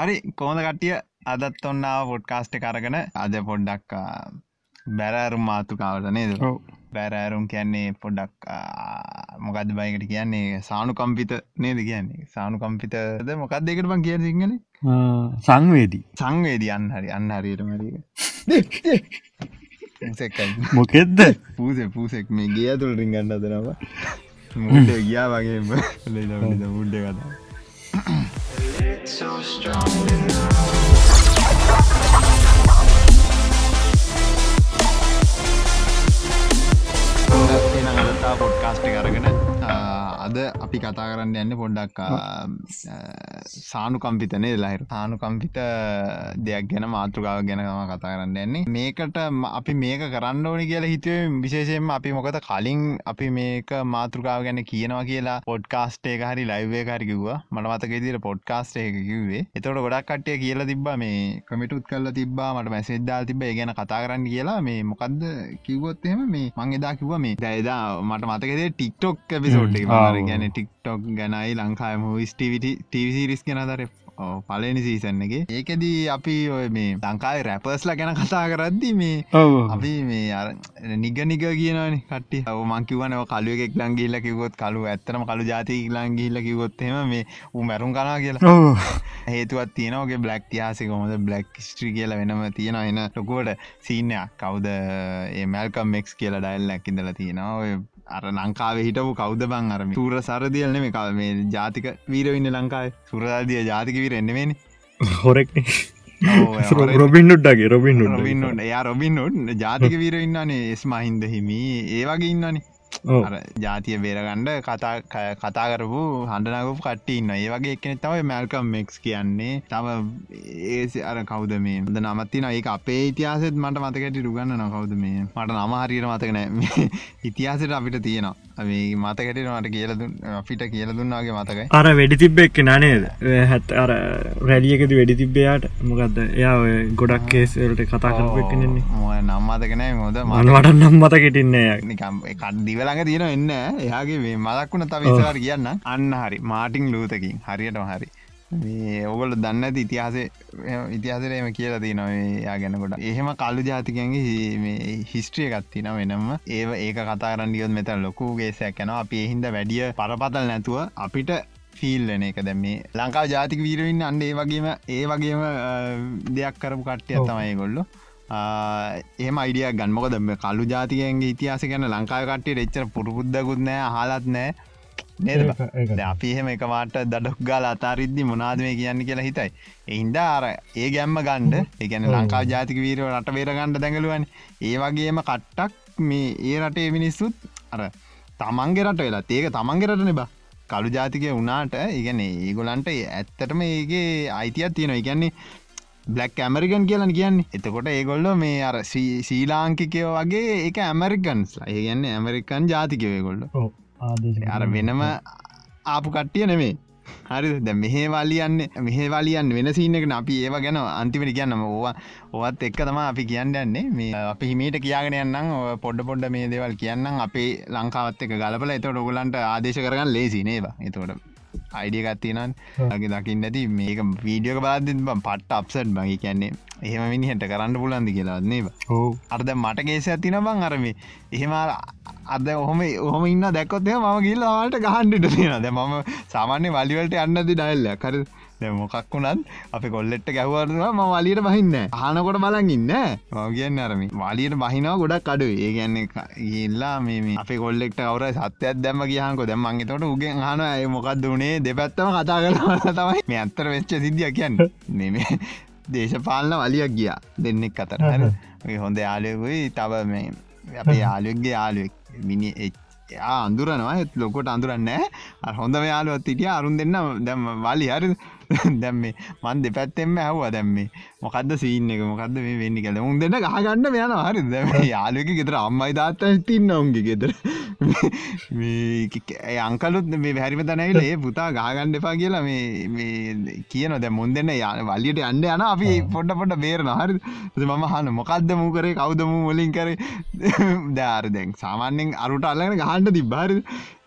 හරි කෝද කට්ටිය? අදත් ඔන්නාව පොඩ්කාස්ට කරගෙන අද පොඩ්ඩක් බැරෑරුම් මාතුකාවට නේද? බැරෑරුම් කියන්නේ පොඩ්ඩක් මොකද බයිකට කියන්නේ? සානු කම්පිත නේද කියන්නේ? සානු කම්පිතද මොකක් දෙකට බං කිය සිංහල සංවේදී. සංවේදී. අන්න හරි අන්න හරියට මරික මොකෙද්ද? පූස පූසෙක්. මේ ගිය තුළ රිංගන්න අදනවා මුඩ ගියා වගේ මුඩ්ඩ කතා so strong පොඩ්කාස්ට් කරගෙන අද අපි කතා කරන්න යන්න පොඩ්ඩක් සානු කම්පිතනේ ලහිර සානු කම්පිත දෙයක් ගැන මාතෘකාව ගැනම කතා කරන්න යන්නේ. මේකට අපි මේක කරන්න ඕනි කියලා හිතුවේ විශේෂයෙන්ම අපි මොකද කලින් අපි මේක මාතෘකාව ගැන කියනවා කියලා පොඩ්කාස්ට් හරි ලයිව් එක හරි කිව්වා. මට මතක විදිහට පොඩ්කාස්ට් එක කිව්වේ. එතකොට ගොඩක් කට්ටිය කියලා තිබ්බා මේ කමෙන්ටුත් කරලා තිබ්බා මට තිබ්බා. ඒ ගැන කතා කරන්න කියලා මේ මොකද්ද කිව්වොත් එහෙම මේ මං එදා කිව්වා මේ දැන් එදා මට මතකද ටික්ටොක් එපිසෝඩ් එක ගැන ටික්ටොක් ගැනයි ලංකාම ස්ටවිට ටවිසිරිස් ගැන දර පලනි සීසන්නගේ ඒකෙදී අපි ඔය මේ ලංකායි රැපර්ස්ල ගැන කතා කරද්දි මේ අපි මේ නිග නිග කියනනි කට මංකිවන කලුවෙක් ලංගිල්ල කිවොත් කලු ඇත්තරම කලු ජාති ලංගිල්ල කිවොත්හෙම මේ උ මැරුම් කනා කියලා. හේතුවත් තියනගේ බ්ලක් යාසි කොමද බ්ලක් ස්ට්‍රී කියල වෙනම තියෙන එන ලොකුවට සීනයක් කවුද? ඒ මැල්කම් මෙක්ස් කියලා ඩයිල් ඇකිඳල තියෙනවා අර ලංකාවේ හිටපු කෞද බං අරම සූර සරදියල්න මේ කව මේ ජාතික වීරවින්න ලංකායි සුරාදිය ජාතික වීර එන්නවෙන හොරෙක්. රොබින්නුට්ටගේ රොබින් රොබින්ට එයා රොබින්නුට් ජාතික වීර ඉන්නනේ එස් මහින්ද හිමි ඒ වගේ ඉන්නනේ ජාතිය බේරගණ්ඩ කතා කතා කරපු හඬනගපු කට්ටඉන්න ඒ වගේ එකන තවයි මැල්කම් මෙක්ස් කියන්නේ. තම ඒ අර කවද මේ? ද නමත්තින ඒ අපේ ඉතිහාසෙත් මට මතකට රුගන්න නොකවද මේ? මට නම හරියට මතක නෑ. ඉතිහාසට අපිට තියෙනවා. මේ මතකට මට කියලදු අපිට කියල දුන්නාගේ මතකයි. අර වැඩි තිබ්බ එක් නනේද හැත් අර රැඩියකද වැඩි තිබ්බයාට මොකක්ද එයා ගොඩක් කේසලට කතා කරපු එකනෙන්නේ නම්මතකනෑ මොද මනවට නම් මතකෙටින්නේ ළඟ තියෙන එන්න. එයාගේ මේ මදක්වුණ තව ඉස්සර කියන්න අන්න හරි. මාටිං ලූතකින්. හරියටම හරි මේ ඔගොල දන්න ඇති ඉතිහාසේ ඉතිහාසරයම කියලා ති නොවේ යා ගැනකොට එහෙම කල්ලු ජාතිකයන්ගේ හිස්ට්‍රිය ගත්තින වෙනම. ඒ ඒක කතාරන් දියොත් මෙත ලොකුගේසයක් යනවා. අපි එහින්ද වැඩිය පරපතල් නැතුව අපිට ෆිල්ලන එක. දැම මේ ලංකාව ජාතික වීරවින්න අන්න ඒ වගේම ඒ වගේම දෙයක් කරපු කට්ටිය තමයි ගොල්ලො ඒම අයිඩිය ගන්මක දම කල්ලු ජාතිකයන්ගේ ඉතිහාස ගැන ලංකාව කට්ටිය එච්චර පුරපුද්දකුත් නෑ හලත් නෑ නේද? අපි එහෙම එකවාට දඩක් ගාල අතාරිද්දි මොනාද මේ කියන්න කියලා හිතයි. එහින්ද අර ඒ ගැම්ම ගණ්ඩ එකන ලංකාව ජාතික වීරව රට වේර ගණ්ඩ දැඟලුවන්. ඒ වගේම කට්ටක් මේ ඒ රටේ මිනිස්සුත් අර තමන්ගේ රට වෙලා. ඒක තමන්ගේ රටන බා. කළු ජාතිකය වුණාට ඉගැන ඒගොලන්ට ඇත්තටම ඒගේ අයිතියක් තියෙනවා. ඉගැන්නේ බ්ලක් ඇමරිකන් කියලන කියන්නේ. එතකොට ඒගොල්ල මේ අර සීලාංකිකය වගේ එක ඇමරිකන්ස් ඒ ගන්න ඇමරිකන් ජාතිකවය ගොල්ල අර වෙනම ආපු කට්ටිය නෙමේ හරි ද මෙහේවාලියන්න මෙහේවාලියන් වෙන සිීනක අපි ඒව ගැන අන්තිමට කියන්නම ඕවා. ඔවත් එක්ක තම අපි කියන්න යන්නේ. මේ අපි හිමීට කියගෙන යන්නම්. පොඩ පොඩ්ඩ මේ දේවල් කියන්නම්. අපේ ලංකාවත් එක ගලපල. එතට ඔගලන්ට ආදේශ කරගන්න ලේසි නේවා එතකොට අයිඩිය ගත්තිනන් ගේ දකින්න ඇති මේක වීඩියෝක බාධින් පට්ට අපසට් බඟි කියන්නේ එහෙම මිනිහට කරන්න පුලන්දි කියලාන්නේ හෝ අර්ද මට කේස ඇතින බං. අරම එහෙම අද ඔහොම ඔහම ඉන්න දැක්කොත්ය ම ගිල්ලාවාට ගහන්ඩට තියෙන ද මම සාමාන්‍ය වලිවලට අන්නද ඩයිල්ල කර මොකක් වුණත් අපි කොල්ලෙට්ට ගැහවරවා ම වලියට බහින්න. හනකොට බලන් ඉන්න. මගේන්න අරමි වලියට බහිනාව ගොඩක් අඩු ඒ ගැන්නේ ඉල්ලා මේ අප කොල්ලෙක්ට කවර සත්‍යයක් දැම කියහකො දැම් මංගේතොට උගෙන් හන මොකක්ද වනේ දෙපැත්තම කතා කරලා තමයි මේ අත්තර වෙච්ච සිදිය කියන්න. නෙමේ දේශපාලන වලියක් ගියා දෙන්නෙක් අතර. හොඳ යාලයකුයි තව මේ අපේ යාලුවක්ගේ යාලුවෙක් මිනි එච් යා අඳුරනවා. ලොකොට අඳුරන්න හොඳ යාලුවත් හිටිය අරුන් දෙන්න දැම වලි හරි. දැම්මේ මන් දෙපැත්තෙම ඇහවා දැම්මේ මොකක්ද සීන්න එක? මොකක්ද මේ වෙන්නි කළ උන් දෙන්න ගහගන්න යන හරි දැම යාලක ගෙතර අම්මයි තාත්ත තින්න ඔුන්ගේ ගෙතර අංකලුත් මේ හැරිම තැනයිල ඒ පුතා ගහගණ්ඩ එපා කියලා මේ කියන දැ මුන් දෙන්න යාන වලියට අන්න යන අපි පොඩ පොඩ බේරන හරි මම හන මොකක්ද මූ කරේ? කවුදම මුලින් කරේ? දෑර දැන් සාමාන්‍යෙන් අරුට අල්ලගෙන ගහන්ට තිබ්බාර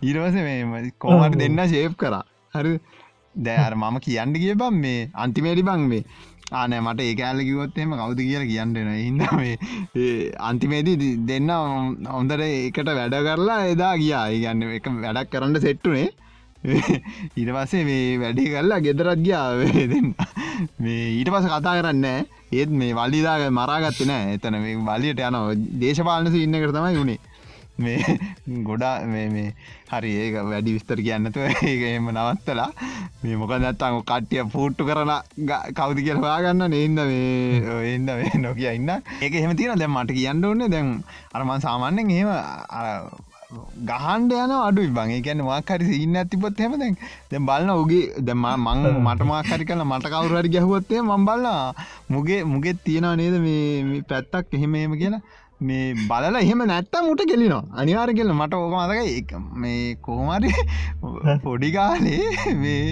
ඊරවස මේ කෝමට දෙන්න ශේප් කරා. හරි දෑර මම කියන්න කිය බම් මේ අන්තිමේඩි බං මේ. ආනෑ මට ඒ කෑල්ල කිවොත්තෙම කවුද කියලා කියන්නන ඉන්න මේ අන්තිමේදී දෙන්න හොඳට එකට වැඩ කරලා එදා ගියා. ගන්න එක වැඩක් කරන්න සෙට්ටුනේ ඊට පස්සේ මේ වැඩි කරලා ගෙදරත් ගියා. දෙන්න. මේ ඊට පස කතා කරන්න ඒත් මේ වල්ලිදාග මරාගත්ත නෑ. එතන මේ වලියට යන දේශපාලනස ඉන්න කරතමයි වුණේ මේ ගොඩා මේ හරි ඒක වැඩි විස්තර කියන්නතුව ඒක එම නවත්තලා. මේ මොක නැත්තං කට්ටිය පූට්ටු කරන කවදි කියල හොයාගන්න. නේන්ද මේ එන්ද මේ නොකිය ඉන්න. ඒක එහෙම තියෙන දැම් මට කියන්න ඕන්න දැන් අරමන් සාමාන්‍යෙන් එහෙම ගහන්ඩ යන අඩු බං. ගැන මාකරි ඉන්න ඇතිපොත් හෙම දැන් දැ බලන්න උගේ දෙම මං මට මාකරි කල මට කවුරරි ගැහුවොත්තේ මං බලන්න මුගේ මුගෙත් තියෙනවා නේද මේ පැත්තක් එහෙම එහෙම කියලා මේ බලල එහෙම නැත්තම් මුට කෙලිනවා. අනිවාර කෙල මට ඕක මතක මේ කෝමරි පොඩිකාලේ මේ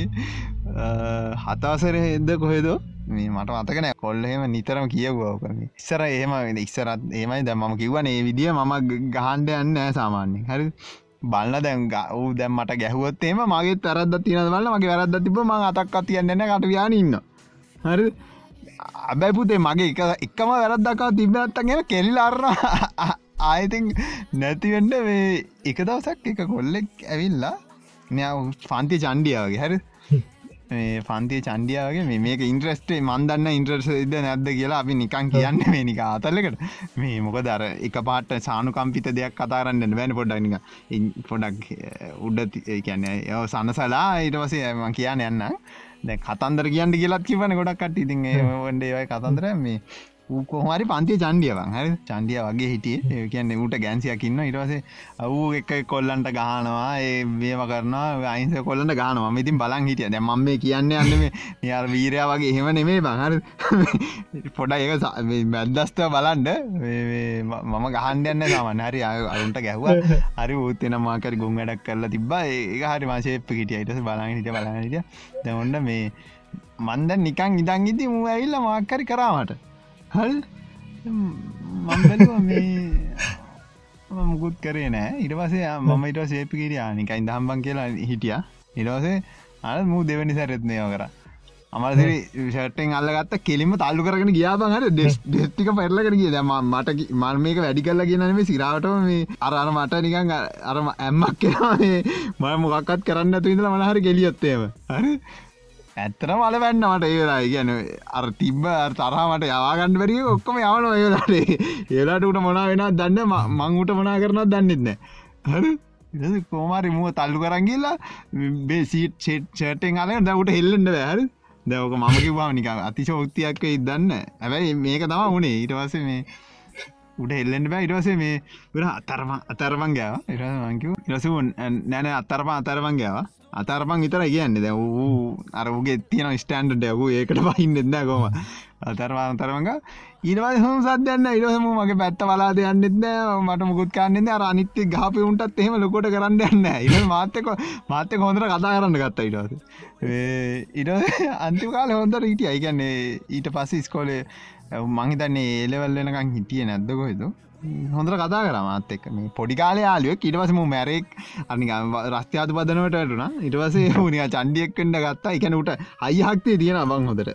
හතාසර එද කොහෙදෝ? මේ මට මතකන කොල්ලහෙම නිතරම කියවෝකම ඉස්සර ඒම ඉස්සරත් ඒමයි ද මම කිව්වන ඒ විදිිය මම ගහන්ඩ යන්න නෑ සාමාන්‍යෙන් හරි බලන්න දැන් වූ දැම් මට ගැහුවත්තේම මගේ තරද තින බල මගේ වැරද තිබ ම අතක් තියන්න කටවයාන ඉන්න හරි අබැයි පුතේ මගේ එක එකම වැරද්දකා තිබනත්තගෙන කෙල්ලාරන ආයතින් නැතිවෙන්න මේ එක දවසක් එක කොල්ලෙක් ඇවිල්ලා මෙ පන්ති චන්ඩියාවගේ හැර පන්තිය චන්ඩියාවගේ මේක ඉන්ට්‍රස්ටේ මන්දන්න ඉන්ට්‍රස් ද නැද්ද කියලා අපි නිකන් කියන්න මේ නික අතල්ලකට මේ මොක දර එක පාට සානුකම්පිත දෙයක් කතාරන්න වැැන පොඩ්ඩනික පොඩක් උඩ කියන්නේ සනසලා ඊටවසේ ම කියන්න යන්න දැ කතන්දර කියන්න කියලත් කිවන ගොඩක් කට ඉතින් වන්ඩ ඒවයි කතන්දර මේ කොහමරි පන්තිය චන්ඩියවන් හ චන්ඩිය වගේ හිටිය. කියන්නේ ඌට ගැන්සියකින්න ඉටවසේ අවූ එක කොල්ලන්ට ගහනවා. ඒ මේම කරනවා. අයින්ස කොල්ලට ගානවා ඉතින් බලන් හිටිය. දැ ම මේ කියන්න යන්න යාර වීරයා වගේ එහෙම නෙමේ බහර පොඩ ඒක මැද්දස්තව බලන්ඩ මම ගහන්ඩයන්න සමන් හරි අරුන්ට ගැහ්ව. හරි ූත්තෙන මාකර ගුම් වැඩක් කරලා තිබා ඒ හරි මාශේප්ප හිටිය. අයිටස බලන් හිට බලහිටිය දැවොන්න මේ මන්ද නිකං ඉදං ඉති මූ ඇවිල්ල මාකරි කරාමට හල් මම්බලුව මේ මුකුත් කරේ නෑ. ඉටවසේ මම ඉට සේපිකිට ආනිකයි දහම්බන් කියලා හිටිය. ඉටවසේ අ මූ දෙවැනි සැරත්නයෝ කර. අමරසිරි ෂටෙන් අල්ලගත්ත කෙලිම තල්ලු කරගෙන ගියාබහට ඩෙස් ඩෙස්ටික පැරලකට කිය දම මට මල් මේක වැඩි කරලා කියනම සිරාවට මේ අරර මට නිකං අරම ඇම්මක් කියනේ මය මොකක්ත් කරන්න ඇතු ඉඳල මනහරි ගෙලියොත්තේම හරි. ඇත්තන මල වැන්නමට ඒලා ගැන අර තිබ්බ තරහමට යවාගන්න වැරිය ඔක්කොම යවන ඒලාට ඒලාට උට මොනා වෙන දන්න මංගුට මනා කරනත් දන්නෙත්න හරි. කෝමාරි මුව තල්ලු කරගිල්ලා බේසිට චේටෙන් අල දවට හෙල්ලෙන්ට වැහර දැවක මම කිවා නික අතිශ ෘත්තියක් ඉදන්න ඇැබයි මේක තම වනේ. ඊටවස මේ උට එල්ලෙන්ට බෑ. ඉටවසේ මේ ගර අතරම අතරමන් ගෑව. ඉරමංකිව ඉරසු නැන අත්තරපා අතරමන් ගෑවා. අතරපන් ඉතර කියන්නේ. දැ වූ අරගේ තියන ස්ටන්ඩ යකු ඒකට පහින් දෙන්න කොම අතරවාන තරමඟ. ඊනවයි හොම සදයන්න ඉරහම මගේ පැත්ත වලා දෙයන්නෙත්ද මට මුකුත් කන්නද අර අනිත්‍ය ගාපයුන්ටත් එහෙම ලොකොට කරන්න යන්න ඉ මාතක මාත්‍ය හොඳර කතා කරන්න ගත්ත ඉටස ඉට අන්තිකාල හොඳර හිටිය. අයිගන්නේ ඊට පස්ස ස්කෝලේ මංහිතන්නේ ඒලවල් වෙනකං හිටිය නැද්දකොහෙතු හොඳර කතා කර මාත් එක් මේ පොඩි කාලේ යාලුව ඉටවසම මැරෙක් අනි රස්්‍යයාතු පදනවටටුන ඉටවසේ හුනිය චන්ඩියෙක්කෙන්ට ගත්තා. එකනට අයිහක්තේ තියෙන අබං හොදර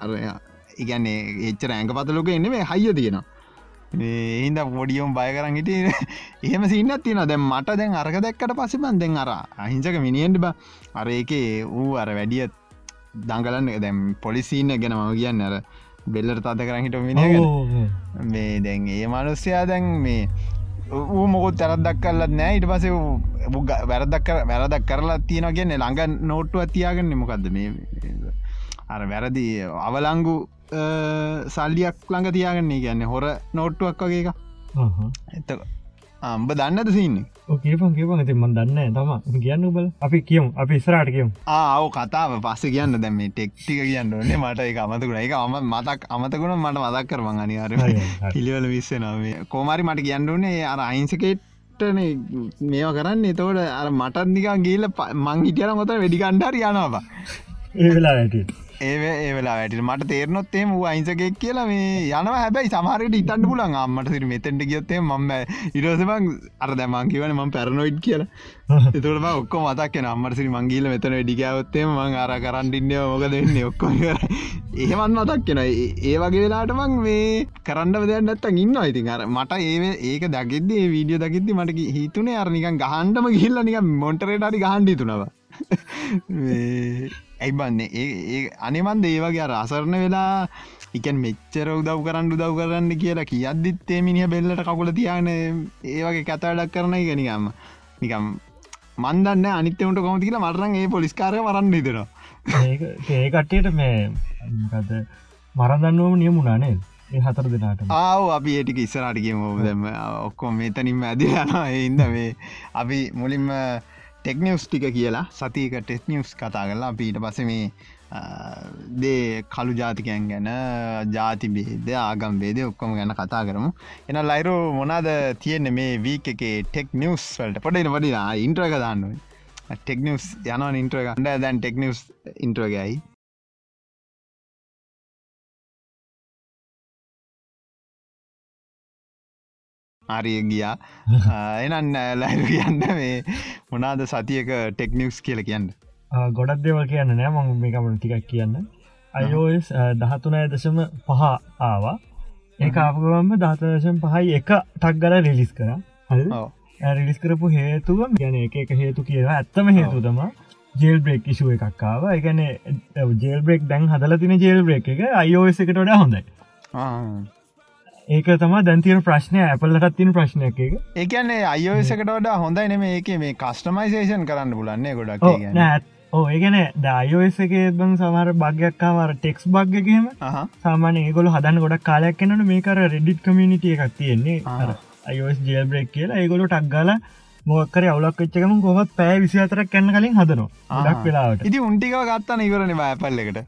අර ඉගැන්නේ එච්චර ඇඟ පතලොක එන්න හයිය තියෙනවා. ඒහින්ද පොඩියෝම් බය කරන්න හිට එහෙම සින්නත් තියෙන දැම් මට දැන් අරක දැක්කට පසෙමන් දෙෙන් අර අහිංසක මිනිියෙන්ට බ අර ඒකේ වූ අර වැඩිය දංගලන්න දැම් පොලිසින්න ගැන මම කියන්න අර බෙල්ලට තද කරන්න හිට මිනිිය මේ දැන් ඒ මනුස්්‍යයා දැන් මේ ඌ මොකුත් තරදක් කල්ලත් නෑ. ඉට පස වැරදක් කර වැරදක් කරලා තියෙන කියන්නේ ළඟ නෝට්ටු අතියාගන්න මොකක්ද මේ අර වැරදි අවලංගු සල්ලියක් ළඟ තියාගන්නේ කියන්නේ හොර නෝට්ටුවක් වගේ එක එත අම්ඹ දන්නද සින්නේ? කියපන් කියපන්. ඇති මන් දන්න තම කියන්න බල අපි කියමු. අපි ඉස්රාට කියමු. ආව කතාව පස්ස කියන්න. දැම ටෙක්ටික කියන්න ඕන්නේ මට එක අමතකුණ එක අම මතක් අමතකුණ මට මදක් කරමන් අනිවාර පිළිවල විස්සනාවේ කෝමරි මට කියන්න ඕනේ. අර අයින්සකේට් මේවා කරන්න. එතවට අර මටත් නිකා ගේල මං හිටියන මොත වැඩිකණ්ඩාර යනවා ඒලා ඇට ඒ ඒවෙලා වැට මට තේරනොත්තේ වූ අයිසකෙක් කියලා මේ යනව. හැබැයි සමහරට ඉතන්න පුලන් අම්මට සිරි මෙතැට ගියොත්තේ මම ඉරසමක් අර දැමන් කිවන ම පැරනොයිඩ් කියලා. එතුරම ඔක්ක මතක් අම්මට සිරි මංගීල මෙතන ඩිකවත්තේ මං අර කරන්ටින්න මොක දෙන්නේ ඔක්කො ඒමන් මතක් කෙන ඒ වගේ වෙලාට මං මේ කරන්න දෙයක් නැත්තන් ඉන්න ඉතින් අර මට ඒ ඒක දකිද වීඩියෝ දකිද්දි මට හිතුනේ අරනිකන් ගහන්ඩම ගිල්ල නික මොන්ටරේටරි ගහන්ඩි තුනවා ඇයි බන්නේ? ඒ අනිමන්ද ඒවගේ අසරණ වෙලා එකන් මෙච්චර උදව් කරන්න උදව් කරන්න කියලා කියද්දිත්තේ මිනිහ බෙල්ලට කකුල තියන ඒවගේ කතාඩක් කරන ගෙනිකම්ම නිකම් මන්දන්න අනිත්‍යවට කොමති කියලා මරන්න ඒ පොලිස්කාරය වරන්න ඉදෙනවා ඒ කට්ටයට මේ මරදන්නුවම නියමුණනේ ඒ හතර දෙනාට ආව අපි ඒටික ඉස්සරටිකම ඔක්කොම මෙතනින්ම ඇද යන ඉන්ද මේ අපි මුලින්ම ටෙක්නිවස් ටික කියලා සතික ටෙස් නිියස් කතා කරලා අපීට පස මේ දේ කළු ජාතිකයන් ගැන ජාති බේද ආගම් බේද ඔක්කොම ගැන කතා කරමු. එන ලයිරෝ මොනාද තියෙන මේ වීක එකේ ටෙක් නිියස් වලට? පොඩට වඩි ඉන්ට්‍රක දාන්නුව ටෙක්නිවස් යන ඉන්ට්‍ර ගන්ඩ දැන් ටෙක්නිවස් ඉන්ට්‍රගයි ආරිය ගියා. එනන්න ලයිරු කියන්න මේ මොනාද සතියක ටෙක්නිවස් කියල කියන්න? ගොඩක් දෙවල් කියන්න නෑ. මං මේකමට ටිකක් කියන්න. අයෝස් දහතුනය දශම පහ ආවා. ඒ ආපගවම්ම දහතදශම් පහයි එක ටක් ගල රිලිස් කර. රිලිස් කරපු හේතුව ගැන එක එක හේතු කියලා ඇත්තම හේතු තම ජෙල් බ්‍රෙක් ඉශුව එකක්කාව එකන ජෙල් බ්‍රෙක් දැන් හදල තින ජෙල් බ්‍රෙක් එක අයෝස් එකට ොඩ හොඳයි ඒක තම දැන්තින ප්‍රශ්නය. ඇපල්ලටත් තින ප්‍රශ්නයක් එක ඒකන්නේ අයෝසකට වඩා හොඳයි නෙම ඒක මේ කස්ටමයිසේෂන් කරන්න පුලන්නේ ගොඩක් ඕ ඒගන ඩයෝස එක බං සමර භාග්‍යක්කාවර ටෙක්ස් භාග්‍යකම සාමානය ඒගොල හදන්න ගොඩක් කාලයක් කනට මේකර රෙඩිට් කමිනිට එකක් තියෙන්නේ. අයෝස් ජෙල් බ්‍රෙක් කියලා. ඒගොලු ටක්ගල මොක්කර අවුලක් ච්චකම කොහත් පෑ විසි අතරක් කැන්න කලින් හදනවා. ඩක් වෙලාවට. ඉති උන්ටික ගත්තන ඉවරන බෑපල්ලකට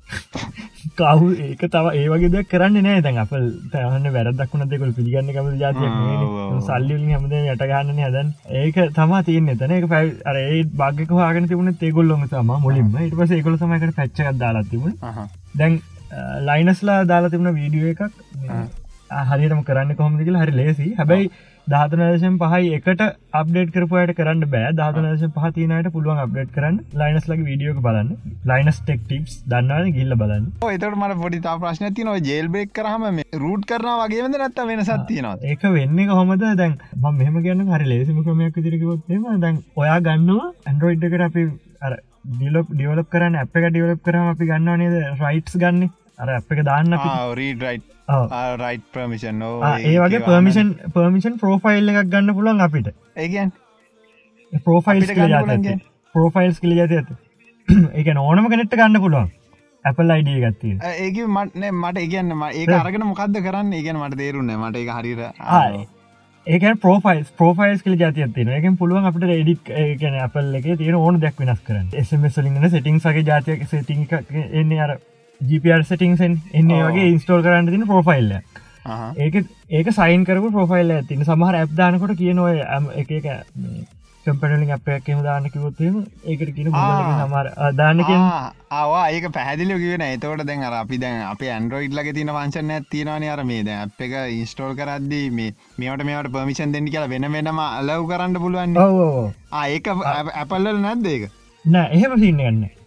කවු ඒක තව ඒවගේ දෙයක් කරන්න නෑ. දැන් අප තහන්න වැරදක්ුණ දෙකොල් පිළිගන්න කම ජාතිය සල්ලිින් හමද යටගන්නන හදන් ඒක තමා තියන්න තන එක පැයි අර ඒ භාගක වාගෙන තිබුණ තේගොල්ලොම තම මුලින්ම. ඉට පස ඒකොල සමයිකට පැච්චක් දාලා තිබුණ. දැන් ලයිනස්ලා දාලා තිබුණ වීඩියෝ එකක්. හරිරම කරන්න කොහොමදිකල හරි ලේසි හැබැයි ධාතනදශම් පහයි එකට අප්ඩේට කරපුයට කරන්න බෑ. ධාතනදශ පහතිනයට පුළුවන් අප්ඩේට් කරන්න. ලයිනස් ලගේ වීඩියෝක බලන්න. ලයිනස් ටෙක් ටිප්ස් දන්නවන ගිල්ල බලන්න. එතට මට පොඩිතා ප්‍රශ්න තියනව. ජෙල් බෙක් කරහම රුට් කරන වගේද නැත්ත වෙන සත්තියනවා ඒක වෙන්නේ කොහොමද? දැන් ම මෙහම ගන්න හරි ලේසිම ක්‍රමයක් තිරකවොත්තේම දැන් ඔයා ගන්නවා ඇන්ඩරෝයිඩ් එකට අපි අර ඩිලොප් ඩියවලප් කරන්න අප එක ඩියවලප් කරම අපි ගන්නවා නේද? රයිට්ස් ගන්න අර අප එක දාන්න රයි් ප්‍රමිෂන් ඒ වගේ පර්මිෂන් පර්මිෂන් ප්‍රෝෆයිල් එකක් ගන්න පුළුවන් අපිට. ඒගන් ප්‍රෝෆයිල් ප්‍රෝෆයිල්ස් කලි ඇත ඇත ඒක ඕනම කෙනෙට්ට ගන්න පුළුවන්. ඇපල් අයිඩිය ගත්තිය ඒක මටන මට ඉගන්නම ඒ අරගෙන මොකක්ද කරන්න? ඒගන මට තේරුන්න මට එක හරිර ඒක පෝෆයිල් පෝෆයිල් කල ජාති තින එක පුළුවන් අපට ඩික් කියන අපල් එක තියෙන ඕන දෙයක් වෙනස් කරන්න. එසමස්ලින්න සිටිං සගේ ජාතියක සිටිං එන්නේ අර ජිපර් සටිංසන් එන්නේ වගේ ඉන්ස්ටෝල් කරන්න තින ප්‍රොෆයිල්ල ඒක ඒක සයින් කරපු ප්‍රොෆයිල් ඇතින සමහර ඇප්දානකොට කියනොය එක එක කම්පටලින් අපයක් එම දාන්න කිවොත්ම ඒකට කියන සමර දාන්නකින් ආවා ඒක පැදිලි කියෙන එතවට දැන් අර අපි දැන් අප ඇන්ඩරෝයිඩ් ලගේ තින වංශන ඇතිනවාන අර මේ දැ අප එක ඉන්ස්ටෝල් කරද්දී මේ මේට මේට පමිෂන් දෙන්නි කියලා වෙන වෙනම අලව් කරන්න පුළුවන් ඒක ඇපල්ල නැද්ද ඒක? නෑ එහෙම සින්න ගන්න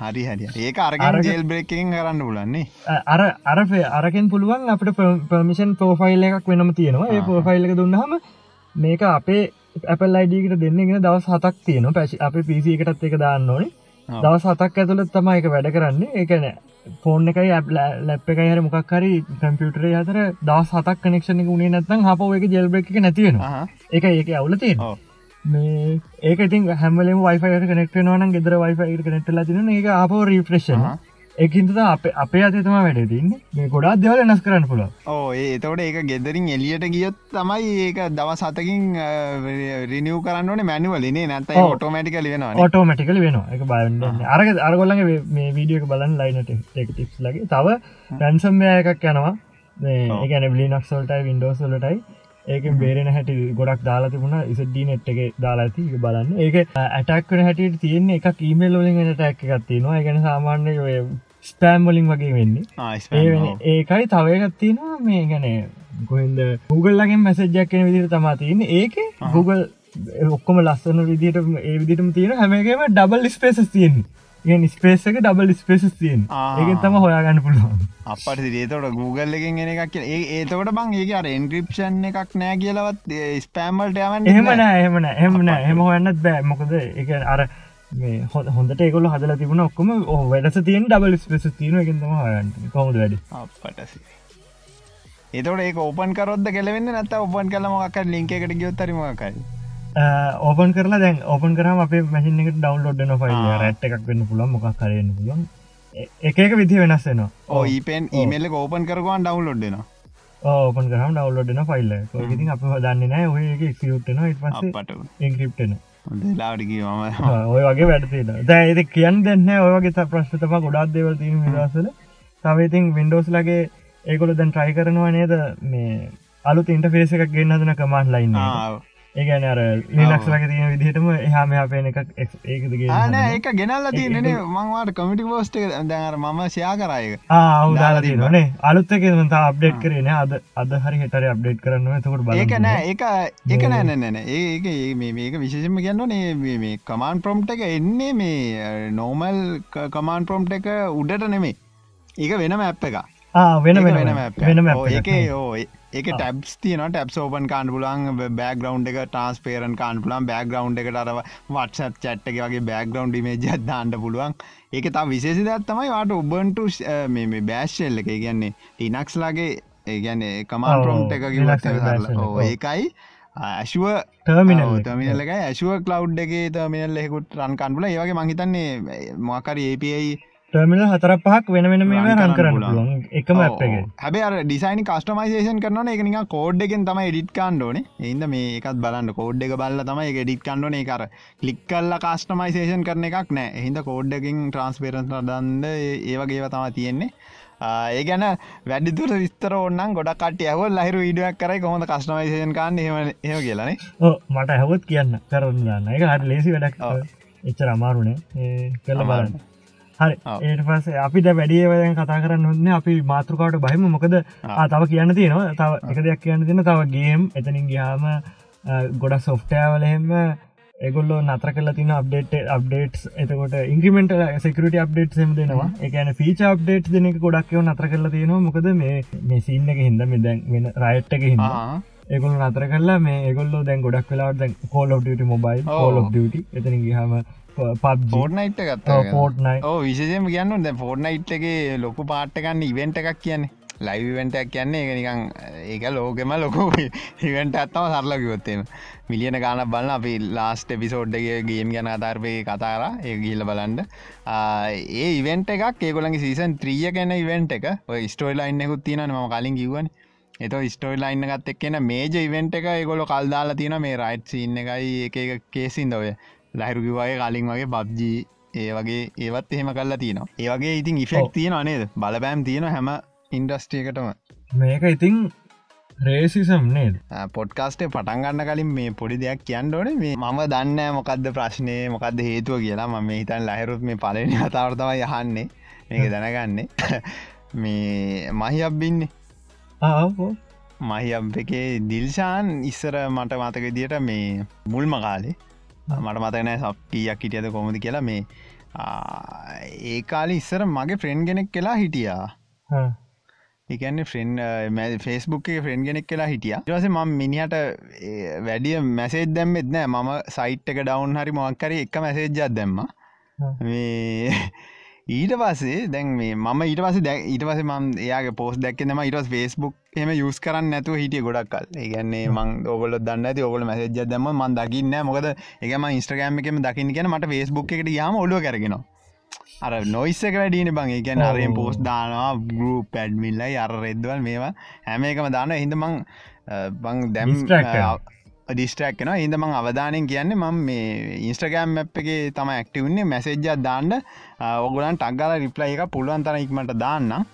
හරි හරි ඒක අරග ජෙල් බ්‍රේකින් කරන්න පුලන්නේ අර අරේ අරකෙන් පුළුවන් අපට පර්මිෂන් පෝෆයිල් එකක් වෙනම තියෙනවා. ඒ පෝෆයිල් එක දුන්නහම මේක අපේ ඇපල් අයිඩකට දෙන්නගෙන දවස් හතක් තියෙන පැසි අප පිසි එකටත් එක දාන්න ඕනේ. දවස් හතක් ඇතුළත් තමයි එක වැඩ කරන්නේ. ඒකන ෆෝන් එකයි ලැප් එකයි හර මොක්හරි කම්පියුටරේ අතර දස් හතක් කනෙක්ෂණ එක උනේ නැත්තම් හපෝ එක ජෙල්බ එක නැතිවෙන එක ඒක අවුල තියෙනවා මේ ඒක ඉතින් හැමලම වයිෆයට කනෙක්ට නවන ගෙදර වයිෆයට කනෙක්ටල තින එක අප රිෆ්‍රේෂන් එකින්ද අප අපේ අතතම වැඩ තින්න මේ ගොඩා දෙවල නස් කරන්න පුළ ඕ ඒතවට ඒක ගෙදරින් එලියට ගියොත් තමයි ඒක දව සතකින් රිනිියව කරන්න මැනුවලනේ නැත ඔටෝමටිකල වෙන ඔටෝමටිකල වෙන එක බන්න අරග අරගොල්ලගේ මේ වීඩියක බලන්න ලයිනට ටික්ස් ලගේ. තව රැන්සම්ය එකක් යනවා. ඒගැන බලි නක්සල්ටයි වින්ඩෝසල්ලටයි ඒක බේරෙන හැටි ගොඩක් දාලා තිබුණ. ඉසඩී නෙට් එක දාලා ඇති. බලන්න. ඒක ඇටක්කන හැටියට තියෙන එක ඊමේල් ලින් ටැක් එකත්තිනවා ගැන සාමාන්‍ය ඔය ස්පෑම් වලින් වගේ වෙන්නේ. ඒකයි තවයකත්තිනවා මේ ගැන ගොහින්ද Googleලගෙන් මැසජ්ජක් කෙන විදිර තමා තියන්න. ඒක Google ඔක්කොම ලස්සන විදිට ඒ විදිටම තියෙන හැමගේම ඩබල් ස්පේසස් තියෙන් ඒ ස්පේස එක ඩබල් ස්පේසස් තියෙන්. ඒක තම හොයාගන්න පුළුවන්. අපට ඒතවට Google එකෙන් එන එකක් කිය- ඒ ඒතකොට බං ඒක අර එන්ක්‍රප්ෂන් එකක් නෑ කියලවත් ස්පෑම්වල්ට යවන්න එහෙමන එහෙමන එහමන එහම හොයන්නත් බෑ. මොකද එක අර හො- හොඳට ඒකොල හදල තිබුණ ඔක්කොම ඕ වැඩස තියෙන් ඩබල් ස්පේස තියන එකතම හයන්න. කොමද වැඩි? අපටසි ඒතට ඒ ඕපන් කරොද කෙලවෙන්න නැත ඔපන් කල මොක් ලින්ක එකට ගයොත්තරමකයි ඕපන් කරලා දැන් ඕපන් කරම අපේ මැසින් එක ඩවන්ලෝඩ් න ෆයිල්. රැට් එකක් වෙන්න පුළන් මොක් කරන්න පුළන් එක එක විදි වෙනස් වෙනවා. ඕ ඊපෙන් ඊමල්ල ඕපන් කරගවන් ඩවන්ලෝඩ්න ඕපන් කරම ඩවන්ලෝඩ් න ෆයිල් ඉතින් අප දන්න නෑ ඔය සියුට්න ඉට පස අපට. ඉංක්‍රප්ටන ලාටිකි මම. ඔය වගේ වැඩතින දැ කියන් දෙන්න ඔයගේ ප්‍රශ්තම ගොඩක් දේවල් තිීම විදසල තවයිතින් වින්ඩෝස් ලගේ ඒකොල දැන් ට්‍රයි කරනවා නේද? මේ අලුත් ඉන්ටෆේස එකක් ගෙන්න්නදන කමාන් ලයින්න ඒගැන අර ලිනක්ස් ලගේ තියෙන විදිහටම එහාම අපේන එකක් ඒකදගේ ආන ඒක ගෙනල්ල තියනෙ මංවාට කමිටි පෝස්ට දැර මම ෂයා කරයක ආවදාලා තියනේ අලුත්තක තා අප්ඩේට් කරන අද අද හරි හෙටර අප්ඩේට් කරන්න තකට බල ඒක නෑ ඒක ඒක නෑ නැන ඒක මේ මේක විශේෂම කියන්න නේ මේ කමාන් ප්‍රොම්ට් එක එන්නේ මේ නෝමල් කමාන් ප්‍රොම්ට් එක උඩට නෙමේ ඒක වෙනම ඇප් එක වෙන ඒක වෙන app එකක්. ඒක ටැබ්ස් තියන ටැප් ඕපන් කාන් පුලන් බෑග්‍රවන්් එක ට්‍රන්ස්පේරන් කාන් පුලන් බෑග්‍රවන්් එකට අර වටසත් චට් එක වගේ බෑග්‍රවන්් ිමේජ දාන්නට පුළුවන්. ඒක තා විශේෂ දත් තමයි වාට ඔබන්ටු මේ බෑශ්ෂල්ල එක. කියන්නේ ටිනක්ස් ලගේ ඒගැන්නේ කමාන් ඔව්, ප්‍රොම්ට් එක ඔව්. ඒකයි. ඇශුව ටර්මිනල් තමිනල්ල එක. ඇශුව කලව් එක තමිනල් එකුට රන් කන්පුල ඒවගේ මහිතන්නේ මොකර API ටර්මිනල් හතර පහක් වෙන වෙන මේ රන් රන් කරන්න. පුළුවන්. එකම එක. හැබ ඩිසයින් කස්ටමයිසේෂන් කරන එක නික කෝඩ් එකෙන් තම එඩිට කාන්ඩෝන එන්ද මේ එකත් බලන්න. කෝඩ් එක බල්ල තම එක ඩිට කන්ඩෝන කර කලික්කල්ල කාස්ටමයිසේෂන් කරන එකක් නෑ. හිද කෝඩ් එකින් ට්‍රන්ස්පේරන්ස් දන්ද ඒවගේව තම තියෙන්නේ. ඒ ගැන වැඩිතුර විස්තර ඔන්න ගොඩක් කට ඇව ලහිරු ඉඩුවක් කරයි කොහොඳ කස්ටමයිසේෂන් කාන්න ඒ කියලනේ මට හැවත් කියන්න. කරන්න එක හට ලේසි වැඩක්. එච්චර අමාරුනේ ඒ කල්ල අමාරු. බලන්න හරි. ඒට පස අපිට වැඩියවදන් කතා කරන්න ඔන්න අපි මාතෘකාවට බහිම. මොකද තව කියන්න තියෙනවා. තව එක දෙයක් කියන්න තියෙන තව ගේම් එතනින් ගයාම ගොඩක් සොෆ්ටෑවලහෙම එගොල්ලෝ නතර කල තින අප්ඩේට් අප්ඩේට් එතකොට ඉංක්‍රමෙන්ට සෙකට අප්ඩේට් සම දෙනවා. එකන ෆීච අප්ඩේට් දෙනෙක ගොඩක්යව නතර කල තියෙනවා. මොකද මේ මේ සින්න එක හිද මේ දැන් වෙන රයිට් එක හිද ඒගොල නතර කල්ලා මේ ඒගොල්ලෝ දැන් ගොඩක් වෙලාට දැන් කෝල් මොබයිල් ඔව්. කෝල් ඔ එතන ගහම පබ් ෆෝර්නයිට් ගත්ත. ෆෝට්නයි ඕ විශෂම කියන්න ද ෆෝර්නයිට් එක ලොකු පාට්ටකන්න ඉවෙන්ට එකක් කියන්නේ. ලයිවෙන්ටක් කියන්නේ එක නිකං ඒක ලෝකෙම ලොකු ඉවෙන්ට ඇත්තම සරලකිවොත්තේම මිලියන ගාන බලන්න අපි ලාස්ට එපිසෝඩ්ඩගේ ගේම් ගැන අතාර්පය කතාර ඒ ගිල්ල බලන්ඩ ඒ ඉවෙන්ට එකක් ඒගොලගේ සීසන් ත්‍රිය ගැන ඉවෙන්ට එක. ඔය ස්ටෝයිලයින්නෙකුත් තියෙන ම කලින් කිව්වන. එත ස්ටෝයි ලයින්න ගත් එක්කෙන මේජ ඉවෙන්ට එක ඒගොල කල්දාලා තියෙන මේ රයිට් සින්න එකයි එක එක කේසින්ද ඔය ලහිරුකිවගේ කලින් වගේ පබ්ජී ඒ වගේ ඒවත් එහෙම කල්ලා තියෙනවා. ඒවගේ ඉතින් ඉෆෙක්් තියෙන අනේද බලපෑම් තියෙන හැම ඉන්ඩස්ට්‍රියකටම මේක ඉතින් රේසිසම් නේද? පොඩ්කාස්ටේ පටන්ගන්න කලින් මේ පොඩි දෙයක් කියන්න ඕන. මේ මම දන්න මොකක්ද ප්‍රශ්නය මොකක්ද හේතුව කියලා. ම මේ හිතන් ලහිරුත් මේ පලනි අතාවර්තමයි යහන්නේ මේක දැනගන්නේ. මේ මහි අබ්බින්නේ ආෝ මහි එකේ දිල්ශාන් ඉස්සර මට මතක දිට මේ මුල්ම කාලේ මට මතනෑ සප්ටියක් හිටියද කොමද කියලා. මේ ආ, ඒ කාලි ඉස්සර මගේ ෆ්‍රෙන්් ගෙනෙක් කියලා හිටියා. එකන්න ෆ්‍රෙන්් ෆෙස්බුක් ෆ්‍රෙන්් ගෙනෙක් කියලා හිටිය. ටස ම මිනිහට වැඩිය මැසේජ් දැම්මෙත් නෑ. මම සයිට් එක ඩවන්් හරි මොක්කර එක මැසේජ්ජත් දැම්ම. මේ ඊට පස්සේ දැන් මේ මම ඊට පස දැ ඊට පස ම ඒයාගේ පෝස් දැක්කෙනම ඉටස් ෆේස්බුක් එම යස් කරන්න නැතු හිටිය ගොඩක් කල්. ඒගන්නේ මං ඔගල දන්න ඔගල මැසේජ දම මන් දකින්න මොකද එකම ඉස්ට්‍රගෑම් එකම දකින්න කියෙන මට ෆේස්බුක් එකට යාම ඔලුව කරගෙනවා. අර නොයිස්ස එක වැඩීන බං. එකන අරයෙන් පෝස් දානවා ගරු පැඩ්මිල්ලයි අර රෙද්වල් මේවා හැම එකම දාන හිද මං බං දැම් ඩිස්ට්‍රක් න ඉද මං අවධානයෙන් කියන්නේ මම මේ ඉන්ස්ට්‍රගෑම් එක තම ඇක්ටවන්නේ මැසේජ්ජත් දාන්න. ඔගලන් ටක්ගල රිප්ලයි එක පුළුවන් තන ඉක්මට දාන්න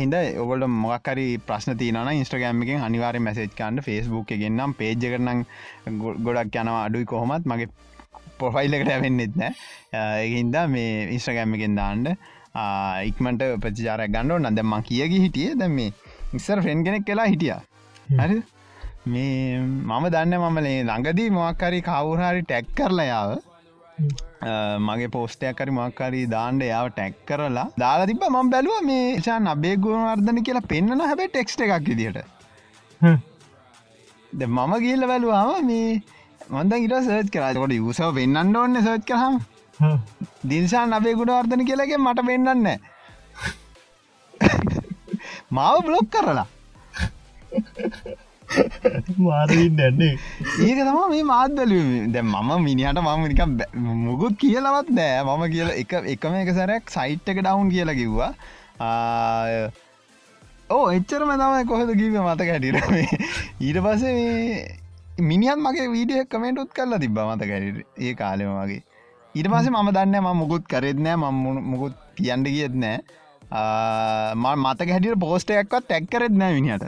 හිද ඔගොල මොක්කරි ප්‍රශ්න තියන ඉස්ට්‍රගෑම්මකින් අනිවාර මැසේජ් කන්ඩ ෆස්බුක් ගෙන්නම් පේජ් කරනම් ගොඩක් යනවා අඩුයි කොහොමත්. මගේ පොෆයිල්ලකට ඇවෙන්නෙත් නෑ. ඒහින්ද මේ ඉස්ට්‍රගෑම්මකින් දාන්ඩ ඉක්මට ප්‍රචාරයක් ගන්නඩ නදම්ම කියග හිටිය. දැ මේ ඉස්සර ෆෙන් කෙනෙක් කියලා හිටිය. හරි මේ මම දන්න මමලේ ළඟදී මොක්කරි කවුරහරි ටැක් කරලා යාව. මගේ පෝස්ටයක් කරි මක්කරි දාන්ඩ යාව ටැක් කරලා දාලා තිබ ම බැලුව මේ ශා නබේ ගුණවර්ධන කියලා පෙන්න්න හැබැ ටෙක්ස්ට එකක් විදිට ද මම කියල්ල බැලුවාම මේ මොන්ද ඉට සර්ච් කරකොට යුසව වෙන්නන්න ඕන්න සර්ච් කරහම් දිල්සා නබේ ගුණවර්ධන කියලගේ මට පෙන්න්න මාව බ්ලොක් කරලා මාරන්න ඇන්නේ ඒක තම මේ මාත්දල දැ මම මිනිහට මම නික මුකුත් කියලවත් නෑ. මම කියල එක එකම එක සැරයක් සයිට් එක ඩවුන් කියලා කිව්වා. ඕ එච්චරම තමයි කොහද කිව මතක හැටිරම ඊට පසේ මිනිියන් මගේ වීඩිය කමෙන්ටුත් කරලා තිබ මත කැර ඒ කාලෙම වගේ ඊට පසේ මම දන්න ම මුකුත් කරෙත්නෑ ම මුකුත් කියන්න ගියත් නෑ. මතක හැටියට පෝස්ටයක්වත් ටැක්කරෙත් නෑ විනිට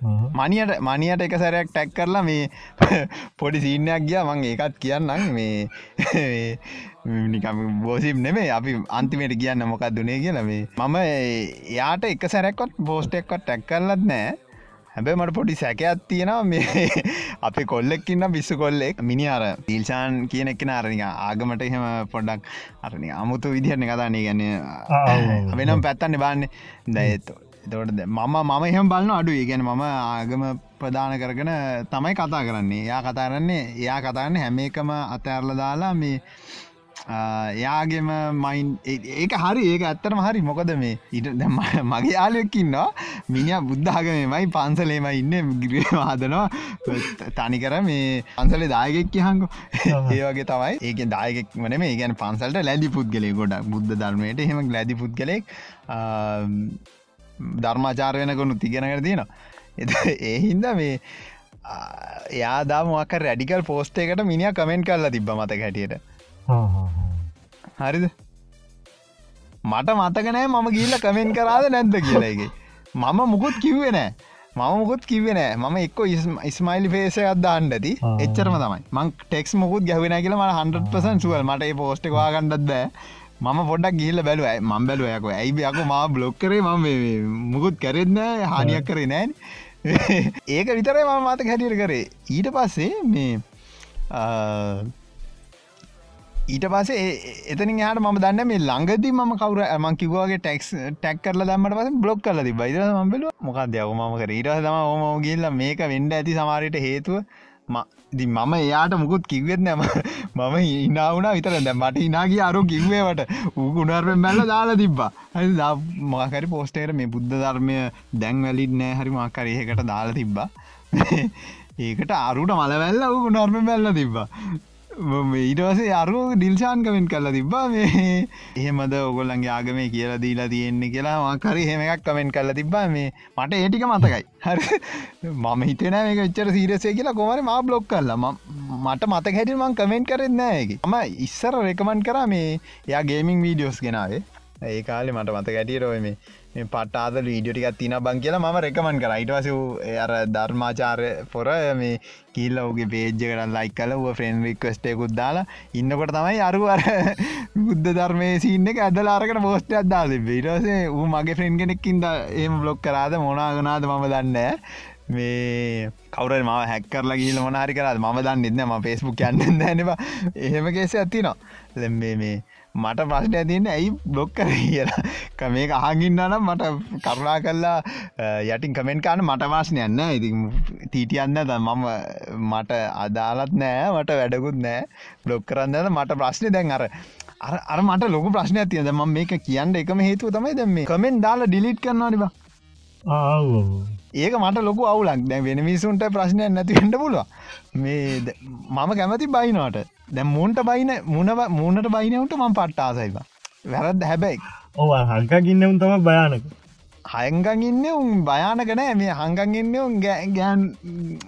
මනියට මනියට එක සැරයක් ටැක් කරලා මේ පොඩි සීනයක් ගිය. මං ඒකත් කියන්නම්. මේ නිකම බෝසිම් නෙමේ අපි අන්තිමයට කියන්න මොකක් දුනේ කියලා මේ. මම යාට එක සැරැක්කොත් බෝස්ටෙක්කොත් ටැක් කරලත් නෑ හැබැ මට පොඩි සැකයක් තියෙනවා. මේ අපි කොල්ලෙක්කින්න බිස්සු කොල්ලෙක්. මිනි අර තිල්ෂාන් කියන එක්න අරනික ආගමට එහෙම පොඩ්ඩක් අරනි අමුතු විදිහරන කතාන්නේ ගැන්න වෙනම් පැත්තන්න බාන්න දයත්තු තොට මම මම එහෙම බලන්න අඩු ඒගැන මම ආගම ප්‍රධාන කරගෙන තමයි කතා කරන්නේ. යා කතාරන්නේ එයා කතාරන්න හැම එකම අතඇරල දාලා මේ යාගේම මයින් ඒක හරි. ඒක ඇත්තරම හරි. මොකද මේ ඉට මගේ යාලයක්කින්නවා මිනිිය බුද්ධාගමමයි පන්සලේම ඉන්න ගිරේ හදනවා. තනිකර මේ පන්සලේ දායගෙක් කියහංකු ඒවගේ තමයි. ඒක දායකෙක් වන මේ ගැන පන්සල්ට ලැදි පුද්ගලේ ගොඩ බුද්ධ ධර්මයට හෙම ලැදි පුද්ගලෙක් ධර්මාචාර වෙනකොනු තිගෙනකර තියෙනවා. ඒ හින්ද මේ යාදාමක් රැඩිකල් පෝස්ට එකට මිනිිය කමෙන්ට් කරලා තිබ මත හැටියට. හරිද? මට මතකනෑ මම ගිල්ල කමෙන්ට් කරාද නැද්ද කියලගේ මම මුකුත් කිව්වෙ නෑ. මම මුකුත් කිවෙන ම එක්ක ඉස්මයිලි පේසයක් දාන්න ඇති. එච්චරම තමයි. මං ටෙක්ස් මුකුත් ගැවෙන කියල ම 100පසන් සුවල් මට පෝස්ට වාගන්නත්ද මම පොඩක් ගිල්ල බැලුව. මම් බැලුවයක ඇයිබ යක? මා බ්ලොක් කරේ? ම මුකුත් කැරෙන්න හානියක් කරේ නෑන් ඒක විතරයි මම මතක හැටියට කරේ. ඊට පස්සේ මේ ඊට පසේ එතන යාට ම දන්න මේ ළඟද ම කවර ම කිවගේ ටෙක්ස් ටැක් කරල දම්මට පස බ්ලොක් කල ති බයිද මබල මොකක් දව ම කර? ඊට තම ෝම ගල්ල මේක වෙන්ඩ ඇති සමාරයට හේතුව දි මම එයාට මුකුත් කිව්වෙත් නෑම මම ඉනාවුන විතර දැ මට ඉනාගේ අරු කිව්වේවට උකුණර්ෙන් බැල්ල දාලා තිබ්බා. හරි මාකරි පෝස්ටේර මේ බුද්ධ ධර්මය දැන් වැලිත් නෑ හරි මාකර ඒකට දාලා තිබ්බා. ඒකට අරුට මලවැල්ල උකුණර්ම බැල්ල තිබ්බා. ඊටවසේ අරු ඩිල්ෂාන් කමෙන්ට් කරලා තිබ්බා මේ. එහෙමද ඔගොල්ලන්ගේ ආගමේ කියලා දීලා තියෙන්නේ කියලා මකරි හෙම එකක් කමෙන්ට් කරලා තිබ්බා මේ. මට ඒටික මතකයි. හරි. මම හිතන මේක විච්චර සීරසේ කියලා. කොමරි මා බ්ලොක් කරලා. මට මත හැටිමං කමෙන්ට් කරෙත් නෑගේ ම ඉස්සර රෙකමන්් කර මේ එයා ගේමිං වීඩියෝස් ගෙනාවේ ඒ කාලෙ මට මත ගැටියරෝය මේ පටාද වීඩියටිකක් තින බං කියලා ම රෙකමන් කර. අයිටවස අර ධර්මාචාරය පොර මේ කිල්ල ඔගේ පේජ්ජ කරන්න ලයි කල ව ෆ්‍රෙන්න් රික්වස්ටයකුත් දාලා ඉන්නකොට තමයි අරු අර බුද්ධ ධර්මය සින්න එක ඇදලාරකට පෝස්ට අදදාද විරසේ ඌ මගේ ෆ්‍රෙන්න් කෙනෙක්කින්ද ඒම බ්ලොක් කරාද මොනාගනාද මම දන්න මේ කවර ම හැක්කරලා ගිල මොනාරි කරද ම දන්න ඉන්න ම පේස්බුක් යන්න දැනවා එහෙම කේෙස ඇතිනවා ලැම්බේ මේ මට ප්‍රශ්න ඇතින්න ඇයි බ්ලොක් කර කියලා. මේක අහගින්නනම් මට කරුණා කල්ලා යටින් කමෙන්ට කාන මට වාශනය යන්න ඉති තීටියන්න ද මම මට අදාලත් නෑ. මට වැඩකුත් නෑ. බ්ලොක් කරන්න මට ප්‍රශ්නය දැන් අර අර මට ලොක ප්‍රශ්නය තියද ම මේක කියන්න එකම හේතුව තමයි දැම කමෙන්් දාලා ඩිලිට් කරන්නනිවා ඒක මට ලොකු අවුලක්. දැ වෙන මිසුන්ට ප්‍රශ්නය නැතිවෙන්ට පුළුව මේ මම කැමති බයිනවාට. දැ මුන්ට බයින මුණව මුණට බයිනවට මං පට්ට ආසයිවා වැරද හැබැයි. ඕ හංකා ගින්නවුන් තම භයානක. හයංගන් ඉන්න උන් භයානකනෑ මේ හංගන් ඉන්න උන් ගෑන්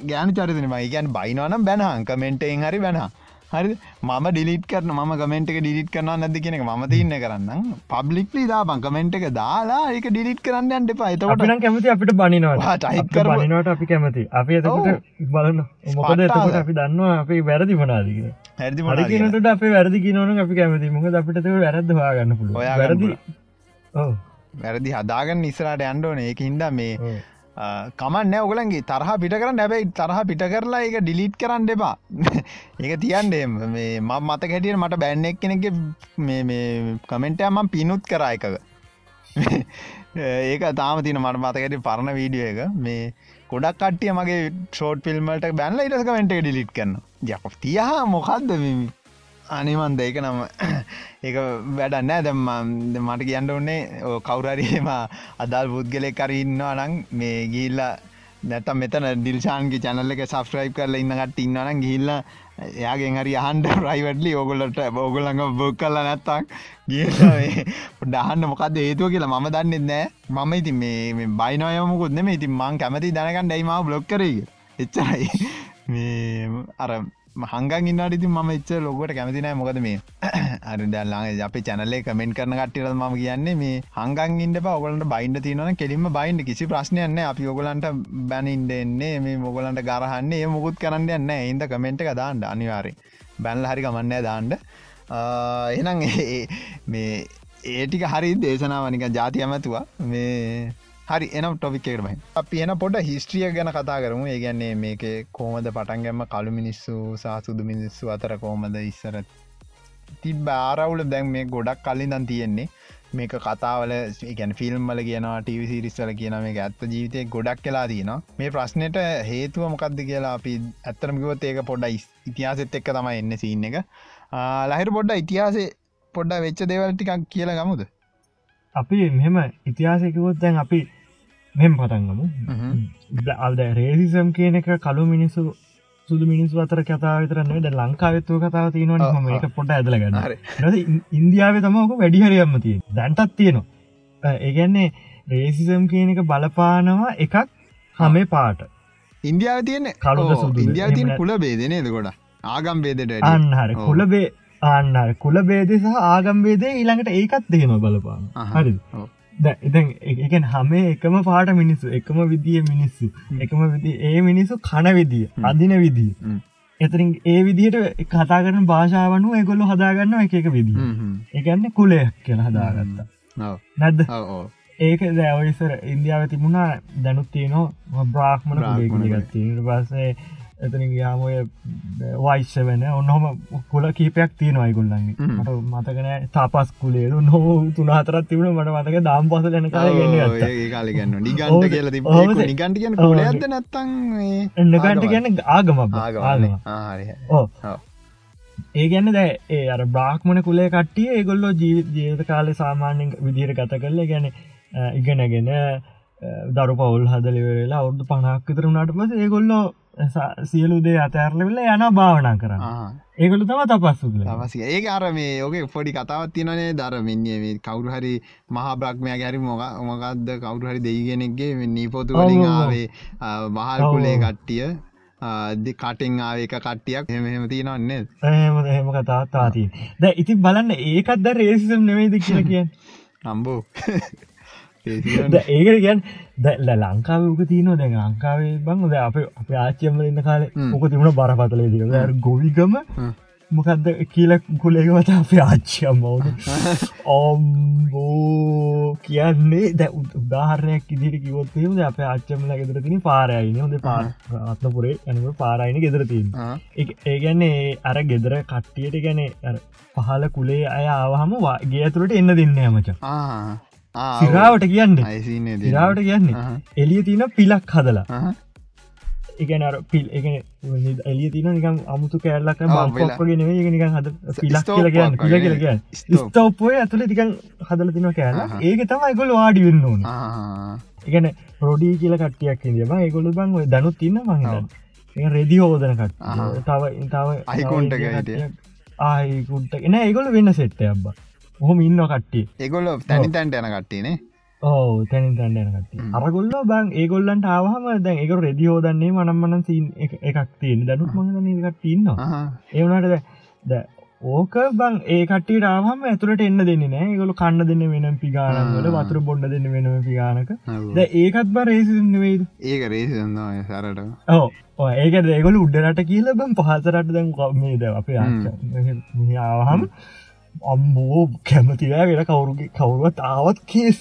ගෑනු චරිතන මයි ගැන් බයිනවනම් බැනහන් කමෙන්ටෙන් හරි බැන හරි. මම ඩිලිට කරන ම කමෙන්ට් එක ඩිලිට කරන නැද කියෙන ම තින්න කරන්න පබ්ලික්ලි දා බං කමෙන්ට් එක දාලා ඒක ඩිලිට කරන්න අන්ට පයිතකොට කැමති අපිට බනිනවා ටයිප් බනිනවට අපි කැමති. අපි එතකොට බලන්න මොකද එතකොට අපි දන්නවා අපි වැරදි හරි කියනට අප වැරදි කියනවන අපි කැමති. මොකද අපිට වැරද හගන්න පුළුව වැරදි. ඔව්. වැරදි හදාගන්න ඉස්සරට අන්ඩෝන ඒක හින්දා මේ. කමන්න ඔගලන්ගේ තරහ පිට කරන්න. හැබැයි තරහ පිට කරලා ඒක ඩිලිට් කරන්න එපා. ඒක තියන්ඩේ මේ ම මත හැටියට මට බැන්නෙක් කෙනෙක මේ කමෙන්ටයම පිනුත් කරා එකක. ඒක තාම තින මට මතකට පරණ වීඩියෝ එක. මේ ගොඩක් කට්ටිය මගේ ෂෝට් ෆිල්ම්මට බැන්ල ඉටස් කමෙන්ට ඩිලිට් කරන්න යක තියහ මොකක්ද මෙම අනිමන්ද ඒක නම ඒක වැඩන්නෑ දැම්ම මට කියන්න ඔන්නේ කවුරරීම අදල් පුද්ගලෙක් කරන්නවා නං මේ ගිල්ල නැතම් මෙතන ඩිල්ෂාන්ගේ චැනල්ල එක සස්්‍රයිප් කරල ඉන්නකට ඉන්නන ගිල්ල එයාගෙන් හරි අහන්ඩ ප්‍රයිවටලි ඕගොලට බෝගොලඟ බොක් කල්ල නැත්තක් ගිය ඩහන්න මොකක්ද හේතුව කියලා මම දන්නෙත් නෑ. මම ඉතින් මේ බයිනයමුකුත් නෙම ඉතින් මං කැමති දැනකන් ඩයිම බ්ලොක් කරේ එච්චරයි. මේ අර හංගන් ඉන්නට ඉතින් ම එච්ච ලොකට කැමතිනෑ මොකද මේ අර දැල්ලාගේ අප චැනලේ කමෙන්ට කරන කට්ටිර ම කියන්නේ මේ හංගන් ඉන්න ඔගලට බයින්ඩ තියනන කෙලින්ම බයින්ඩ කිසි ප්‍රශ්නයන්න අපි ඔගලන්ට බැනින්ඩ එන්නේ මේ මොගලන්ට ගරහන්නේ. ඒ මුකුත් කරන්න යන්න එන්ද කමෙන්ට් එක දාන්න අනිවාරය බැන්ල හරි කමන්නෑ දාන්ඩ එනම් මේ ඒටික හරි දේශනාවනික ජාති ඇමතුවා. මේ හරි එනම් ටොපික්කට බයි අපි එන පොඩ හිස්ට්‍රිය ගැන කතා කරමු. ඒගැන්නේ මේක කෝමද පටන්ගැම කළු මිනිස්සු සහ සුදු මිනිස්සු අතර කෝමද ඉස්සර තිබ ආරවුල දැන් මේ ගොඩක් කල්ලින් දන් තියෙන්නේ. මේක කතාවල ගැන ෆිල්ම්මල කියන ටවිසිරිස්සල කියන මේ ඇත්ත ජීවිතය ගොඩක් කලා තියන මේ ප්‍රශ්නයට හේතුව මොකක්ද කියලා අපි ඇත්තරමකිවත් ඒක පොඩ්ඩ ඉතිහාසෙත් එක්ක තමයි එන්න සින්න එක. ලහිර පොඩ්ඩ ඉතිහාසේ පොඩ්ඩ වෙච්ච දේවල්ටිකක් කියලා ගමුද? අපි මෙම ඉතිහාසයකවොත් දැන් අපි මෙම පටන්ගමු අල්ද රේසිසම් කියන එක කලු මිනිස්සු සුදු මිනිස් අතර කතා විතරන්නේ ද ලංකාවත්ව කතාව තියෙනවන ම එක පොට ඇදලගන්න ඉන්දියාව තමක වැඩිහරියම්ම තිය දැන්ටත් තියෙනවා. ඒගැන්නේ රේසිසම් කියන එක බලපානවා එකක් හමේ පාට. ඉන්දියාව තියන සුදුද? ඉන්දියාව තියන කුල බේදනේද ගොඩ ආගම් බේදට අන්නහර. කුලබේ ආන්නර කුල බේදේ සහ ආගම්බේදේ ඊළඟට ඒකත් දෙහෙම බලපාන හරි ඉතින් එකන් හමේ එකම පාට මිනිස්සු එකම විදිිය මිනිස්සු එකම විදි ඒ මිනිස්සු කන විදිිය අදින විදිී. එතරින් ඒ විදිහට කතා කරන භාෂාවනු ඒගොල්ලු හදාගන්න එක එක විදි එකන්න කුලයක් කියලා හදාගත්තා. නැද්ද? ඒක දැවයිසර ඉන්දියාව තිබුණා දැනුත් තියනවා බ්‍රාහ්මණ. ගත්තිීට පස්සේ එතන ගයාමය වයිශ්‍ය වෙන ඔන්නහොම කුල කීපයක් තියෙනවායි ගොල්ලන්ගේ හ්ම්. මට මතකන තාපස් කුලේරු නොහෝ තුනාතරත් තිබුණ මට මතක දාම් පස ලන කාලගන්න නිගන්ට. කියල. නිගන්ට කියන ඔව්. කුලයක්ද නැත්තං එන්නකට ගැන ආගම ආහරි ඕ ඒ ගැන්න දැ ඒ අර බ්‍රාහ්මණ කුලේ කට්ටිය ඒගොල්ලෝ ජීවිත ජීවිත කාලය සාමාන්‍යෙන් විදිහයට ගත කරල ගැන ඉගෙනගෙන දරු පවුල් හදලිවෙලා අවුදු පනක් විතරුණට පස ඒගොල්ලෝ සියලු දේ අතඇරලවෙල යන භාවනා කරන්න. ඒගොලු තම තපස්සු තමසි ඒ අර මේ ඕක පොඩි කතාවත් තිනනේ දර මෙන්නේ කවුරු හරි මහා බ්‍රක්්මය ගැරි මොක මොකක්ද කවුරු හරි දෙයිගෙනෙක්ගේ නීපොතු වලින්. ආවේ මහල් ඔව්, කුලේ ඔව්. කට්ටිය දෙ කටෙන් ආව එක කට්ටියක්. එහෙම තියෙනවන්නේ එහෙම එහෙම කතාත්තාතිය ද ඉතින් බලන්න ඒකත් ද රේසිසම් නෙවෙයිද කියලා කියන්න. නම්බෝ ඒකට කියන් දැල්ල ලංකාව ක තියන දැන් ලංකාවේ බං ද අප අප ආච්චයම්ල ඉන්න කාලේ හ්ම්. ඕක තිබුණ බරපතලේ දික ගොවිගම මොකක්ද කියල කුලේකවත අපේ ආච්චයම්මවුද ඔම්බෝ කියන්නේ දැ උදාහරණයක් ඉදිරි කිවොත්තේම අප ආච්චමල ගෙදර තින පාරයින හොඳ පාත්නපුරේ ඇනම පාරයින ගෙදර තින් ඒගැන්නේ අර ගෙදර කට්ටියට ගැන පහල කුලේ අය ආවහම ගේ ඇතුළට එන්න දෙන්න මච සිරාවට කියන්නේ. සිරාවට කියන්නේ. එලිය තින පිලක් හදලා. එකනර පිල් එක එලිය තින නිකම් අමුතු කෑල්ලක් නෙවේ නිකන් හද පිලක් ස්තෝප්පුවක් කියල කියන්න. පිල වගේ. කියල කියන්න. ස්තෝප්. ස්තෝප්පොය ඇතුළ තිකන් හදල තින කෑල. ඒක තම එකොල වාඩි වෙන්න ඕන. එකන රොඩී කියල කට්ටියක් ඉදිම ඒගොලු බං දැනුත් තින්න ඒ රෙදි හෝදන කට ආහා. තව තව අයිකුන්ට. ආයකුන්ට එන ඒගොල වෙන්න සෙට්ට අබ්බ හොම ඉන්න කට්ටිය. ඒගොල්ල තැනි තැන්ට යන කට්ටේනේ ඕ තන්නනකට හ්ම්. අරගොල්ල බං ඒගොල්ලන්ට ආවහම දැන් එක රෙදි හෝදන්නේ මනම්මන සීන් එකක් තියෙන දැනුත් මඟ කට ඉන්නවා. ඒවනට ද ඕක බං ඒකට රාහම ඇතුළට එන්න දෙන්න නෑ ගොල කන්න දෙන්න වෙන පිගානවල. වතුර බොඩ්ඩ දෙන්න වෙනම පිගානක. ද ඒකත් බ රේසිවෙයිද ඒක රේසිදන්නවා සරට. ඕ ඒක ඒගොල උඩරට කියල බම් පහතරට දැන් මේ ද අපේ ආවහම අම්බෝ කැමතිවෑ වෙන කවුරුගේ කවුරුවත් ආවත් කේස්.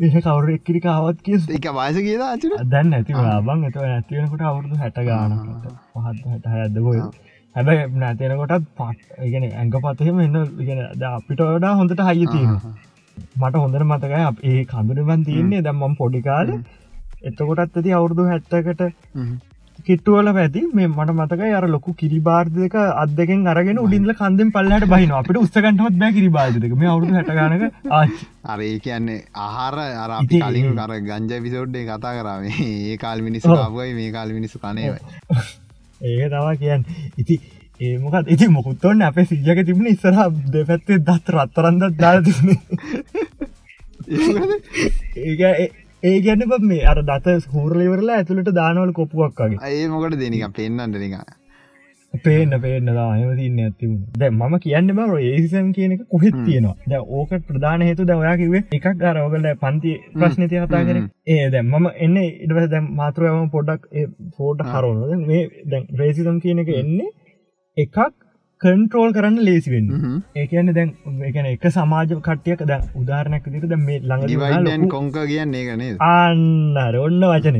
වෙන කවුරු එක්කිරි කාවත් කියෙස් එක වාස කියලා අචර දැන් ඇති බං එත ඇතිවෙනකොට අවුරුදු හැට ගානකට පහත් හැට හැදබොය හැබැයි නැතිනකොටත් පත් ඉගෙන ඇඟ පතහෙම එන්න ඉගෙන අපිට වඩා හොඳට හයිය තියෙන මට හොඳට මතකයි අප ඒ කඳුරබන් තියන්නේ. දැම්මම් පොඩිකාල එතකොටත් ඇති අවුරුදු හැත්තකට කිට්ටුවල පැති මේ මට මතක අර ලොකු කිරිබාර්ධක අදකෙන් අරගෙන උඩින්ල කන්දෙන් පල්ලට බහින අපිට උස්සකටවත් බෑ කිරිබාධක මේ අවුදු හැටගනක ආච් අර ඒ කියන්නේ ආහාර අර කලින් කර ගංජ පිසෝඩ්ඩේ කතා කරාවේ ඒ කාල් මිනිස්සු ඔව්. ආපුයි මේ කාල් මිනිස්සු කනේවයි ඒක තවා කියන්න. ඉති ඒමකත් ඉති මොකුත්තොන්න අපේ සිජක තිබුණ ඉස්සර දෙපැත්තේ දත් රත්තරන්දත් දාල තිබුණ. ඒක ඒ ගැන මේ අර දත හූරලිවරලා ඇතුළට දානවල කොපුුවක් වගේ. ඒ මොකට දෙනික පෙන්න්නට නික පේන්න පේන්න දාම තින්න ඇතිබුණ දැ ම කියන්න බව ඒසම් කියන එක කොහෙත්. තියෙනවා. ද ඕක ප්‍රධාන හේතු දවයා කිවේ එකක් අරෝගල පන්ති ප්‍රශ්නති කතා කර. ඒ දැම් මම එන්න ඉඩව දැම් මාතෘයම පොඩක් පෝට හරෝනද මේ දැන් රේසිතම් කියන එක එන්නේ එකක් කන්ට්‍රෝල් කරන්න ලේසි වෙන්න. ඒකන්න දැන් එකන එක සමාජ කට්ටියක ද උදාරණයක් දිට දැ මේ ළඟ කොංක කියන්නේ ඒකනේ අන්න ඔන්න වචන.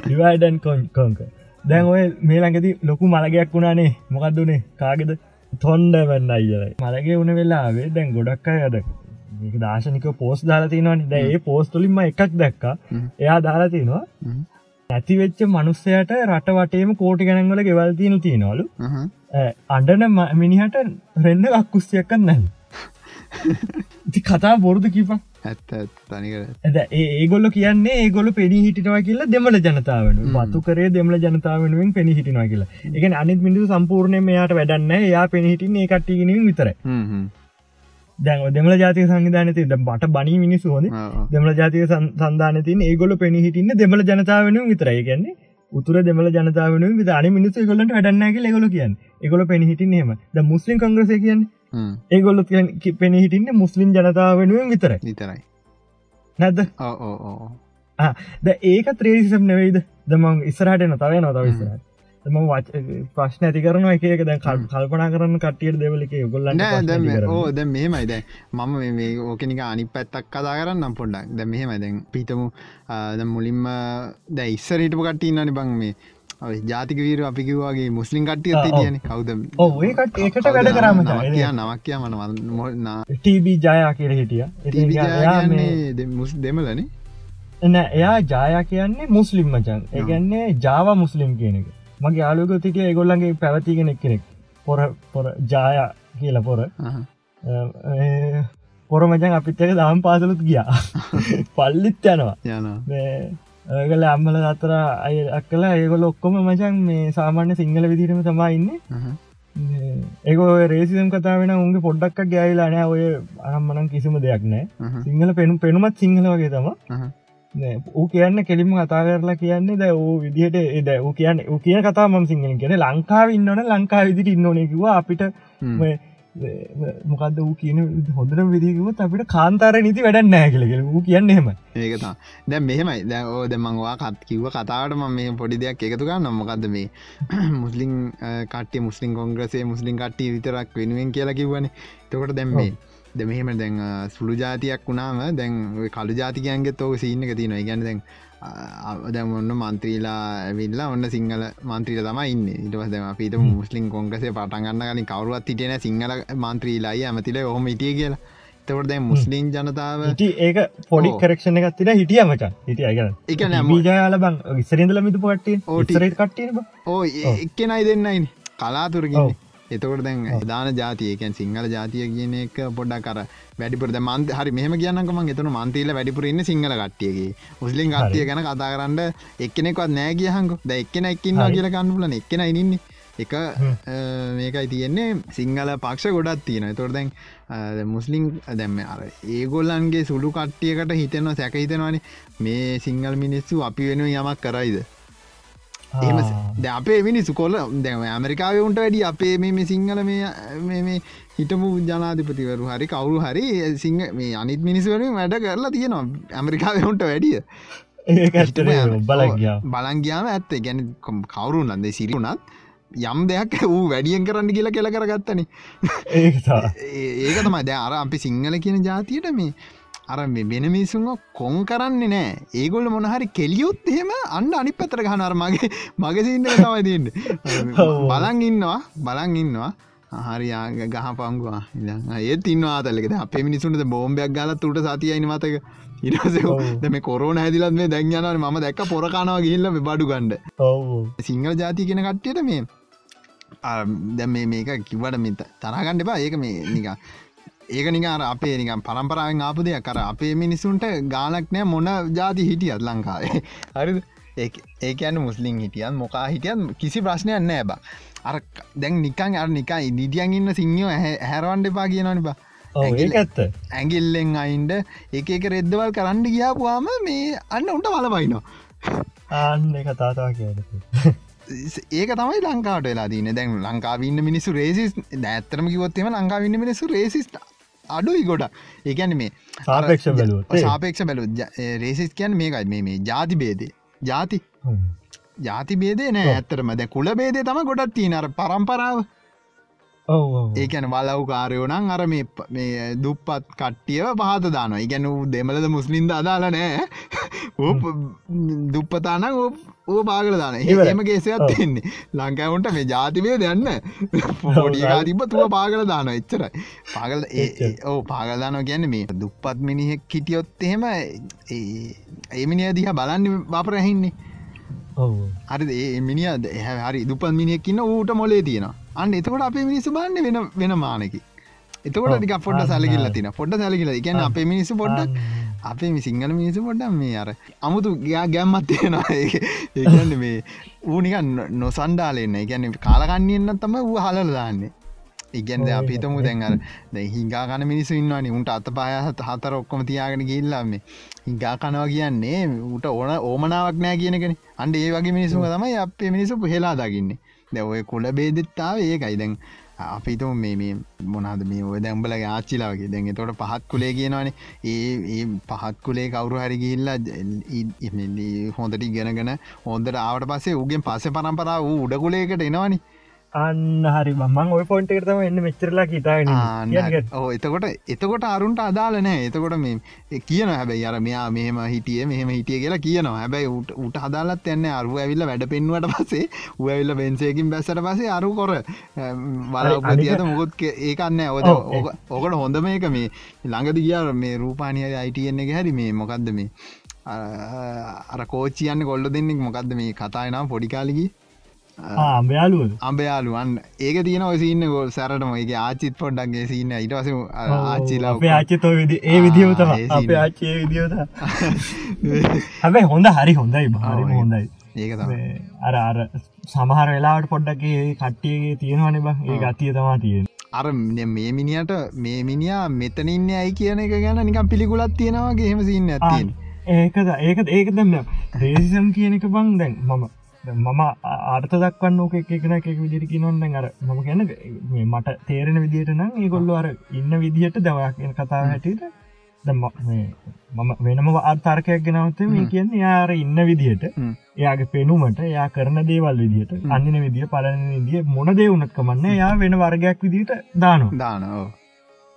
ඩිවයිඩන් කොංක දැන් ඔය මේ ළඟති ලොකු මළගයක් වුණානේ. මොකක්දුනේ කාගෙද? තොන්ඩ වෙන්න අයියලයි මළගේ උන වෙලාවේ දැන් ගොඩක් අයද දාශනික පෝස් දාලාතිනවනි දැ ඒ පෝස්තුලින්ම එකක් දැක්ක. එයා දාලාතිනවා ඇතිවෙච්ච මනුස්සයට රට වටේම කෝටි ගණන්වල ගෙවල්තියන තියෙනවලු අඩන මිනිහට රෙන්ඩ අක්කුස්තියක්කන්න නැල් ඉති කතා බොරුදු කිපා ඇද ඒගොල්ල කියන්නේ ඒගොල පෙනි හිටිනවා කියලා දෙමල ජනතාවෙන හ්ම්. පතු කරේ දෙමල ජනතාවෙනුවෙන් පෙනි හිටිනවා කියලා. එක අනිත් මිනිසු සම්පූර්ණය මෙයාට වැඩන්න යා පෙනි හිටින් ඒ කට්ටිගෙනින් විතර දැන් දෙමල ජාතික සංවිධානති බට බනි මිනිසු හොද දෙමල ජාතික සන්ධානතින් ඒගොල පෙනි හිටින්න දෙමල ජනතාවෙනුවෙන් විතරයි. කියන්නේ උතුර දෙමල ජනතාවන විද අනි මිනිස්සු ගොලට වැඩන්නගේ ලෙගොල කියන්න. එගොල පෙනි හිටින් හෙම ද මුස්ලිම් කංග්‍රස කියන්න? ඒගොල්ල පෙනි හිටින්න මුස්ලිම් ජනතාවෙනුවෙන් විතර නිතරයි නැද ඕ ඕ ඕ ද ඒක ත්‍රේසිසම් නෙවෙයිද? දමං ඉස්සරහට නොතවය නොතවිස්සරට ම ප්‍රශ්න ඇති කරන එක දැන් කල්- කල්පනා කරන්න කටියට දෙවලක ගොල්ලන්න නෑ දැම ඕ දැ මෙහෙමයි. මම මේ ඕකනික අනි පැත්තක් කතා කරන්න පොඩ්ඩක්. දැ මෙහෙම දැන් පිතමු මුලින්ම දැ ඉස්සරහිටපු කට්ටන්නනි බං මේ. ජාතික වීර අපිකිවගේ මුස්ලිම් කට්ටිය. තියන කවුද? ඒකට වැඩ කරාම නවක්කයා නවක්කයා මන මොන්න ටීබී ජයා කියර හිටිය. මුස් දෙමලනේ එන එයා ජායා කියන්නේ මුස්ලිම් මචන්. ඒගන්නේ ජාව මුස්ලිම් කියන එක මගේ යාලුක තිටිය ඒගොල්ලන්ගේ පැවතිගෙනෙක් කෙනෙක් පොර පොර ජාය කියල පොර. පොර මචන් අපිත්තක දම් පාසලුත් ගියා. පල්ලිත් යනවා. යන ඒගල අම්මල අතර අය අක්කලා ඒගොල ඔක්කොම මචන් මේ සාමාන්‍ය සිංහල විදිරම තමයින්න ඒක රේසිම් කතා වෙන උන්ගේ පොඩ්ඩක් ගෑවිලා නෑ ඔය අනම්මනම් කිසිම දෙයක් නෑ සිංහල පෙනු පෙනුමත් සිංහල වගේ තම ඌ කියන්න කෙලිම කතා කරලා කියන්නේ ද විදිහට එද ඌ කියන්න ඌ කිය කතා ම සිංහලින් කියන ලංකාව ඉන්නවන ලංකා විදිට ඉන්නවනෙකිව අපිට මොකද වූ කියන හොඳර විදිකුවත් අපිට කාන්තාර නීති වැඩ නෑ කලෙ ූ කියන්න එහෙම ඒකතා දැ මෙහෙමයි. දැ ඕ දෙමංවා කත් කිව්ව කතාවට ම මේ පොඩි දෙයක් එකතු ගන්න මොකක්ද මේ මුස්ලිම් කටේ මුස්ලිම් කොංග්‍රසේ මුස්ලිම් කට්ටිය විතරක් වෙනුවෙන් කියලා කිව්වන. තකොට දැම් මේ ද මෙහෙම දැන් සුළු ජාතියක් වුණාම දැන් කළු ජාතිකයන්ගේ තෝක සිීන්න එක තියන ගැන දැන් දැම ඔන්න මන්ත්‍රීලා ඇවිල්ලා ඔන්න සිංහල මන්ත්‍රීල තම ඉන්න. ඉටවස් දෙම පිට මුස්ලිම් කොංගසේ පටන්ගන්න කලින් කවරුවත් හිටන සිංහල මන්ත්‍රීලායි ඇමතිල ඔහොම ඉටිය කියලා. තවට දැන් මුස්ලිම් ජනතාව ඒක පොඩි. කරක්ෂණ එකත් තින හිටිය මචන් හිටිය එක නෑම බීජයාල බං ඉස්සරදල මිතු පටේ ඕ ඔව්. එක්කෙනයි දෙන්නයින කලාතුරකින්න. ඔව්. එතකොට දැන් දාන ජාතියකැන් සිංහල ජාතිය කියන එක පොඩ්ඩක් කර වැඩිපුර මන්ත හරි මෙහම කියන්නකම එතන මන්තීල වැඩිපුර ඉන්න සිංහල කට්ටියගේ. මුස්ලිම් කට්ටිය ගැන කතා කරන්න එක්කෙනෙක්වත් නෑ කියහංක ද එක්කෙන එක්කින්වා. කියල කන්නුලන එක්කෙන ඉන්නේ. එක මේකයි තියෙන්නේ. සිංහල පක්ෂ ගොඩත් තියෙන තොර දැන් මුස්ලිම් දැම්ම අර ඒගොල්ලන්ගේ සුළු කට්ටියකට හිතෙනවා සැක හිතෙනවාන. මේ සිංහල් මිනිස්සු අපි වෙන යමක් කරයිද එම ද අපේ මිනිස්සු කොල්ල දැම ඇමරිකාවුන්ට වැඩි අපේ මේ සිංහල මේ හිටමු ජනාධිපතිවරු හරි කවුරු හරි සිංහ මේ අනිත් මිනිස්වරින් වැඩ කරලා තියෙනවා. ඇමරිකාවුන්ට වැඩිය. බලංගයාම ඇත්තේ. ගැන කවුරු නන්දේ සිරිුණත් යම් දෙයක් වූ වැඩියෙන් කරන්න කියලා කෙල කරගත්තන. ඒක තමයි. ද අර අපි සිංහල කියන ජාතියට මේ අර වෙන මිනිසුන් කොන් කරන්නේ නෑ. ඒගොල්ල මොනහරි කෙලියොත් එහෙම අන්න අනි පතර ගහනර මගේ මගසින්න තියන්න. බලන් ඉන්නවා බලන් ඉන්නවා. හරියා ගහ පංගවා ඒත් ඉන්නවා අතලෙක අපේ මිනිසුන්ට බෝම්බයක් ගලත් උට සතියයින මතක ඉරස මේ කොරෝන හැදිලත් මේ දැන්යන ම දැක්ක පොරකානවා ගිල්ල බඩු ගණ්ඩ සිංහල ජාති කියෙන කට්ටියට මේ දැ මේක කිවට මෙ තරගණ්ඩ එපා. ඒක මේ නික ඒක නිකාර අපේ නිකම් පරම්පරාවෙන් ආපු දෙයක්. කර අපේ මිනිසුන්ට ගානක් නෑ මොන ජාති හිටියත් ලංකාවේ. හරි ඒකන්න මුස්ලිම් හිටියන් මොකා හිටියන් කිසි ප්‍රශ්නයක් නෑ බා. අර දැන් නිකන් අර නිකයි නිදියන් ඉන්න සිංහෝ හැරවන්ඩ එපා කියනනිබා ඇත්ත. ඇගිල්ලෙන් අයින්ඩ එක එක රෙද්දවල් කරන්න ගියාපුවාම මේ අන්න උන්ට වලබයිනවා අන්න එක තාතා කිය ඒක තමයි ලංකාට වෙලා දන්න දැන් ලංකාවන්න මිනිසු රේසිස් දැත්තරම කිවොත්තම ලංකාවන්න මිනිසු රේසිස් අඩුයි ගොඩ ඒකැන මේ සාපේක්ෂ බැලු සාපේක්ෂ බැලු රේසිස් කියන් මේකයි. මේ මේ ජාති බේදේ. ජාති. ජාති බේදේ නෑ ඇත්තරම දැ කුල බේදේ තම ගොඩත් තියනර පරම්පරාව ඒකැන වලව් කාරයෝනං අර මේ දුප්පත් කට්ටියව පහත දානවා. ඉගැන දෙමලද මුස්ලින්ද අදාල නෑ. දුප්පතානං ඕ පාගල දාන ඒම ගේසයක් තින්නේ ලංකාවුන්ට මේ ජාතිවය දෙන්න පොඩිකා තිබ තුව පාගල දාන එච්චරයි. පාගල ඕ පාගලදානෝ ගැන්න මේ දුප්පත් මිනිහෙක් හිටියොත් එහෙම ඒමිනිිය දිහ බලන්න බපරහින්නේ හරි ඒ මිනිිය හරි දුපත් මිනිියක්කින්න ඌට මොලේ තියෙනවා. අන්න එතකොට අපේ මිනිස්සු බන්න වෙන වෙන මානකි. එතකොට ටික පොඩ සැලකිල්ල තින පොඩ සැලකිල ගැන අපේ මිනිස්සු පොඩ්ඩක් අපේ සිංහල මිනිසු පොඩ්ඩම් මේ අර අමුතු ගයා ගැම්මත් තියෙනවා. මේ ඌනික නොසන්ඩාලෙන්න ගැන කාලකන්නන්න තම වූ හලල දාන්නේ ඉගැන්ද අපිතමු දැන්ගර හිංගා කන මිනිසු ඉන්නවානි. උන්ට අත පායහත් හතර ඔක්කොම තියාගෙන ගිල්ලන්නේ හිංගා කනවා කියන්නේ ඌට ඕන ඕමනාවක් නෑ කියනකෙන අන්ඩ ඒ වගේ මිනිසුම තමයි අපේ මිනිසු හෙලා දකින්නේ. දැ ඔය කොල බේදෙත්තාව ඒකයි. දැන් අපිතු මේ මොනාද මේ ඔය දැම්බලගේ ආච්චිලාවගේ දැන් තොට පහත් කුලේ කියනවාන. ඒ පහත් කුලේ කවරු හරි ගිල්ලා හොඳට ඉගෙනගෙන හොඳට ආවට පස්සේ උගෙන් පස්ස පරම්පරා වූ උඩකුලේකට එනවානි අන්න හරි. මං ඔය පොන්ට් තම එන්න මෙචරලා කිතාගෙන ඕ එතකොට එතකොට අරුන්ට අදාල නෑ. එතකොට මේ කියන හැබැයි අර මෙයා මෙහම හිටිය මෙහම හිටිය කියලා කියනවා. හැබැයි උට හදාලත් එන්න අරුව ඇවිල්ල වැඩ පෙන්වට පසේ උඇවිල්ල බෙන්සේකින් බැස්සට පසේ අරු කොර වලපතියද මුකුත් ඒකන්න ඔද ඕකට හොඳ මේක මේ ළඟද කියාර මේ රූපානිය අයිටයෙන්නේ හැරි මේ මොකක්ද මේ අර කෝච්චියන්න කොල්ල දෙන්නෙක් මොකක්ද මේ කතායනම් පොඩිකාලිගී අම්බයාලුව අම්බයාලුවන් ඒක තියන ඔසින්න ගොල් සැරටම එක. ආචිත් පොඩ්ඩක්ගේ සින්න ඉටවස ආචිලා ආචිතෝ ඒ විදිියවත ආචේ විදිියෝත හැබැයි හොඳ හරි හොඳයි භාරම හොඳයි. ඒක අර අර සමහර වෙලාට පොඩ්ඩක්ගේ කට්ටියගේ තියෙනවන බ. ඒ ගතිය තමා තියෙන අර මේ මිනිට මේ මිනිා මෙතනඉන්න ඇයි කියන එක ගැන නිකම් පිළිකුලත් තියෙනවාගේ හෙම සින්න ඇතින් ඒකද ඒකත් ඒක දන්න රේසිසම් කියන එක බං දැන් මම මම ආර්ථ දක්වන්න ඕක එකන එක විදිරි කිනොන්න අර මම ගැන මට තේරෙන විදිට නම් ඒගොල්ලු අර ඉන්න විදිහට දවක් කතා හැටියට මම වෙනම ආර්ථාර්කයක් ගෙනවත මේ කියන්න යාර ඉන්න විදිහට එයාගේ පෙනුමට යා කරන දේවල් විදිට අන්න විදිිය පලන විදිිය මොන දේවුනත්කමන්න යා වෙන වර්ගයක් විදිට දානු දානෝ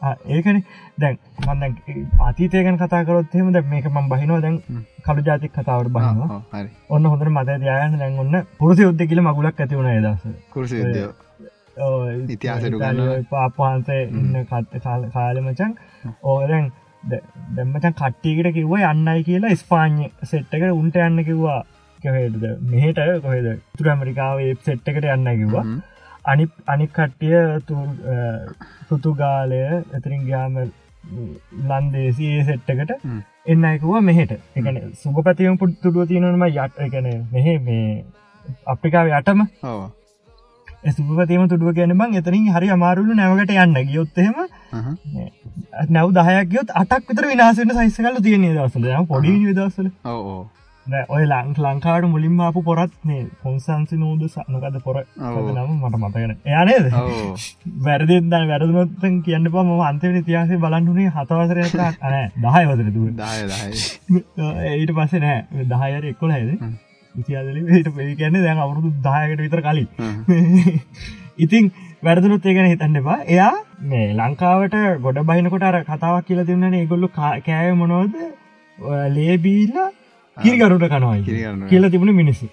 ඒකන දැන් මන්ද අතීතයකන කතාකරොත්හෙම ද මේක මම් බහිනවා. දැන් කළු ජාතික් කතාවට බහනවා. ඔන්න හොඳර මත දයාන දැන් ඔන්න පුරසි යුද්ධ කියල මගුලක් ඇතිවුණ දස ඉතිහාසට පාපහන්සේ ඉන්න කත්ත කාල මචන් ඕරැන් දැම්මචන් කට්ටියකට කිව්ව යන්නයි කියලා ස්පාඥ සෙට්ටකට උන්ට යන්න කිව්වා. කහෙද? මෙහට කොහෙද? තුර ඇමරිකාව ඒ සෙට්ටකට යන්න කිව්වා අනි අනික් කට්ටිය පෘතුගාලය ඇතරින් ගාම ලන්දේසි ඒ සෙට්ටකට එන්න අයකුව මෙහෙට. එකන සුභපතියම පුට්තුඩුව තියෙනනම යට එකන මෙහෙ මේ අප්‍රිකාව යටම සුපතේම තුඩුව ගැන බං එතනින් හරි අමාරුලු නැවකට යන්න ගියොත්තහෙම නැව් දහයක්යොත් අටක් විතර විනාසන සයිස කල තියන්නේ දවසල පොඩි දවසල ඕ ඔය ලං ලංකාට මුලින්ම අපපු පොරත් මේ පොන්සන්සි නූද සනකද පොර? නම? මට මතගෙන එයානේද වැරදිදන්න වැරදුනොත්තන් කියන්න පම අන්තව ඉතිහාසේ බලන්නුනේ හතවසර අන දහය වසර තු ඊට පස්සේ නෑ. දහයර එක්කොල හැද? ඉතියාදල ට පේ කියන්නේ දැන් අවුරුදු දායකට විතර කලින්. ඉතින් වැරදුනුත් ඒගෙන හිතන්න එපා. එයා මේ ලංකාවට ගොඩ බහිනකොට අර කතාවක් කියල දෙන්නන. ඒගොල්ලු කෑය මොනෝද ලේබීලා කිරිකරුට කනවයි කියලා. තිබුණ මිනිස්සු.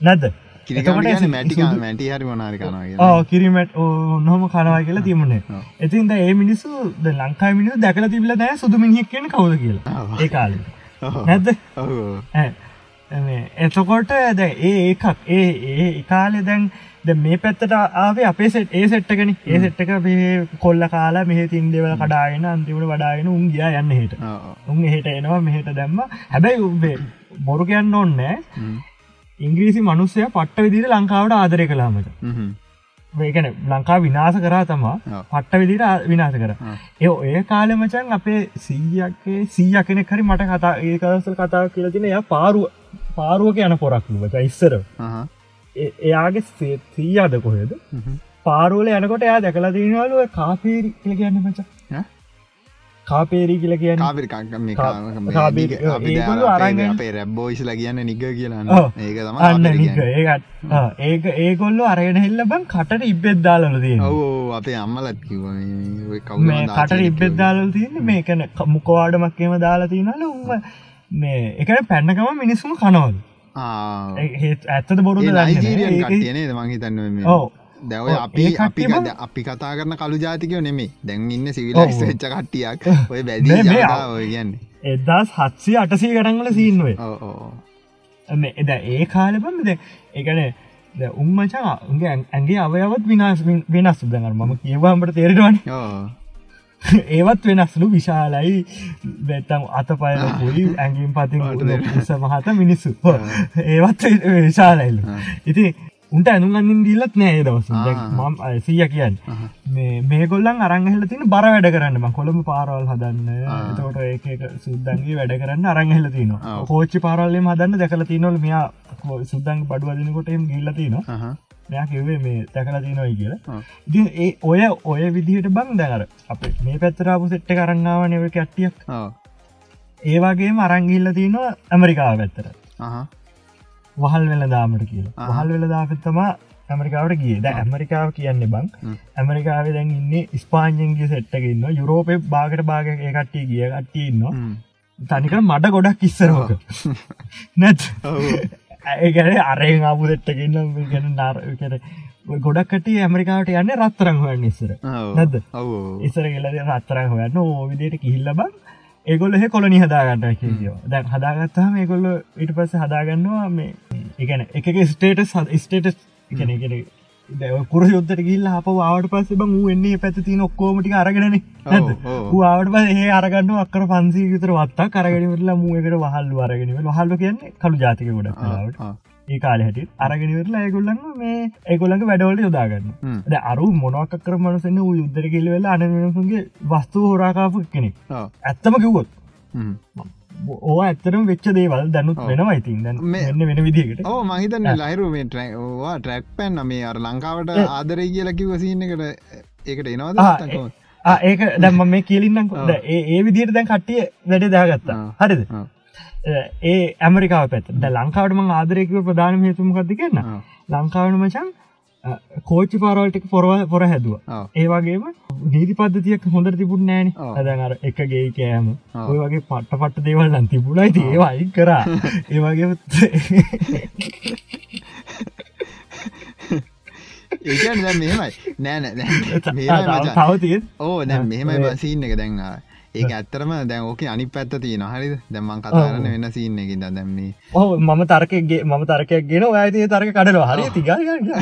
නැද්ද? මැටි හරි මොනාරි කිරිමට නොහම කනවා කියලා තිබුණේ. එතින්ද ඒ මිනිස්සු ද ලංකායි මිනිසු දැකල තිබල නෑ සුදු මිනිියක් කියන කවද කියලා. ඒ කාල. නැද්ද? එතකොට ද ඒ ඒකක් ඒ ඒ කාලෙ දැන් ද මේ පැත්තට ආවේ අපේ සෙට් ඒ සෙට්ටකන ඒ සෙට්ටක මේ කොල්ල කාලා මෙහ තින්දෙවල කඩාගෙන අන්තිමට වඩාගෙන උන් ගියා යන්න හිට උන් එහට එනවා මෙහට දැම්ම. හැබැයි උබේ බොරු කියන්න ඕන්නෑ ඉංග්‍රීසි මනුස්සය පට්ට විදිර ලංකාවට ආදරය කලාමට ඒකන ලංකා විනාස කරා තමා පට්ට විදිට විනාස කර. ඒ ඔය කාලෙමචන් අපේ සීයක්කේ සීය කෙනෙක් හරි මට කතා ඒකදසල් කතා කියලා තින එය පාරුව පාරුවක යන පොරක්ලුවච ඉස්සර එයාගේ සීයාද කොහෙද? පාරුවල යනකොට එයා දැකලා දීනවලුව කාපේරි කියල කියන්න මච. කාපේරි කියල කියන්න රැබ්බෝයිස්ල කියන්න නිග කියලා ඒක අන්න ඒත් ඒක ඒගොල්ල අරගෙන හෙල්ල බන් කට ඉබ්බෙත් දාලල තිය අපේ අම්මලත් කිව කට ඉබ්බෙත් දාලල තියන්න මේකන මුකවාඩමක්කේම දාලා තියනල උම මේ එකට පැන්නකම මිනිස්සුම කනවද ඇත්තද බොරු නේද මහිතන්න දැව අපි අපි අපි කතා කරන කළු ජාතිකයෝ නෙමේ දැන් ඉන්න සිවිලයිස් වෙච්ච කට්ටියක්. ඔය බැද ඔය කියන්න. එදස් හත්සේ අටසී ගටන්වල සීන්ුවේ එද ඒ කාලපමද එකන උම්මචා උගේ ඇගේ අවයවත් විනාස් වෙනස්. දඟර මම කියවාමට තේරෙනවන ඒවත් වෙනස්ලු විශාලයි. බැත්තම් අත පයල පුලි ඇගින් පතින් ස මහත මිනිස්සු. ඒවත් විශාලයිල්ල ඉති උන්ට ඇනුගන්නින් දීලත් නෑ දවස මම් සිය කියන්න. මේ ගොල්ලන් අරංහල තින බර වැඩ කරන්න. කොළඹ පාරවල් හදන්න. තෝට ඒක සුද්දන්ගේ වැඩ කරන්න අරංහල තින කෝච්චි පාරල්ලේ හදන්න දැකල තිනොල් මෙයා සුද්දන් බඩුවදිනකොටම ගිල්ලතින මෙයා කිවේ මේ දැකලා තිනොයි කියලා. ඉති ඒ ඔය ඔය විදිහට බං දැනර අප මේ පැත්තරාපු සෙට්ට කරන්නාව නව කැට්ටියක්. ඒවාගේ මරංගිල්ල තිනවා ඇමරිකාව පැත්තර වහල් වෙල දාමට කියලා වහල් වෙල දාපත්තමා ඇමරිකාවට ගිය. ද ඇමරිකාව කියන්නේ බං. ඇමරිකාව දැන් ඉන්න ස්පාන්යන්ගේ සෙට්ටකන්න යුරෝපය බාගට බාග කට්ටිය ගිය කට්ටියන්න තනික මඩ ගොඩක් ඉස්සරෝක නැත් ඒගැන අරෙන් ආපුදෙට්ටගන්න ගැන නාර ගොඩක්ට ඇමරිකාවට යන්න රත්තරං හොයන්න ඉස්සර. නැද ඉස්සර කියල රත්තරං හොයන්න ඕවිදියට කිහිල්ල බං ඒගොල්ල හ කොලනි හදාගන්න කියෝ දැන් හදාගත්තාම ඒගොල්ල ඉට පස්ස හදාගන්නවා මේ එකන එක ස්ටේට ස්ටේටස් එකන කුර යොත්තට ගිල්ල අප වාට පස්ස බ එන්නේ පැති තින ඔක්කෝමටි අරගෙනන. වාට පස අරගන්න අක්කර පන්සී විතර වත්තා කරගෙනවෙරලා මුවකට වහල්ල අරගෙන හල්ල කියන්නේ කළු ජාතික ගොඩ ඒ කාල හැට අරගෙනවෙරලා ඒගොල්ලන්න මේ ඒගොල්ලඟ වැඩවලට යොදාගන්න ද අරු මොනක්කර මනසන්න යුද්ධර කෙල්වෙලා අනසුන්ගේ වස්තු හෝරාකාපු කෙනෙක්. ඇත්තම කිව්වොත් ඕ ඇත්තරම් වෙච්ච දේවල් දැනුත් වෙනවා ඉතින්. එන්න වෙන විදිකට ඕ මහිතන්න ලයිරු මේ ට්‍රවා ට්‍රැක් පැන් මේ අර ලංකාවට ආදරය කියලා කිවසින්න එකට ඒකට එනවාද ඒක දැම්ම මේ කියලින්නම්. ඒ ඒ විදියට දැන් කට්ටිය වැඩ දාගත්තා හරිද? ඒ ඇමරිකාව පැත් ද ලංකාවටම ආදරයකව ප්‍රධානම හේතුමකක්ද කියන්න ලංකාවන මචන් කෝච්චි පාරවල්ටික පොරව පොර හැදුව. ඒවාගේම නීති පද්ධතියක් හොඳර තිබුණ නෑන අදර එකගේ කෑම. ඔය වගේ පට්ට පට්ට දේවල් ලන් තිබුණයි ඒවායි කරා. ඒවාගේ ඒකන් මෙමයි නෑන තවතිය ඕ දැ මෙහෙමයි බසින්න එක දැන්වා ඒක ඇත්තරම දැන් ඕක අනි පැත්ත තියෙන හරි දැමන් කතාරන්න වෙන සින්න එකින් දැම්මේ ඕ මම තර්කගේ මම තර්කයක් ගෙන. ඇතිය තර්ක කඩල හරි තිග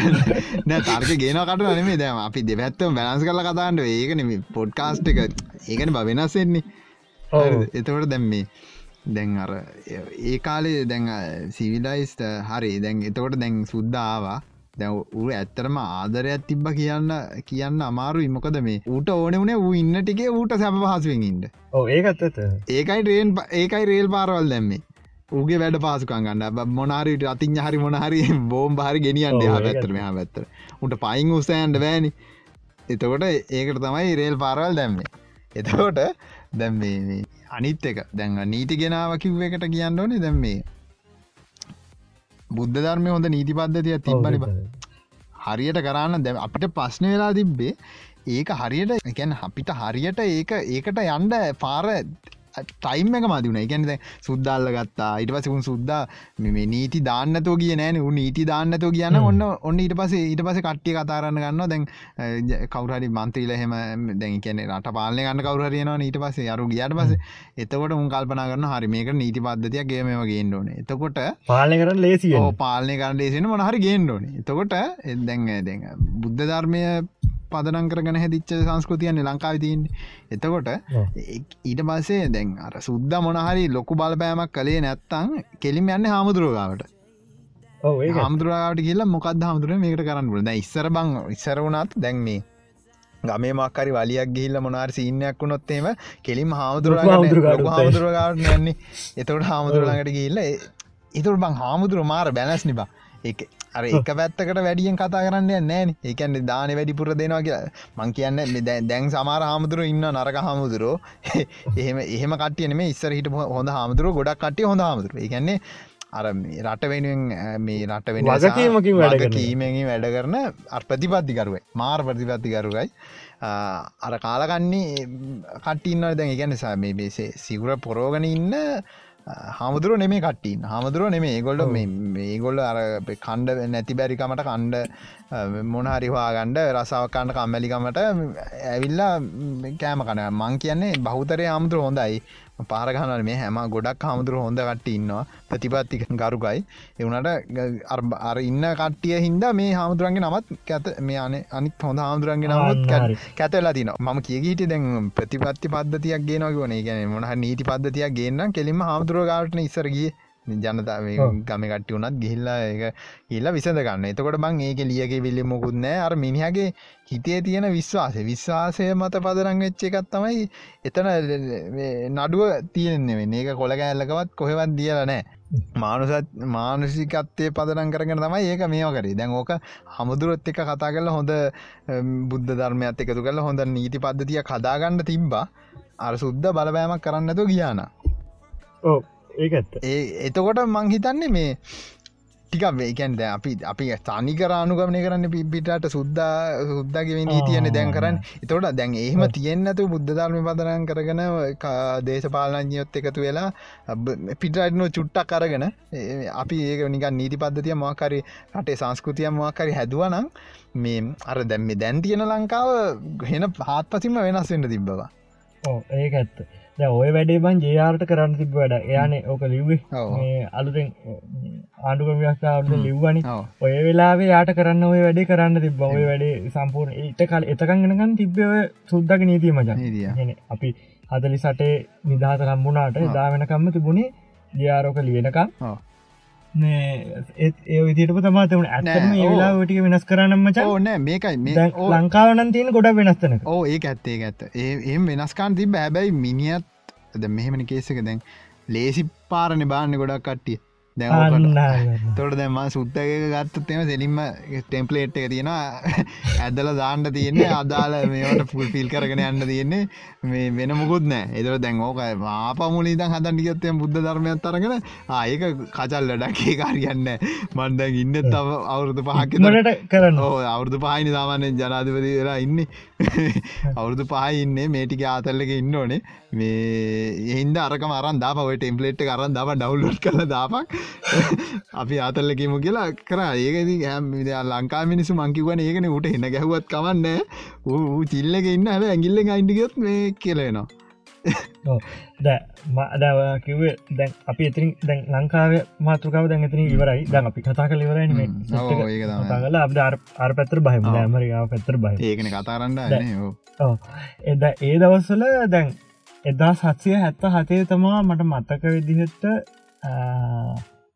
නෑ තර්ක ගෙන කට නෙමේ දැම අපි දෙපැත්තම බැලන්ස් කල කතාන්ට ඒකනෙම පොඩ්කාස්ට් එක. ඒකන බ වෙනස්සෙන්නේ එතවට දැම්මේ දැන් අර ඒ කාලේ දැන් සිවිලයිස්ට හරි. දැන් එතකොට දැන් සුද්දාවා දැ ඌ ඇත්තරම ආදරයක් තිබ්බ කියන්න කියන්න අමාරු ඉමොකද මේ ඌට ඕන වනේ ඌ ඉන්න ටිකේ ඌට සැප පහසුවෙන් ඉන්න. ඕ ඒකත්තත ඒකයි රේන් ඒකයි රේල් පාරවල් දැම්මේ. ඌගේ වැඩ පාසුකන් ගන්න. මොනාරට අතින් හරි මොනහරි බෝම් හරි ගෙනියන්ට ඔව්, හා ඒක පැත්තර උට පයින් උසෑන්ට බෑනි. එතකොට ඒකට තමයි රේල් පාරවල් දැම්මේ. එතකොට දැම් අනිත් එක. දැන් නීති ගෙනාව කිව්ව එකට කියන්න ඕනේ. දැම් මේ බුද්ධ ධර්මය හොඳ නීති පද්ධතිය තිබ්බනි හරියට කරන්න දැ අපිට ප්‍රශ්න වෙලා තිබ්බේ ඒක හරියට එකැන් අපිට හරියට ඒක ඒකට යන්ඩ පාර ටයිම් එක මදිවුණ එකැනද සුද්දල්ල ගත්තා ඉට පසකුන් සුද්දා මේ නීති දාන්නතෝ කිය නෑන. උ නීති දාන්නතෝ කියන්න. ඔන්න ඔන්න ඊට පසේ ඊට පස කට්ටිය කතාරන්න ගන්න දැන් කවරහරි මන්ත්‍රීල හෙම දැන් කියන රට පාලන ගන්න කවරයනවා ඊට පසේ අරු ගියට පස එතකොට උන් කල්පනා කරන්න හරි මේක නීති පද්ධතියක් ගේම ගේන්න ඕන. එතකොට පාලය කරන්න ලේසිය පාලනය කරන්න ලේසින මොනහරි ගේන්න ඕන. එතකොට දැන් දැන් බුද්ධ ධර්මය පදනං කරගෙන හැදිච්ච සංස්කෘතියන්නේ ලංකාව තියන්න. එතකොට ඊට පස්සේ දැන් අර සුද්ද මොනහරි ලොකු බලපෑමක් කළේ නැත්තං කෙලිම යන්න හාමුදුරුවගාවට. හාමුදුරුවගාවට කියලා මොකක්ද හාමුදුරුව මේකට කරන්න පුල ඉස්සර බං ඉස්සර වුණත් දැන් මේ ගමේ මක්කරි වලියක් ගිහිල්ල මොනාර සිීනයක් වුණොත්තේම කෙලිම හාමුදුරුවෝ හාමුදුරුවගාට යන්නේ. එතවට හාමුදුරුවලඟට ගිල්ල එතුර බං හාමුදුරුව මාර බැලස් නිබා එක අර එක පැත්තකට වැඩියෙන් කතා කරන්න නෑන ඒකන්න දාන වැඩිපුර දෙනවා කියලා. මං කියන්න දැන් සමාර හාමුදුරුව ඉන්න නරක හාමුදුරෝ. එහෙම එහෙම කටියන මේ ඉස්සර හිට හොඳ හාමුදුරුව ගොඩක් කටිය හොඳ හාමුදුරුව එකන්නේ අර රට වෙනුවෙන් මේ රට වෙන වගකීමකින් වැඩ කරන. කීමෙන් වැඩ කරන අර් ප්‍රතිපත්තිකරුවයි. මාර් ප්‍රතිපත්තිකරුගයි අර කාලකන්නේ කට්ටින්න දැන්. ඉගැනසා මේ බේසේ සිගුර පොරෝගන ඉන්න හාමුදුරුව නෙමේ කට්ටීන් හාමුදුරුව නෙමේ. ඒගොල්ල ඔව්. ඒගොල්ල අර කණ්ඩ නැති බැරිකමට කණ්ඩ මොනහරිවා ගණ්ඩ රසාවකන්න කම්මැලිකමට ඇවිල්ලා කෑම කන මං කියන්නේ බෞතරය හාමුදුර හොඳයි පාරගහනල මේ හැම ගොඩක් හාමුදුර හොඳ කට ඉන්නවා. ප්‍රතිපත්ති ගරුකයි. එවනට අර ඉන්න කට්ටිය හින්ද මේ හාමුදුරන්ගේ නමත් කැත මේ අන අනිත් හොඳ හාමුදුරන්ගේ නමුත්. කැතලා තින ම කියගීට දැන් ප්‍රතිපත්ති පද්ධතියක් ගේනවගන ගැන මොහ නීති පද්ධතියක් ගේන්න කෙලින්ම හාමුදුරුවගාටන ඉස්සරගිය ජනතාව ඔව්. ගම කට්ටි වනත් ගිහිල්ලා එක හිල්ලා විසඳ ගන්න. එතකොට බං ඒක ලියක විල්ලි මොකුත්නෑ අර මිනිහගේ හිතේ තියෙන විශ්වාසය. විශ්වාසය මත පදරං වෙච්ච එකත් තමයි එතන නඩුව තියෙන්නේ ඒක කොළ කෑල්ලකවත් කොහෙවත් දියල නෑ මානුසත් මානුසිකත්තය පදනම් කරගෙන තමයි ඒක මේෝ කරේ. දැන් ඕක හමුදුරොත් එක කතා කරල හොඳ බුද්ධ ධර්මයත් එකතු කරල හොඳ නීති පද්ධතිය කදාගන්න තිබ්බා. අර සුද්ද බලපෑමක් කරන්නතු ගියාන ඕ ඒකත්ත ඒ එතකොට මං හිතන්නේ මේ ටිකක් වේකන්ද අපි අපි තනිකරානුගමනය කරන්න පිපිටට සුද්දා සුද්දාගේ නීතියන දැන් කරන්න. එතකොට දැන් ඒහම. තියෙන්න්නතු බුද්ධ ධර්මය පදනන් කරගෙන දේශපාලනඥයොත් එකතු වෙලා පිටටන චුට්ටක් කරගෙන අපි ඒක නික නීති පද්ධතිය මොකරි රටේ සංස්කෘතිය මොකරි හැදුවනම් මේ අර දැම්ම දැන් තියෙන ලංකාව හෙන පාත් පසිම වෙනස් වෙන්න තිබ්බවා. ඕ ඒක ඇත්ත ඔය වැඩේ බන් ජයාර්ට කරන්න තිබ වැඩ. එයානේ ඕක ලිව්වේ. අලුතෙන් ආණ්ඩුක ව්‍යස්ථාවට ලිව්වනි. ඔය වෙලාවේ යාට කරන්න ඔය වැඩේ කරන්න තිබ ඔය වැඩේ සම්පූර් ඒට කල එතකංගෙනගන් තිබ්බව සුද්දක නීතිය. ගැන අපි හදලි සටේ නිදහත රම්බුණාට ඔව්. දාවෙනකම්ම තිබුණේ ජයාරෝක. ඒත් ඒ විදිටම තමාතවන ඇත්තම නෑ, ඒ ඔව්. වෙලා ටික වෙනස් කරන්න මචන් ඕ නෑ මේකයි මේ ලංකාවනන් තියෙන ගොඩ වෙනස්තනක ඕ ඒ ඇත්තේ ඇත්ත. ඒ වෙනස්කාන් තිබ හැබැයි මිනිියත් ද මෙහෙමනි කේසක දැන් ලේසි පාරණ බාන්න ගොඩක් කට්ටිය අන්න තොට දැම සුත්තක ගත්තත්තෙම සෙලින්ම ටෙම්පලේට් එක තියෙන ඇදල දාන්න තියන්නේ අදාල මේට පුල් පිල් කරගෙන යන්න තියෙන්නේ මේ වෙන මුකුත් නෑ එතර දැන් ඕක ආපමුල දන් හදන් ගත්තය බුද්ධ ධර්මයක් අරගෙන ආයක කචල් ලඩක්ේ කාරියන්න මන්දැන් ඉන්න තව අවුරුදු පහක් මට කරන්න අවුරදු පහනි සාමාන්‍යෙන් ජනාධපති වෙලා ඉන්න අවුරදු පහයි ඉන්න මේටික ආතල්ලක ඉන්න ඕනේ මේ එහින්ද අරක මරන් දා පවට ටෙම්පලේට් කරන්න දම ඩව්ලෝඩ් කළ දාපක් අපි ආතල්ලකීම කියලා කර ඒකද හැම් ලංකා මිනිසු මංකිවන ඒකන උට එන්න ගැහුවත් කවන්න ඌ චිල්ලක ඉන්න හැබ ඇගිල්ල අයින්ඩිගත් මේ කියලේනවා දව කිවේ දැන් අපි එතිරින් දැන් ලංකාව මාතෘකාව දැන් එතින ඉවරයි. දැන් අපි කතා කල තමයි. කල අප අර පැත්තර බහිම ඔව්. ඇමරිකාව පැත්තර බහි ඒකන කතාරන්න එද ඒ දවස්සල දැන් එදා සත්සය හැත්ත හතේ තමා මට මත්තක විදිහත්ත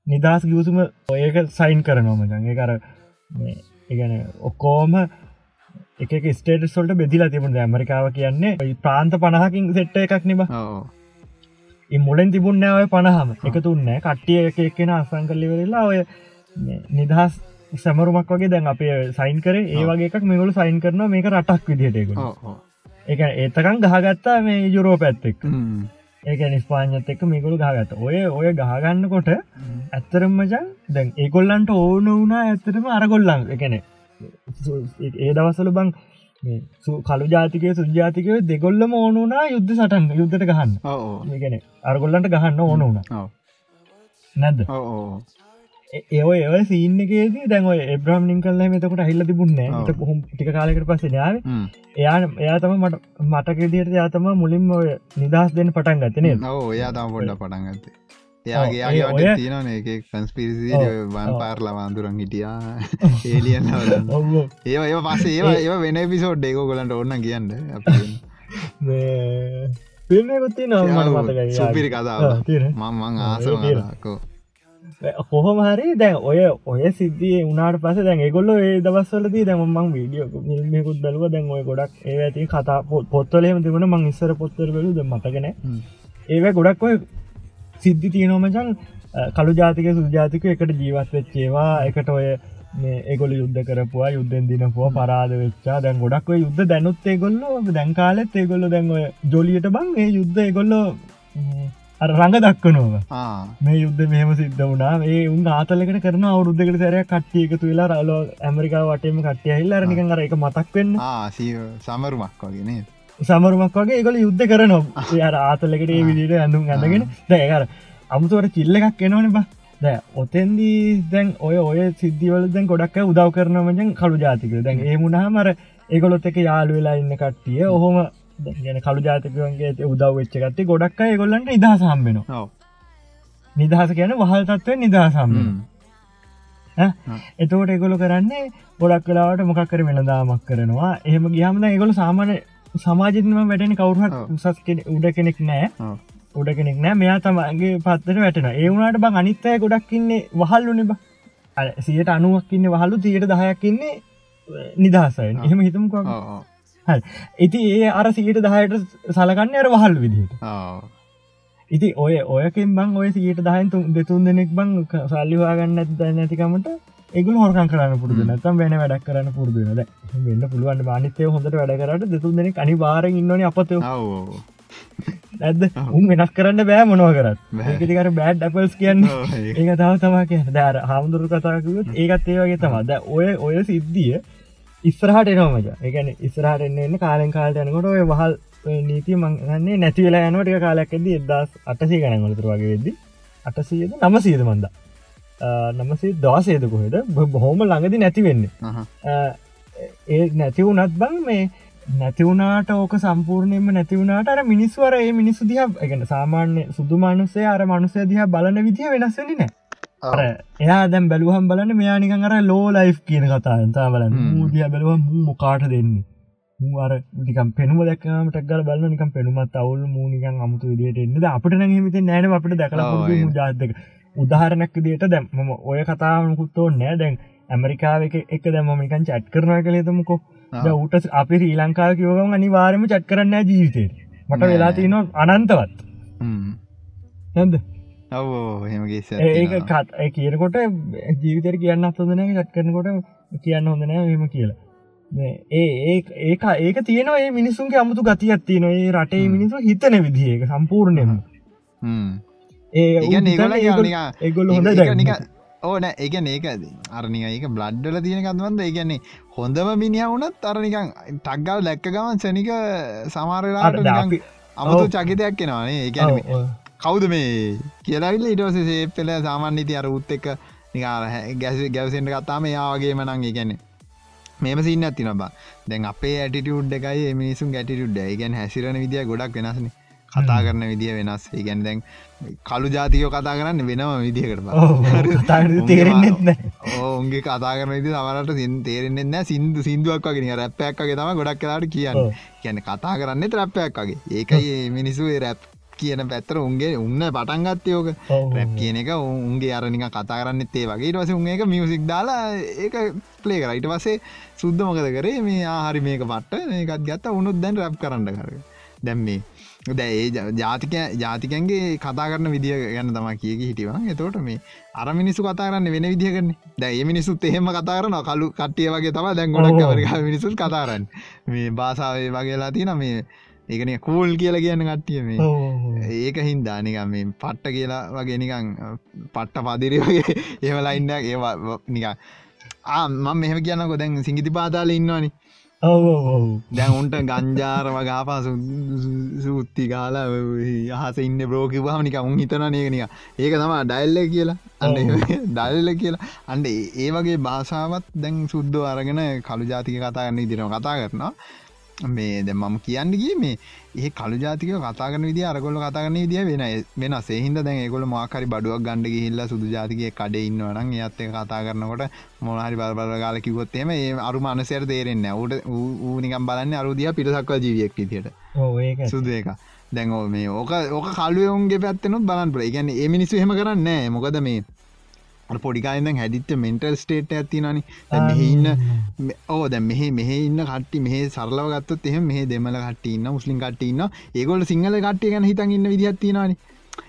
නිදස් ගියසුම ඔයක සයින් කරනවම ඒ කර එකන ඔක්කෝම එක ස්ටේට සොල්ට බෙදිලා තිබුණ ඇමරිකාව කියන්නේ ප්‍රාන්ත පණහකින් සෙට්ට එකක් නිබ මුලෙන් තිබුණෑ ඔය පණහම එක තුන්නෑ කට්ටිය එක එක්කෙන අසං කල්ලිවෙරලා ඔය නිදහස් සැමරුමක් වගේ දැන් අපේ සයින් කර. ඒ වගේ එකක් මෙගොලු සයින් කරන මේක රටක් විදිහටක එක ඒතකන් ගහගත්තා මේ යුරෝ පැත්තෙක් ඒක නිස්පාඥත් එක්ක මේගොලු ගහගත්ත. ඔය ඔය ගහගන්න කොට ඇත්තරම් මචන් දැන් ඒකොල්ලන්ට ඕන වුණා ඇත්තටම අරගොල්ලන් එකන ඒ දවසල බං කළු ජාතිකය සුජාතිකය දෙගොල්ලම ඕනුනා යුද්ධ සටන් යුද්ධට ගහන්න. ගැන අරගොල්ලන්ට ගහන්න ඕන වුණ. නැද්ද? ඒ ඒව සීන්නකේදී දැන් එබ්‍රම් ලින්කල්ල මෙතකට හිල්ල තිබුන්න හොම ටික කාලකට පස්ස යාව? එයා එයා තම මට මටකෙදියට යාතම මුලින්ම ඔය නිදහස් දෙන්න පටන් ගත්තනේ ඔයා තම පොඩ්ඩ පටන් ගත්තේ එයාගේ තියන එක කන්ස්පිරිසි වන් පාර්ලා වන්දුරන් හිටියා ඒලියන් ඒ ඒ පස්සේ ඒවා ඒ වෙන පිසෝඩ් ඒකෝ ගොලන්ට ඔන්න කියන්න පිල්මකුත්ති නම සුපිරි කතාව මං ආසකෝ කොහොම හරි දැන් ඔය ඔය සිද්ධිය උනාට පස දැන් ගොල්ල ඒ දවස්සලදී දැමමං වීඩියෝ මිල්මකුත් බැලුව. දැන් ඔය ගොඩක් ඒ ඇති කතා පොත්තලේම තිබුණ මං ඉස්සර පොත්තර ද මතගෙන ඒව ගොඩක් ඔය සිද්ධි තියනොමචන් කළු ජාතික සුජාතික එකට ජීවත් වෙච්චේවා එකට ඔය ඒගොල යුද්ධ කරපුවා යුද්ධෙන් දිනපුවා පරාද වෙච්චා. දැන් ගොඩක් යුද්ධ දැනුත් ඒගොල්ල දැන්කාලෙත් ඒගොල්ල දැන් ඔය ජොලියට බං ඒ යුද්ධ ඒගොල්ල රඟ දක්වනෝව. මේ යුද්ධ මෙහම සිද්ධ වුණා. ඒ උන් ආතලකට කරන අවුරුද්ධකට සැරය කට්ටියකතු වෙලා රලෝ ඇමරිකා වටේම කට්ටිය හිල්ල නිකන් අර එක මතක් වෙන්න. සමරුමක් වගෙන සමරුමක් වගේ ඒගොල යුද්ධ කරනවා. යාර ආතලකට ඒ විදිට ඇඳුම් ඇඳගෙන. දැකර අමුතුවට චිල්ල එකක් එනවන බා. දැ ඔතෙන්දී දැන් ඔය ඔය සිද්ධිවල දැන් ගොඩක් උදව් කරනවජන් කළු ජාතික. දැන් ඒ මුණහමර ඒගොලොත් එක යාලු වෙලා ඉන්න කට්ටිය ඔහොම ගැන කළු ජාතිකවන්ගේ උදව් වෙච්චගත්තේ ගොඩක් අයගොල්ලන්ට නිදහසම්බෙනවා නිදහස කියන වහල් තත්වය නිදහසම්බෙන එතකොට එගොල කරන්නේ ගොඩක් කලාවට මොකක්කර වෙනදාමක් කරනවා. එහෙම ගියහමද ඒගොල සාමාන සමාජතම වැටෙන කවුරහත් උසස් උඩ කෙනෙක් නෑ. උඩ කෙනෙක් නෑ. මෙයා තමගේ පත්තට වැටෙන ඒ වුණට බං අනිත්තය ගොඩක්කින්නේ වහල්ලු නිබ සියට අනුවක්කින්න වහලු තියට දහයක්කින්නේ නිදහසයි එහෙම හිතමක ඉති ඒ අර සියට දහයට සලකන්න අර වහල් විදිහට. ඉති ඔය ඔයකින් බං ඔය සියට දහයන් දෙතුන් දෙනෙක් බං සල්ලිවාගන්න ඇද නැතිකමට ඒගුල හොරකන් කරන්න පුරදු නතම් වෙන වැඩක් කරන්න පුරදුනද වෙන්න පුළුවන් මානිතය හොඳට වැඩ කරට දෙතුන් දෙනෙක් අනි වාරෙන් ඉන්නන අපත. ඇද උන් වෙනස් කරන්න බෑ මොනව කරත්. ඒකතිකර බෑඩ් ඇපල්ස් කියන්න. ඒක. තව තමා කිය දෑර හාමුදුරු කතාකුත් ඒකත් ඒවගේ තමද ඔය ඔය සිද්ධිය ඉස්සරහට එනෝමජ එකන ඉස්රහට එන්න කාලෙන් කාලට යනකොට ඔය වහල් නීති මංන්නේ නැති වෙලා යනට කාලයක් ඇද එදස් අටසී ගනගලතුර වගේ වෙද්දි. අටසීද නම සීද මන්ද නමසේ දවාසේද කොහෙද? බොහොම ළඟදි නැති වෙන්නේ. ඒ නැති වුනත් බං මේ නැතිවුණට ඕක සම්පූර්ණයම නැතිවුණට අර මිනිස්වර ඒ මිනිස්සු දිහ එකන සාමාන්‍ය සුදු මනුසේ අර මනුසය දිහ බලන විදිහ වෙනස්සෙන නෑ අර එයා දැම් බැලුවහම් බලන්න මෙයා නිකන් අර ලෝ ලයි් කියන කතාන්තා බලන්න. මූදිය බැලුව මොකාට දෙන්නේ? අර නිකම් පෙනුම දැක්කමට ගල බල නිකම් පෙනුමත් අවුල් මූනිකන් අමුතු විදියට එන්නද අපට නැහිමති නෑන අපට දැකල ජාතක උදාහරණක් දිට දැම් ම ඔය කතාවකුත්තෝ නෑ දැන් ඇමරිකාව එක දැම මිකන් චට් කරන කළේතමකො ඌට අපි ශ්‍රී ලංකාව කියෝගම අනිවාරම චට් කරන්න ජීවිතේ. මට වෙලා තියන අනන්තවත්. නැද? ඒක කත් කියනකොට ජීවිතර කියන්න අත්හොඳන චට් කරනකොට කියන්න හොඳනෑ මෙම කියලා. ඒ ඒක ඒක තියන ඒ මිනිසුන්ගේ අමුතු ගතියක් තියන ඒ රටේ මිනිසු හිතන විදිඒක සම්පූර්ණයම ඒ ඒගොල්ල හොඳ ඕන ඒක ඒක අරනික බ්ලඩ්ඩල තියෙන කත්වන්ද ඒගැන්නේ හොඳම මිනිිය වුනත් අරනිකං ටක්ගල් දැක්ක ගමන් සනික සමාරලාට අමුතු චකිතයක් කෙනවානේ ඒගැන කවුද මේ කියලාවිල්ල ඉටවස සේ පෙළ සාමාන්‍යීති අර උත් එක්ක නිකාර ගැස ගැවසෙන්ට කත්තාම යාගේ මනං ඒගැන මේම සින්න ඇති නොබ දැන් අපේ ඇටිටියුඩ් එකයි මිනිසුන් ගැටිටුඩ් ඒගැන් හැසිරන විදිිය ගොඩක් වෙනස්නේ. කතා කරන විදිිය වෙනස්. ඒගැන් දැන් කළු ජාතිකෝ කතා කරන්න වෙනම විදිහකට තේරෙන්න්න ඕන්ගේ කතා කරන විදි සමරට සින් තේරෙන්න්න සිින්දු සිින්දුවක් වගෙන රැප්පයක් වගේ තම ගොඩක් කලාට කියන්න. කියන්න කතා කරන්න රැප්පයක් වගේ. ඒකයි මිනිසු රැප් කියන පැත්තර උන්ගේ උන්න පටන්ගත්තයෝක රැප් කියන එක උන්ගේ අරනික කතා කරන්න එත්තේ වගේ. වස උන් එක මියසික් දාලා ඒක පලේ කරයිට වසේ සුද්ද මොකද කරේ? මේ ආහරි මේක පට්ට ඒකත් ගත්ත. උනුත් දැන් රැප් කරන්න කර දැම් මේ දැ ඒ ජාතික ජාතිකන්ගේ කතා කරන විදිිය ගැන්න තම කියක හිටිවා එතෝට මේ අර මිනිසු කතා කරන්න වෙන විදිහකරන්න දැ මිනිසුත් එහෙම කතා කරන කලු කට්ටිය වගේ තම දැන් ගොඩක් වරග මිනිසුත් කතාරන්න මේ බාසාාවේ වගේලා තින මේ ඒකන කූල් කියල කියන්න කට්ටිය මේ. ඒක හින්දානික මේ පට්ට කියලා වගේ නිකං පට්ට පදිරි වගේ ඒවලා ඉන්න ඒවා නික ආ මම මෙහම කියන්නකො. දැන් සිංගිති පාතාල ඉන්නවානේ දැන් උන්ට ගංජාරව ගාපා සුත්ති කාල අහස ඉන්න බ්‍රෝකිවාම නික උන් හිතන නේකනික ඒක තම ඩයිල්ල කියලා. අන්න ඩල්ල කියලා. අන්ඩ ඒ වගේ භාෂාවත් දැන් සුද්දෝ අරගෙන කළු ජාතික කතාගන්න ඉදිරම කතා කරනවා මේ දැ මම කියන්නගේ මේ ඒ කළු ජාතික කතාගන විදි අරගොල කතාගන විදිිය වෙන වෙන සේහින්ද දැන් ඒගොල මාකරි බඩුවක් ගණඩ හිල්ල සුදු ජාතික කඩ ඉන්නවන ඒත් කතා කරනකොට මොනහරි බල්බල ගල කිවොත්තේම ඒ අරු මනසයට තේරෙන්න ට ඌනිකම් බලන්න අරුදිය පිටසක්ව ජීවියක් විදියට. සුදු එක දැන් මේ ඕක ඕක කල්ුවයුන්ගේ පැත්තනුත් බලන්පල ගැන ඒ මිනිස්සු හෙම කරන්න මොකද මේ පොඩිකායිද හැදිත්ත මෙන්ටල් ස්ටේට ඇතිනනි මෙහඉන්න ඕ දැ මෙහ මෙහ ඉන්න කට්ටි මේ සරලව ගත්තත් එහ මේ දෙමල කටන්න මුස්ලිම් කටන්න ඒගොල සිංහල කට්ටිය ගැන හිතන් ඉන්න විදිහත්තිනනි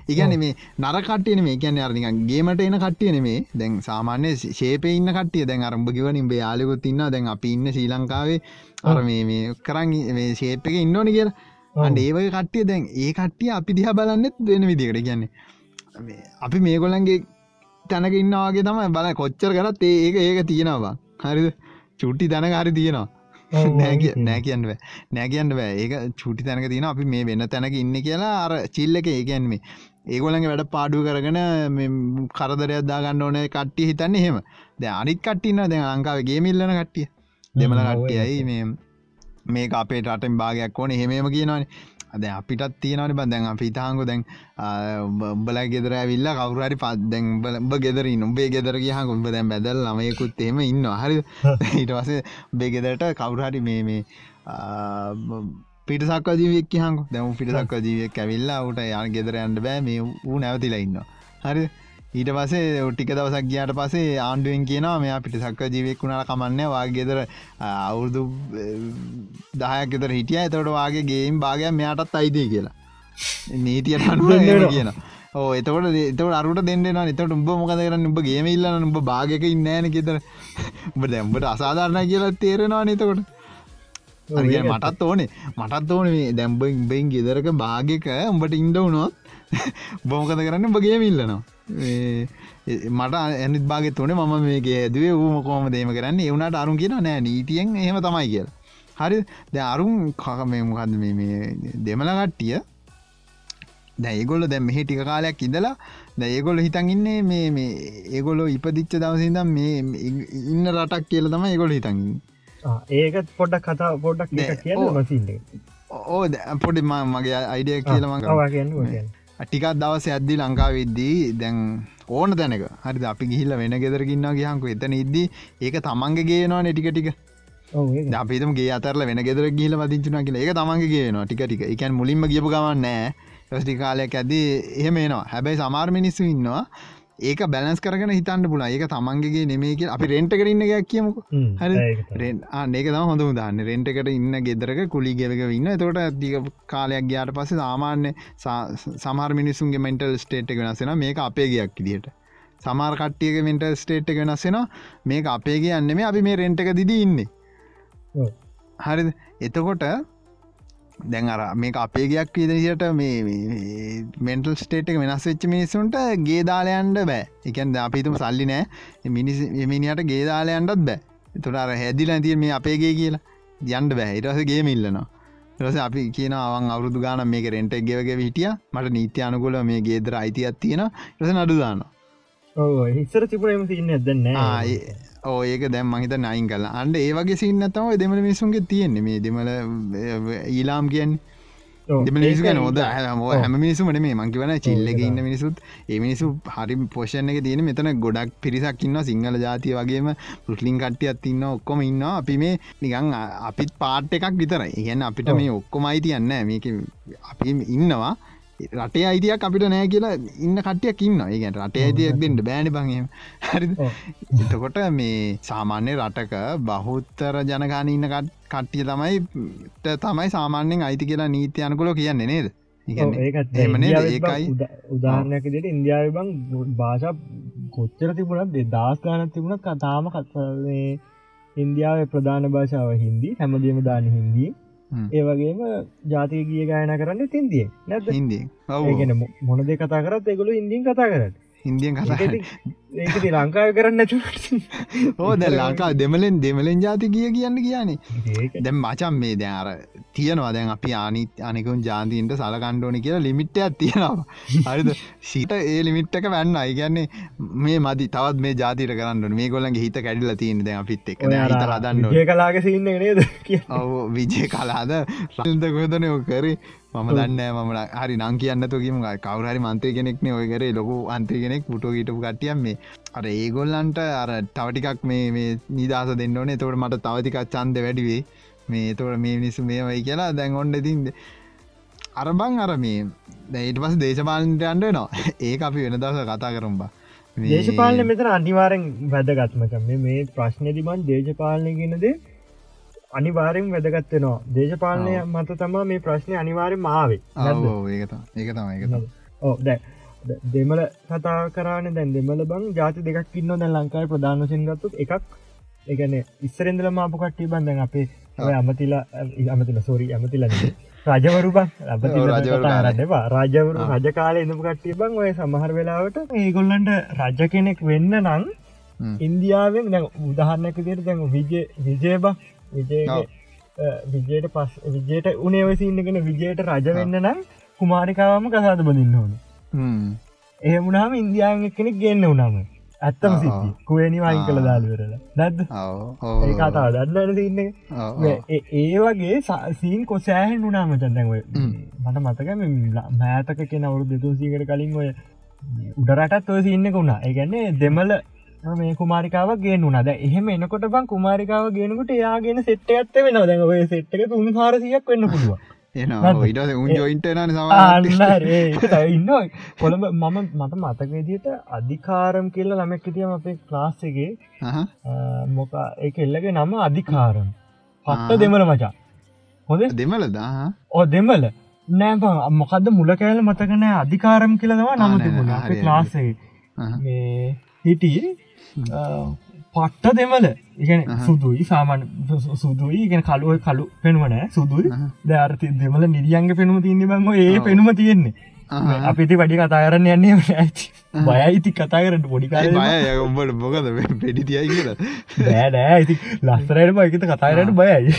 ඉගැන මේ නරකටයන මේ කියන්න අරනික ගේමට එන කට්ටියන මේ දැන් සාමාන්‍ය ශේප ඉන්න කටිය දැන් අරම්භ කිවනින් බේ යාලකුත් ඉන්න දැන් අපි ඉන්න ශ්‍රී ලංකාවේ අර මේ මේ කරන් මේ ශේප් එක ඉන්නවනි කියලා. අන්ඩ ඒවගේ කට්ටිය දැන් ඒ කට්ටිය අපි දිහ බලන්නෙත් වෙන විදිකට කියන්නේ අපි මේගොලන්ගේ තැනක ඉන්නවාගේ තම බල කොච්චර කරත් ඒක ඒක තියෙනවා හරි චුට්ටි තැනක හරි තියෙනවා. නෑ කියන්න නෑ කියන්න බෑ. ඒක චුටි තැනක තියෙන අපි මේ වෙන්න තැනක ඉන්න කියලා අර චිල්ල එක ඒකැන්මේ ඒගොලගේ වැඩ පාඩු කරගෙන කරදරයක් දාගන්න ඕන කට්ටිය හිතන්න එහෙම. ද අනිත් කට්ටින්න දැ ලංකාවගේ මිල්ලන කට්ටිය. දෙමල කට්ටියයි මේ මේ අපේ රටෙන් භාගයක් ඕන. හෙමම කියනවානේ අද අපිටත් තියෙනවනි බදැන් අපි ඉතාංගු දැන් උඹල ගෙදර ඇවිල්ල කවුරරි පත් දැන් බ ගෙදරින් උඹේ ගෙදර කියහ උඹ දැන් බැදල් ළමයකුත් එම ඉන්න හරි ඊට වසේ බෙගෙදරට කවුරහරි මේ මේ පිටසක් ජීවෙක් හංකු දැම පිටසක් ජීවෙක් ඇවිල්ලා උට යන ගෙදරයන්ට බෑ. මේ වූ නැවතිලා ඉන්න හරි ඊට පසේ ටික දවසක් ගියාට පසේ ආණ්ඩුවෙන් කියනවා මෙයා පිට සක්ක ජීවෙක් වුණට කමන්න වාගේෙදර අවුරුදු දහයක් ෙතර හිටිය. එතට වගේ ගේම් භාගයක් මෙයාටත් අයිදී කියලා. නීතියට අනුව කියන ඕ එතකට එතට අරුට දෙන්න එතට උඹ මොකද කරන්න? උඹ ගේම ඉල්ලන්න උඹ භාගක ඉන්නෑන ගෙතර උඹ දැම්බට අසාධාරණ කියලා තේරෙනවා නතකොට මටත් ඕනේ. මටත් ඕන දැම්බ ඉම්බයින් ගෙදරක භාගක උඹට ඉන්ඩ වුණොත් බොමකද කරන්න උඹ ගේම ඉල්ලනවා. මට ඇනිත් බාගෙත් වනේ මම මේගේ ඇදුවේ වූ මොකෝම දේම කරන්න? එවුණට අරුන් කියන නෑ නීතියෙන් එහෙම තමයි කියල. හරි ද අරුන් කක මේ මොකද මේ දෙමල කට්ටිය දැයිගොල්ල දැ මෙහි ටික කාලයක් ඉදලා දැඒගොල හිතන් ඉන්නේ මේ මේ ඒගොලො ඉපදිච්ච දවසිදම් මේ ඉන්න රටක් කියල තම ඒගොල හිතන්ගින් ඒකත් පොඩ්ඩක් කතා පොඩ්ඩක් කියන්න මසින්නේ ඕ පොඩි මගේ අයිඩිය කියලම ටිකක් දවස ඇද්දි ලංකාවිද්දී දැන් ඕන තැනක. හරි අපි ගිහිල්ල වෙන ගෙදරකින්න ගහංකු එතන ඉද්දී ඒක තමන්ගේ ගේනවා නෙටික ටික. අපිතමගේ අතරල වෙන ගෙදර ගිල පතිචුන කියල. ඒක තමන්ගේ ගේනවා ටික ටික. එකන් මුලින්ම ගියපු ගමන් නෑ. ටි කාලයක් ඇදී එහෙමේනවා හැබැයි සමාර් මිනිස්සු ඉන්නවා ඒක බැලස් කරන හිතන්න පුලා ඒක තමන්ගේ නෙමේ කිය අපි රෙන්ට කරන්න එකක් කියමුක? හරි ඒක තම හොඳ දාන්න රෙන්ටකට ඉන්න ගෙදරක කුලි ගෙලක ඉන්න. තොට ඇතික කාලයක් ගයාට පස්සේ සාමාන්‍ය සමහර මිනිසුන්ගේ මෙන්ටල් ස්ටේට් එක වෙනස්සෙන මේක අපේ ගයක් ඉදිට සමාර කට්ටියක මෙන්ටල් ස්ටේට් වෙනස්සෙන මේක අපේ කියන්න මේ අපි මේ රෙන්ට එක දිදී ඉන්නේ. හරි එතකොට දැන් අර මේ අපේ ගයක් විදිහට මේ මෙන්ටල් ස්ටේට් එක වෙනස් වෙච්ච මිනිසුන්ට ගේදාලයන්ට බෑ. එකන් අපිතුම සල්ලි නෑ. මිනිස් මිනිට ගේදාලයන්ටත් බෑ. තුට අර හැදිල ඇතිය මේ අපේගේ කියලා යන්ඩ බෑ. ඉරසගේ මිල්ලනවා. රස අපි කියන අවන් අවුදු ගාන මේ රෙන්ට ගෙවගේ හිටිය. මට නීති අනුකොල මේ ගේදර අයිතියක් තියෙන රස නඩුදාන හිස්සර තිපුරම තින්න ඇදන්න ඕ ඒක දැම් මහිත නයින් කල අන්ඩ ඒවගේ සින්න තම දෙමල මිසුන්ගේ තියෙන්නේ. මේ දෙමල ඊලාම් කියන් දෙමනිසු නොද හැම මිනිසුමට මේ මංකිවන චිල්ලක ඉන්න මිනිසුත් ඒ මිනිසු හරි පෝෂණ එක තියෙන මෙතන ගොඩක් පිරිසක් ඉන්න සිංහල ජාතිය වගේම පුස්ලින් කට්ටියත් ඉන්න ඔක්කොම ඉන්න අපි මේ නිකං අපිත් පාට් එකක් විතර ඉගැන්න අපිට මේ ඔක්කොමයි තියන්න මේක අපි ඉන්නවා රටේ අයිතියක් අපිට නෑ කියලා ඉන්න කටියක් ඉන්න ඒගැට රටේ අයිතියක් දෙන්නට බෑනි බංම හරි එතකොට මේ සාමාන්‍ය රටක බහුත්තර ජනගාන ඉන්න කට්ටිය තමයි තමයි සාමාන්‍යෙන් අයිති කියලා නීති අනකුලෝ කියන්නේ නේද? ඒකයි. උදාහරණයක් දෙට ඉන්දියාව බං භාෂා කොච්චර තිබුණත් දෙදස් ගානත් තිබුණ කතාම කත්ේ ඉන්දියාව ප්‍රධාන භාෂාව හින්දි හැමදීම දාන හින්දී ඒ වගේම ජාතික ගිය ගායන කරන්න තින්දිය නැ හින්දී ඒගෙන මොනද කතා කරත් එගොලු ඉන්දිීන් කතා කරට හින්දියන් කතා ලංකාව කරන්න නැතු ඕ ද ලංකා දෙමලෙන් දෙමලෙන් ජාති කිය කියන්න කියන්නේ. දැම් මචම් මේ දැන් අර තියනවා. දැන් අපි ආනිත් අනිකුන් ජාතිීන්ට සලකණ්ඩෝනි කියලා ලිමිට්ටයක් තියෙනවා. හරිද? සිට ඒ ලිමිට්ක වැන්න. අයිගන්නේ මේ මදි. තවත් මේ ජාතිට කරන්න මේ ගොලන්ගේ හිත කැඩිල තියන දැන් අපිත් එක හිත රදන්න ඒ කලාග සින්න නේද? ඔව විජය කලාද රල්ද ගොදනය කරේ මම දන්න මම හරි නං කියන්න තුකීම කවරහරි මන්තය කෙනෙක්න ඔය කරේ ලොකු අන්තය කෙනෙක් පුටෝ ගීටපු කටියම් මේ. අර ඒගොල්ලන්ට අර තවටිකක් මේ නිදස දෙන්න ඕනේ. තවට මට තවතිකක් චන්ද වැඩිවේ මේ තොට මේ මිනිස්සු මේ වයි කියලා දැන් ඔන්න තින්ද අරබං අර මේ දැයිට පස් දේශපාලන්ට අන්ඩ නවා ඒ අපි වෙන දවස කතා කරම්බා දේශපාලන මෙතන අනිවාරෙන් වැදගත්මක මේ ප්‍රශ්නතිබන් දේශපාලනය ගෙනදේ අනිවාරෙන් වැදගත්වෙනවා දේශපාලනය මත තමා මේ ප්‍රශ්නය අනිවාරය මාවේ ඒක ඒක තමයි ඕ දැ දෙමල කතා කරන දැන් දෙමල බං ජාති දෙකක් ඉන්න දැන් ලංකායි ප්‍රධානශයෙන් ගත්තු එකක් එකන ඉස්සරෙන්දල මාපු කට්ටි බන්දැන් අපේ අමතිලා අමතිල සෝරී ඇමතිල රජවරු බං රජවරන්නවා රජවරු රජ කාලය එනපු කට්ටිය බං ඔය සමහර වෙලාවට ඒගොල්ලන්ට රජ කෙනෙක් වෙන්න නං ඉන්දියාවෙන් දැ උදහරන්නක දිට දැන් විජය විජය විජයට පස් විජයට උනේවසින්නගෙන විජයට රජ වෙන්න නම් කුමාරිකාවම කසාද බඳන්න ඕන. එහෙමුණාම ඉන්දියාව කෙනෙක් ගන්න වනාම ඇත්තම සිති කුවනි වයින් කළ දාලවරල නැද්ද? ඒ කතා දන්නන සින්න ඒ වගේ සීන් කොසෑහෙන් වුනාම චන්දැන්ව මට මතක මෑතක කෙන අවුරු දෙතුසීකට කලින් ඔය උඩරටත් ඔය සින්න වුණා. ඒගැන්නේ දෙමල මේ කුමාරිකාව ගෙන නද එහෙම එනකොට බං කුමාරිකාව ගෙනකොට යාගෙන සෙට්ට ඇත්ත වෙන දැන් ඔය සෙට්ක තුන් හාරසියක් වෙන්න පුළුව ඉට උන් ජොයින්ට න ඉන්න කොළඹ මම මට මතක විදිට අධිකාරම් කියල්ල ළමැක් තියම අපේ ක්ලාස්සගේ මොක එක එල්ලගේ නම අධිකාරම්. පත්ත දෙමල මචා. හොද දෙමල දා ඕ දෙමල නෑ මොකද මුල කෑල මතකනෑ අධිකාරම් කියලදවා නම තිබුණ. ලාසේ හිටියේ පට්ට දෙමල ඉගෙන සුදුයි සාමන් සුදුයි. ඉගෙන කලුව කලු පෙනුවන සුදුයි. ධාර්ති දෙමල නිරියන්ග පෙනුම තින්නේ බංග ඒ පෙනුම තියෙන්නේ අපිති වැඩි කතාරන්න යන්නේ බයයිති කතා කරට පොඩිකාර බය ඔබට බොකද පෙඩි තියයි කියලා? බෑඩෑ ඇති ලස්සරයට බයකත කතාරයට බයයි.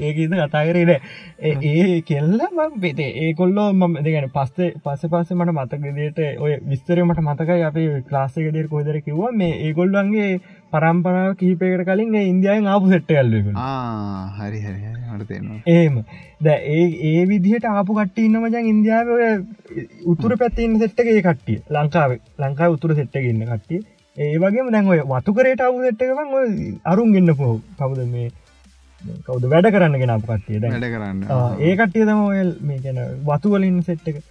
ඒකත කතාකරේන ඒ කෙල්ල ම පෙතේ ඒ කොල්ලෝ මම දෙගැන පස්සේ පස්ස පස්ස මට මතකදයට ඔය විස්තරමට මතකයි අපේ ක්ලාස්සකඩර කොදර කිව්වා. මේ ඒගොල්ලන්ගේ පරම්පරාව කීපයකට කලින් ඉන්දියාවෙන් ආපු සෙට්ට ඇල්ලක හරි හරි හරතේනවා ඒම ද ඒ ඒ විදිහට ආපු කට්ට ඉන්න මජන් ඉන්දියාව උතුර පැත්තින්න සෙට්ටගේ කට්ටිය. ලංකාව ලංකා උතුර සෙට්ටගන්න කට්ටිය. ඒ වගේ දැන් ඔය වතු කරට අවු සෙට්ටකම අරුන් ගන්න පොහු කවුද මේ කවුද වැඩ කරන්න ගෙන අප කට්ටිය වැඩ කරන්න. ඒ කට්ටිය තම ඔය මේ ගැන වතුවලින් සෙට්ටක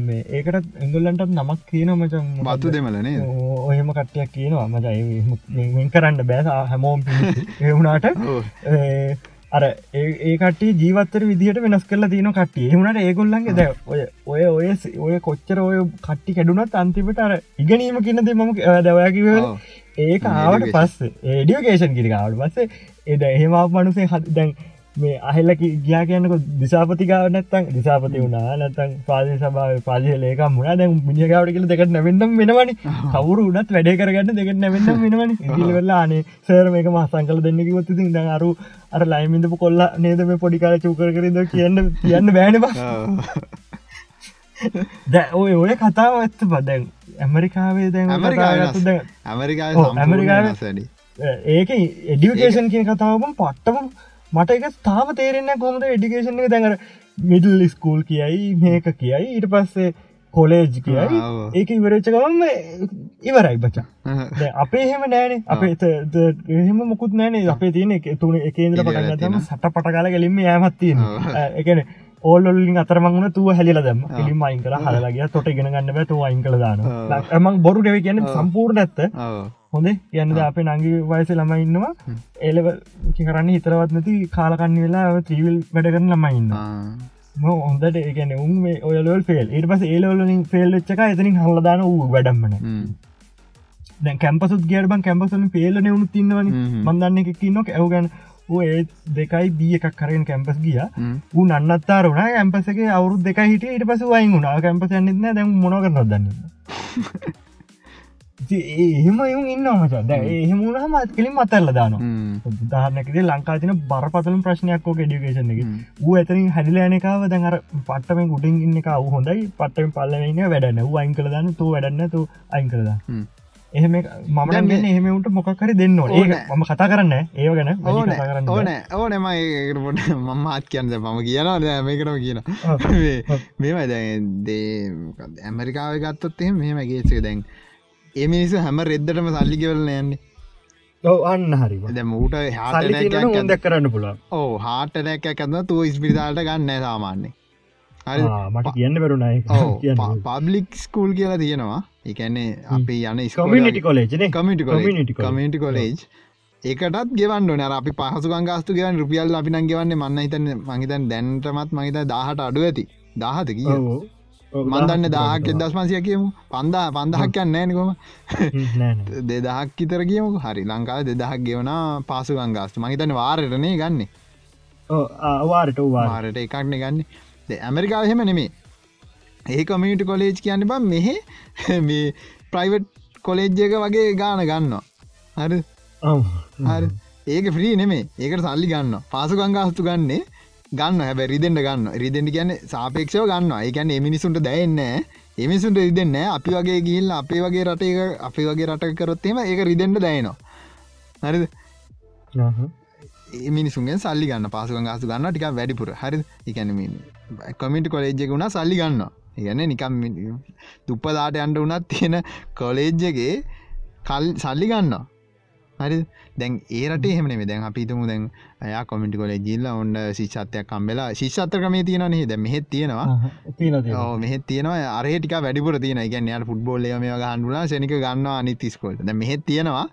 මේ ඒකට එංගල්ලන්ට නමක් කියන මචන් බතු දෙමලනේ ඔහෙම කට්ටයක් කියනවා. මචයි කරන්න බෑසා හැමෝම් එවුණාට අර ඒකට ජීවත්තර විදිහට වෙනස් කරලා තියන කට්ටිය. එහුණට ඒගොල්ලන්ගේ ද ඔය ඔය ඔය ඔය කොච්චර ඔය කට්ටි කැඩුනත් අන්තිපට අර ඉගනීම කියන්න දෙමම දවයකිව ඒක ආවට පස්ස ඒඩියෝකේෂන් කිරිකාවට පස්සේ එද එහෙම මනුසේ හත් දැන් මේ අහෙල්ල ගියා කියන්නක දිසාපතිකාව නැත්තන් දිසාපති වුණා. නැතන් පාදය සභාව පාදය ලේක මුණ දැ මිනිියකාවට කියල දෙකට නැවෙන්නම් වෙනවනි. කවරු උනත් වැඩේ කරගන්න දෙකට නැවෙන්නම් වෙනවනි. ඉදිලවෙල්ලා අනේ සෑර මේක මහසං කල දෙන්න කිවොත්ති ද අරු අර ලයිමින්දපු කොල්ල නේද මේ පොඩිකාර චූකර කරද කියන්න කියන්න බෑනවා දැ ඔය ඔය කතාව ඇත්ත බදැන් ඇමරිකාවේ දැන් ඇමරිකා ඇමරිකා ඒක එඩියුකේෂන් කිය කතාවම පට්ටම මට එක තාම තේරෙන්න කොමද එඩිකේෂන් එක? දැඟර මිඩල් ස්කූල් කියයි මේක කියයි ඊට පස්සේ කොලේජ් කියයි. ඒක ඉවරච්ච ගමම ඉවරයි බචා. අපේ හෙම නෑනේ අපේ එහෙම මුකුත් නෑනේ අපේ තියෙන එක තුන එකේන්ද්‍ර පටගතම සට පට කාල ගැලින්ම යමත්තියෙන එකන ඕල්ලින් අතරමංගන තුව හැලිල දම පිළිම අයින් කර හලගේ තොට ගෙන ගන්න බැතු අයින් කළ දාන එමං බොරු ඩෙව කියන්න සම්පූර් නැත්ත හොඳ. කියන්න අප නංගි වයස ළම ඉන්නවා. ඒලව කරන්න හිතරවත් නැති කාලකන්න වෙලා ත්‍රීවිල් වැඩ කරන ළමයින්න හොඳට ඒගැන උන් ඔයලල් ෆෙල් ඒට පස ඒලවලින් ෆෙල් ච්චක එතනින් හල්ලදාන වූ වැඩම්මන දැ කැම්පසුත් ගේඩබන් කැම්පසලින් පේල නවුණු තින්නවන මන්දන්න එක කින්නොක් ඇවගැන ඒ දෙකයි බිය එකක් කරෙන් කැම්පස් ගිය. ඌ නන්නත්තාර වුණ. ඇම්පසගේ අවුරු දෙක හිට ඉට පස වයින් වුණා. කැම්පස න්න දැ මොනක නොදන්න එහෙම එවුන් ඉන්න මච. දැ එහෙමුණ හමත් කලින් මතල්ල දාන උදාහරනකද ලංකා තින බරපතලම් ප්‍රශ්නයක්කෝ ෙඩිකේෂන එක. ඌ ඇතරින් හැදිලෑනකාව දැඟර පට්ටමෙන් ගුඩින් ඉන්න එක අවහොඳයි පට්ටම පල්ලවෙන්න වැඩන්න වූ අයින් කළදන්න තු වැඩන්න තු අයින් කළදා එහෙම මමට එහෙමට මොකක්කරි දෙන්න ඒ ම කතා කරන්න ඒ ගැන ඕන. ඕන. ඕනම ඒකට මම අත් කියන්න මම කියනවා. මේකටම කියන මෙම දේ ඇමරිකාව ගත්තොත් එහෙම මෙහෙම ගේසක දැන් ඒ මිනිස්සු හැම රෙද්දටම සල්ලි කෙවලන යන්නේ. අන්න හරි. දැ මූට හට කරන්න පුලා ඕ හාටනැක් ඇකන්න තු ස්පිරිතාලට ගන්න සාමාන්නේ හරි. මට කියන්න බරුණයි පබ්ලික් ස්කූල් කියලා තියෙනවා. එකන්නේ අපි යන ස්කමිටි කොලේජ කමිටි කමිටි කොලේජ් ඒකටත් ගෙවන්න නර අපි පහසුකන් ගස්තු ගෙවන් රුපියල් අපි නං ගෙවන්න මන්න හිතන්න මහිතන් දැන්ටමත් මහිත දාහට අඩු ඇති. දාහත කිය මන්දන්න දාහක් එදස් මසිය කියමු. පන්දා පන්දහක් යන්න නෑනකොම දෙදහක් කිතර කියමු හරි ලංකාව දෙදහක් ගෙවන පාසු ගංගස්තු. මහිතන වාරටනේ ගන්න. වාරට වාරට. එකක්න ගන්නේ. ඇමරිකාව හෙම නෙමේ ඒ කොමිට කොලේජ් කියන්න බම් මෙහෙ මේ ප්‍රයිවට් කොලේජ්ජක වගේ ගාන ගන්නවා. හරි හරි. ඒක ්‍රී නෙමේ ඒකට සල්ලි ගන්න පාසු ගංගාස්තු ගන්නේ ගන්න හැබ රිදෙන්ට ගන්න. රිදෙන්ට කියන්න සාපේක්ෂව ගන්න ඒකැන එමිනිසුන්ට දැන්න එමිසුන්ට රිදෙන්න අපි වගේ ගිල්ල අපේ වගේ රටේ අපි වගේ රට කරොත්තේම ඒක රිදෙන්ට දැනවා හරිද? මිනිසුන්ගේ සල්ලි ගන්න පාසුකන් ගසු ගන්න ටික වැඩිපුර. හරි එකැනම කොමිට කොලේජ්ජක වුණා සල්ලි ගන්න ඉගන්න නිකම් දුප්පදාට අන්ඩ වනත් තියෙන කොලේජ්ජගේ කල් සල්ලි ගන්න හරි. දැන් ඒරට එහෙමන දැන් අපිතුමු දැන් අයා කොමිටි කොල ජිල්ල ඔන්න ශිෂත්වයක් කම්බෙලා ශිෂත්‍ර ක්‍රමේ තියෙනනේ ද මෙහෙත් තියෙනවා. මෙහෙත් තියෙනවා. අරටික වැඩිපුර තියෙන ගැන යට ෆුට්බෝල් මේ ගහන්ඩුලා සනික ගන්න අනිතිස්කොල්ට ද මෙහෙත් තියෙනවා.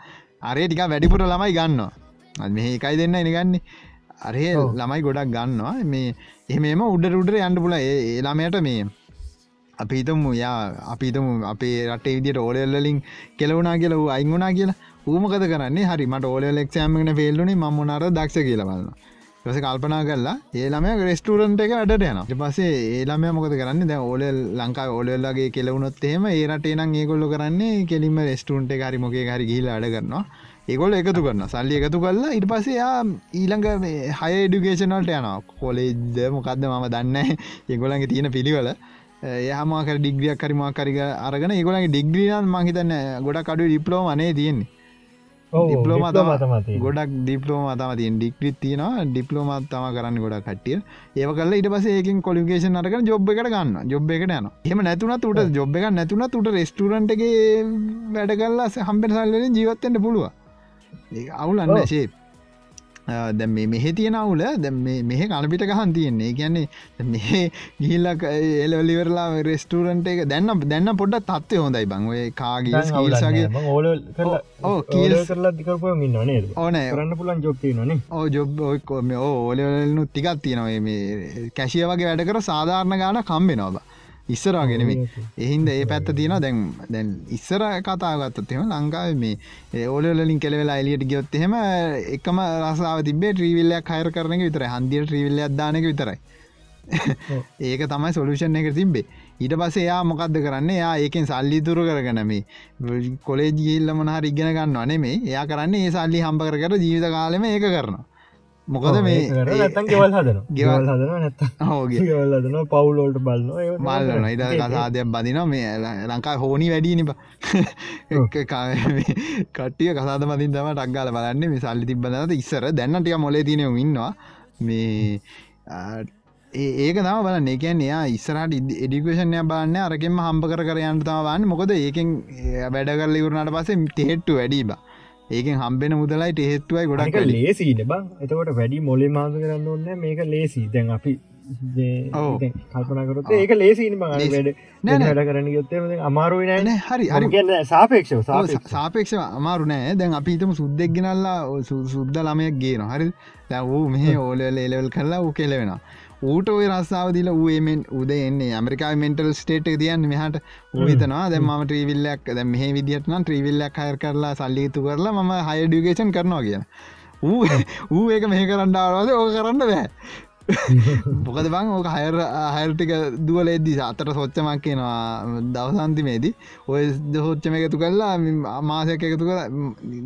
අරේටික වැඩිපුර ළමයි ගන්නවා. මෙහ එකයි දෙන්න එනගන්නේ අරේ ළමයි ගොඩක් ගන්නවා. මේ එහෙමම උඩ උඩර යන්න පුල ඒ ළමයට මේ අපිතම යා අපිතම අපේ රට විදිට ඕලෙල්ලින් කෙලවුනා කියලා අයිංගුණා කියලා ූමකද කරන්නේ? හරි මට ඕල ෙක්ෂෑමගෙන ෆෙල්ලුනේ මන්නර දක්ෂ කියලවන්න ස කල්පනා කරලා ඒළම රෙස්ටරන්ට එක වැඩට යන පසේ ඒළම මොකද කරන්න? දැ ඕල ලංකා ඕලල්ලගේ කෙලවුණොත් එහෙම ඒරට නම් ඒකොල්ල කරන්නේ කෙලිම රෙස්ටරන්ට හරි මොකේ හරි ගිහිල අඩ කරනවා. ඒගොල එකතු කරන්න සල්ලි එකතු කරලා ඉට පසයා ඊළඟ හය ඩිකේෂනල්ට යන කොලේජ්ද මොකක්ද මම දන්න ඒගොලන්ගේ තියෙන පිළිවල. යහමක ඩිග්‍රියක් කරිමක් කරික අරගෙන ඒගොලගේ ඩිග්‍රීනන් මහිතන්න ගොඩ කඩු ඩිප්ලෝම අනේ තියෙන්නේ. ඩිප්ලෝම ගොඩක් ඩිප්ලෝම තම තියෙන්. ඩික්්‍රිත් තියෙන ඩිප්ලෝමත් තම කරන්න ගොඩක් කටිය ඒව කල ඉට පස ඒකින් කොලිකේෂන් අරක ජොබ් එකට ගන්න ජොබ් එකට යන එම නැතුනත් උට ජොබ් එක නැතුනත් උට රෙස්ටරන්ටගේ වැඩ කල්ලා හම්පෙන් සල්ලෙන් ජීවත්තෙන්ට පුළුව අවුල් අන්න ශේ දැ මෙහෙ තියෙන අවුල දැ මෙහ කණපිට ගහන් තියෙන්නේ. කියන්නේ මෙහ ගිල්ලක් එලවලිවරලා රෙස්ටරන්ට එක දැන්න දැන්න පොඩ්ඩ තත්වය හොඳයි බං. ඔය කාගේ ස්කීල්සගේ ඕ කියල් කරලා දිකරප මින්න නේ. ඕන රන්න පුලන් ජොබ්ති නේ. ඕ ජොබ් ඔයකොම ඕලවලනු ටිකත් තියෙනවා. මේ කැශිය වගේ වැඩ කර සාධාරණ ගාන කම්බෙනවා ඉස්සරාගෙනම එහින්ද ඒ පැත්ත තියෙන දැන් දැන් ඉස්සර කතාගත්තත්ෙම ලංකාව මේ ඕලලින් කෙලවෙලා එලියට ගියොත් එහෙම එකම රසාාව තිබේ ත්‍රීවිල්ලයක් හයර කරන විතර හන්දිය ත්‍රීවිල්ල අදානක විතරයි. ඒක තමයි සොලුෂන් එක තිබේ ඊට පසේ යා මොකක්ද කරන්න? යා ඒකෙන් සල්ලි තුර කරගනමේ කොලේ ජිල්ල මොනහර ඉගෙන ගන්න අනෙමේ එයා කරන්න ඒ සල්ලි හම්ප කර ජීවිත කාලෙම ඒක කරනවා මොකද මේ ගෙවල් හදන ගෙවල් හදන නැත හෝගේවල් හදන පවුලෝල්ට බලන්න මල්ලන ඉට කසාදයක් බදින මේ ලංකා හෝනි වැඩීනිප කටිය කසාද මතින් තම ටක්ගල බලන්න. මේ සල්ලි තිබනත ඉස්සර. දැන්නටිය මොලේ තිනයු ඉන්නවා. මේ ඒක තම බල ඒකන් එයා ඉස්සරට එඩිකේෂන්ය බලන්න. අරකෙම හම්ප කර යන්න තමවන්න මොකද ඒකෙන් වැඩ කරල ඉවරණට පසේ තෙහෙට්ටු වැඩීබා ඒකෙන් හම්බෙන මුදලයිට හේත්තුවයි ගොඩක් ලේසිට බං? එතකොට වැඩි මොලේ මාස කරන්න ඔන්න මේක ලේසි දැන් අපි. කල්පනකරත් ඒක ලේසින ම ලේසි. වැඩ. වැඩ කරන ගොත්තේ අමාරුයි නෑ. නෑ, හරි හරි. සාපේක්ෂ සාපේක්ෂ අමාරු නෑ. දැන් අපි හිතම සුද්දෙක් ගෙනල්ලා සුද්ද ළමයක් ගේන හරි දැ වූ මෙහ ඕලල එලවල් කරලා ඌ කෙලවෙන ඌට ඔය රස්සාාවදිල ඒමෙන් උද එන්නේ ඇමරිකා මෙන්ටල් ස්ටේට් තියන්න මෙහට. ඌහිතනවා දැ ම ත්‍රීවිල්ලක් දැ මේ විදිහටන ත්‍රීවිල්ලක් හයර කරලා සල්ලිතු කරලා ම හයඩියගේෂන් කරනවා කියන ඌ ඌ ඒක මෙහ කරන්නඩාවද ඕක කරන්න බෑ. මොකද බං ඕක හයර හයරටික දුවල එද්දි අතට සොච්චමක් කියෙනවා දවසන්තිමේදී. ඔය හොච්චම එකතු කරලා මාසයක් එකතු කර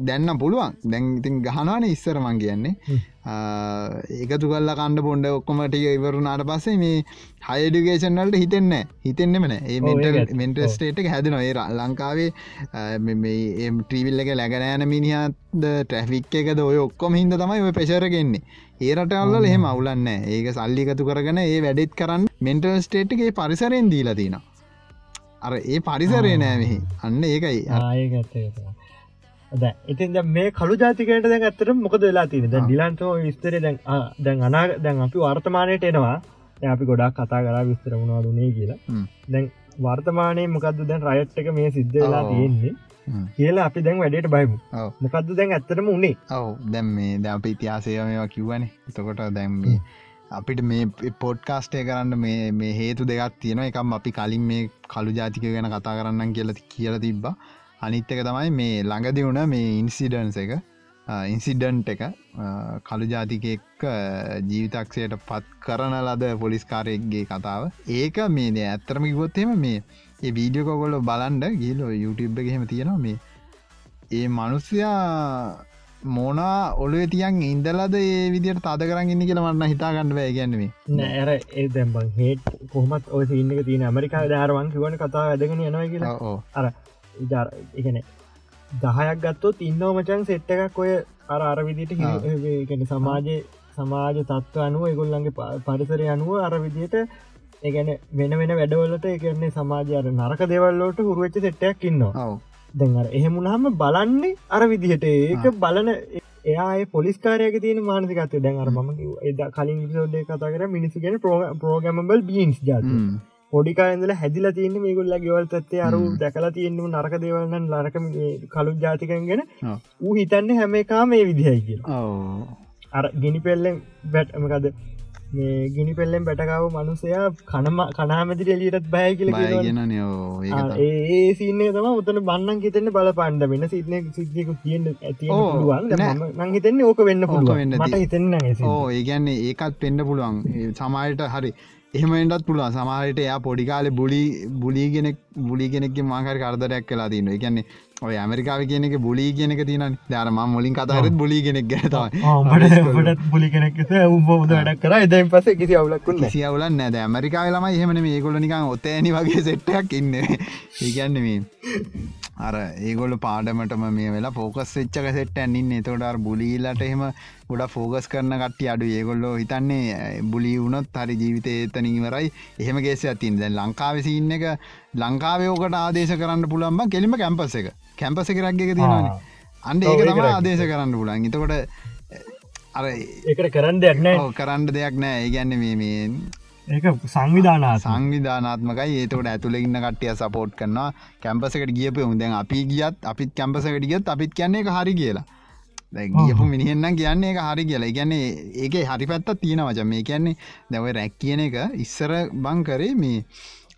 දැන්න පුළුවන්. දැන් ඉතින් ගහනවාන ඉස්සර මං කියන්නේ. ඒකතු කල්ල කණ්ඩ පොන්ඩ ඔක්කොමටික ඉවරුනාට පස්සේ මේ හයිඩිකේෂන්වලට හිතෙන්න හිතෙන්නෙමන ඒ ඒකත්. මෙන්ට ස්ටේට් එක හැදන ඒ ලංකාවේ ට්‍රීවිල් එක läගනෑන මිනිහද ට්‍රැෆික් එකද ඔය ඔක්කොම හිද තමයි ඔය පෙශරගෙන්නේ ඒරට අල්ල එහෙම අවුලන්න ඒක සල්ලිකතු කරගෙන ඒ වැඩෙත් කරන්න මෙන්ටල් ස්ටේට්ගේ පරිසරෙන් දීලා තින අර ඒ පරිසරය නෑවෙහි අන්න ඒකයි. ද ඉතින් මේ කළු ජාතිකයට දැන් ඇත්තට මොකද වෙලා තියෙන දැන් ආ. ඩිලන්තෝ විස්තර දැන් අනා දැන් අපි වර්තමානයට එනවා. අපි ගොඩක් කතා කරා විස්තර වුණා දුනේ කියලා. දැන් වර්තමානයේ මොකද්ද දැන් රයට් එක මේ සිද්ධ වෙලා ඔව්. තියෙන්නේ. කියලා අපි දැන් වැඩේට බයමු. ඔව්. මොකද්ද දැන් ඇත්තටම උනේ? ඔව්. දැම් මේ ද අප ඉතිහාසය මේවා කිව්වන. එතකොට දැම් මේ අපිට මේ පොඩ්කාස්ටය කරන්න මේ හේතු දෙකක් තියෙන එකම් අපි කලින් මේ කළු ජාතික ගැන කතා කරන්න කියල කියල තිබ්බා. අනිත්තක තමයි මේ ළඟදි වුණ මේ ඉන්සිඩන්ස එක. ඉන්සිඩන්ට් එක. කළු ජාතිකෙක් ජීවිතක්ෂයට පත් කරන ලද පොලිස්කාරයෙක්ගේ කතාව. ඒක මේ ඇත්තරම කිවොත්තෙම මේ ඒ වීඩියෝකොගොල බලන්ඩ ගිල්ලෝ YouTube එක හෙම තියෙනවා මේ ඒ මනුස්සයා මෝනා ඔලුව තියන් ඉන්දලද ඒ විදිට තද කරන්න ඉන්න කියල මන්න හිතාගන්න බෑ. ගැන්වේ නෑර ඒ දැම්බන් හේට කොහමත් ඔය සින්නක තියෙන ඇමරිකා ධාරවන් කිවන කතා වැදගෙන යනවා කියලා. අර ඉදාර එකන දහයක් ගත්තොත් ඉන්නව මචන් සෙට්ට එකක් ඔය අර අර විදිට ආ. ගැන සමාජය සමාජ තත්ව අනුව එගොල්ලන්ගේ පරිසරය අනුව අර විදියට ඒගැන වෙන වෙන වැඩවලට එකන්නේ සමාජය අර නරක දෙවල්ලෝට හුරුවච්ච සෙට්ටයක් ඉන්නවා. අර එහෙමුණහම බලන්නේ අර විදිහට. ඒක බලන එයා පොලිස්කාරයක තියන මානසිකත දැන් අර ම එද කලින් විසෝඩය කතා කර මිනිසු ගෙන ප්‍රෝගමබල් බීන්ස් ජාත පොඩිකායදල හැදිල තියන්න මේගුල්ල ගෙවල් තත්තේ අරු. දැකලා තියෙන්න්නම නරක දේවල්න්න ලරක කලු ජාතිකන් ගැන. ඌ හිතන්න හැම එකා මේ විදිහයි ඔව. අර ගිනි පෙල්ලෙන් බැට්මකද ගිනි පෙල්ලෙන් බැටකාව මනුසයා කනම කනාමැති එලියටත් බය කියල ඒ සින්නේ තම උතන බන්නන් හිතෙන්න බල පණ්ඩ වෙන සිද්නය සිද්ධියකු තියෙන් ඇති ඕ, පුළුවන්. නෑ. නං හිතෙන්නේ ඕක වෙන්න පුළුවන්. හිතෙන්න ඒගැන්නේ ඒකත් පෙන්ඩ පුළුවන්. සමායට හරි එහෙමෙන්ටත් පුළුවන්. සමහරයට එයා පොඩිකාල බුලි බුලිගෙනෙක් බුලි කෙනෙක් මාහරි කරදරයක් කලා තින්න එකන්නේ ඔය ඇමරිකාව කියන එක බුලි කියනක තින දරම මුලින් කතාරත් බුලි කෙනෙක් ගැතයි ට පුලි කෙනෙක් උබෝද වැඩක් කර. එදයින් පස කිසි අවුලක්කුන්න කිසියවුලන් නැද ඇමරිකා ළම එහෙමන මේ ගොල නිකන් ඔත්තෑනි වගේ සෙට්ටයක් ඉන්න. ඒගැන්න මේ අර ඒගොල පාඩමටම මේ වෙලා පෝකස් වෙච්චක සෙට් ඇන්නින්න තොටර් බුලීලට එහෙම ගොඩ ෆෝගස් කරන කට්ටි අඩු ඒගොල්ලෝ හිතන්නේ බුලි වුණොත් හරි ජීවිතය ඒතන ඉවරයි. එහෙම ගෙස ඇතින් දැන් ලංකාවසින්න එක ලංකාවයෝකට ආදේශ කරන්න පුළන්බ කෙලිම කැම්පස එක. කැම්පස එක රක්්ගක තියෙනවාන. අන්ඩ ඒක තම. ආදේශ කරන්න පුලන් එතකොට අර ඒකට කරන්න දෙයක්න කරන්න දෙයක් නෑ ඒගැන්න මේ ඒක සංවිධානා සංවිධානාත්මකයි. ඒතකට ඇතුළ ඉන්න කට්ටිය සපෝට් කරනවා. කැම්පසකට ගියප උදැන් අපි ගියත් අපිත් කැම්පසකට ගියත් අපිත් කියන්නේ එක හරි කියලා. ගියපු මිනිහෙන්නම් කියන්නේ එක හරි කියලා. කියන්නේ ඒක හරි පැත්තත් තියෙන වච මේ කියන්නේ දැව රැක් කියන එක ඉස්සර බං කරේ මේ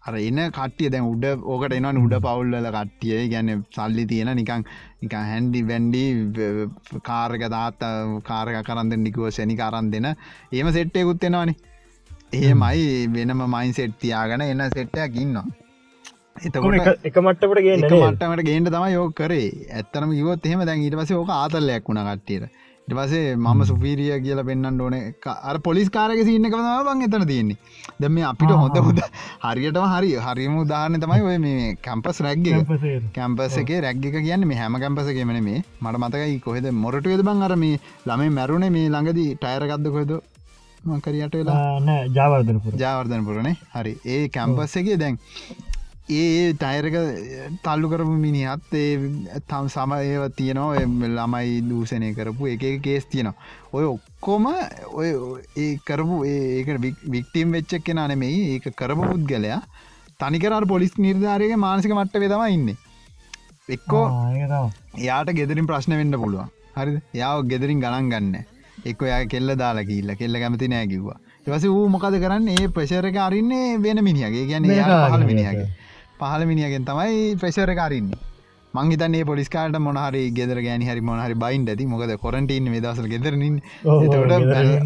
අර එන්න කටිය දැන් උඩ ඕකට එනවා උඩ පවුල්ල කට්ටිය. ගැන සල්ලි තියෙන නිකං නික හැන්ඩි වැන්ඩි කාරක තාත් කාරක කරන්න නිකුව සැනි කරන්න දෙන. ඒම සෙට්ටයකුත් එෙනවානේ. එහෙමයි වෙනම මයින් සෙට්තියාගන එන්න සෙට්ටයක් ඉන්නවා. එතකොට එක මට්ටපට ගේ එක මට්ටමට ගේන්ට තම යෝ කරේ. ඇත්තනම යවත් එහෙම දැන් ඊට පස ඕක ආතල්ලයක් වුණ කට්ටියට ඉට පසේ මම සුපීරිය කියල පෙන්න්න ඕන. අර පොලිස් කාරක සින්න බං එතන තියෙන්නේ. දැම අපිට හොඳ හොද හරියටම හරි. හරිම උදාහරන තමයි ඔය මේ කැම්පස් රැග්ග කැම්පස එක. රැග්ග කියන්න මේ හැම කැම්පසකෙමන මේ මට මතකයි කොහෙද මොරට වෙද බං අර මේ ළමේ මැරුණේ මේ ළඟදී ටයරගත්ද කොහෙද? මකරයට වෙලා. ජාවර්ධනපුර. ජාවර්ධන පුරනේ හරි. ඒ කැම්පස් එක දැන් ඒ ටයරක තල්ලු කරපු මිනිහත් ඒ තම් සම ඒව තියනවා. ළමයි දූෂණය කරපු එක කේස් තියෙනවා. ඔය ඔක්කොම ඔය ඒ කරපු ඒක වික්ටීම් වෙච්චක් කෙන නෙමෙයි. ඒක කරපු පුද්ගලයා තනිකරට පොලිස් නිර්ධාරයක මානසික මට්ට වෙතම ඉන්න. එක්කෝ එයාට ගෙදරින් ප්‍රශ්න වෙන්න පුළුවන්. හරි යාව ගෙදරින් ගණන් ගන්න. එක්ක යා කෙල්ල දාලා කිල්ල කෙල්ල කැමති නෑ කිව්වා. ඊවස වූ මොකද කරන්න? ඒ ප්‍රශරක අරින්නේ වෙන මිනිියගේ ගැන පහල මිනිියගේ පහල මිනිියගෙන් තමයි ප්‍රශර කාරන්නේ මංහිතන්නේ පොලිස්කාට මොනහරි ගෙදර ගෑනි හරි මොනහරි බයින් ඇති. මොකද කොරටීන් දසල් ගෙදරනින්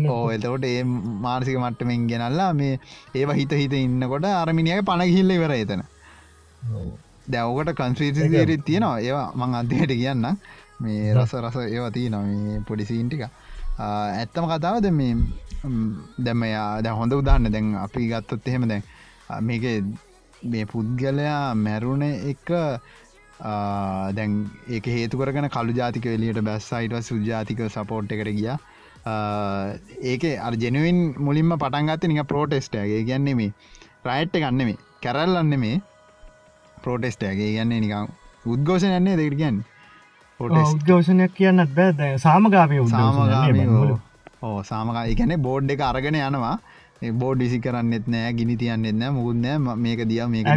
ඕ එතකොට ඒ මාර්සික මට්ටමෙන් ගෙනල්ලා මේ ඒව හිත හිත ඉන්නකොට අරමිනිියක පණගහිල්ල ඉවර එතන. දැවකට කන්ස්්‍රීසිරි තියෙනවා. ඒවා මං අන්තියට කියන්න මේ රස රස ඒවා තිය නො මේ පොඩිසිීන්ටික ඇත්තම කතාවද මේ දැමයා දැ හොඳ උදාන්න දැන් අපි ගත්තොත් එහෙම දැන් මේක මේ පුද්ගලයා මැරුණ එක දැන් ඒක හේතු කරන කළු ජාතික එලියට බැස්සයිට සුජාතික සපෝට් එකට ගිය. ඒක අර්ජනුවන් මුලින්ම පටන්ගත්ත නික ප්‍රෝටෙස්ටගේ ගැන්නේ මේ රයිට්ට ගන්න මේ කැරල්ලන්න මේ ප්‍රෝටෙස්ටගේ ගන්නේ නිකම් උද්ගෝෂණ යන්නේ දෙකට ගැන්න උද්ගෝෂණයක් කියන්නත් බෑ. සාමගාපය සාමග ඕ සාමකා එකන බෝඩ් එක අරගෙන යනවා බෝඩ් ඩිසි කරන්නෙත් නෑ ගිනි තියන්නෙත් නෑ මුකුත්නෑ මේක දිය මේක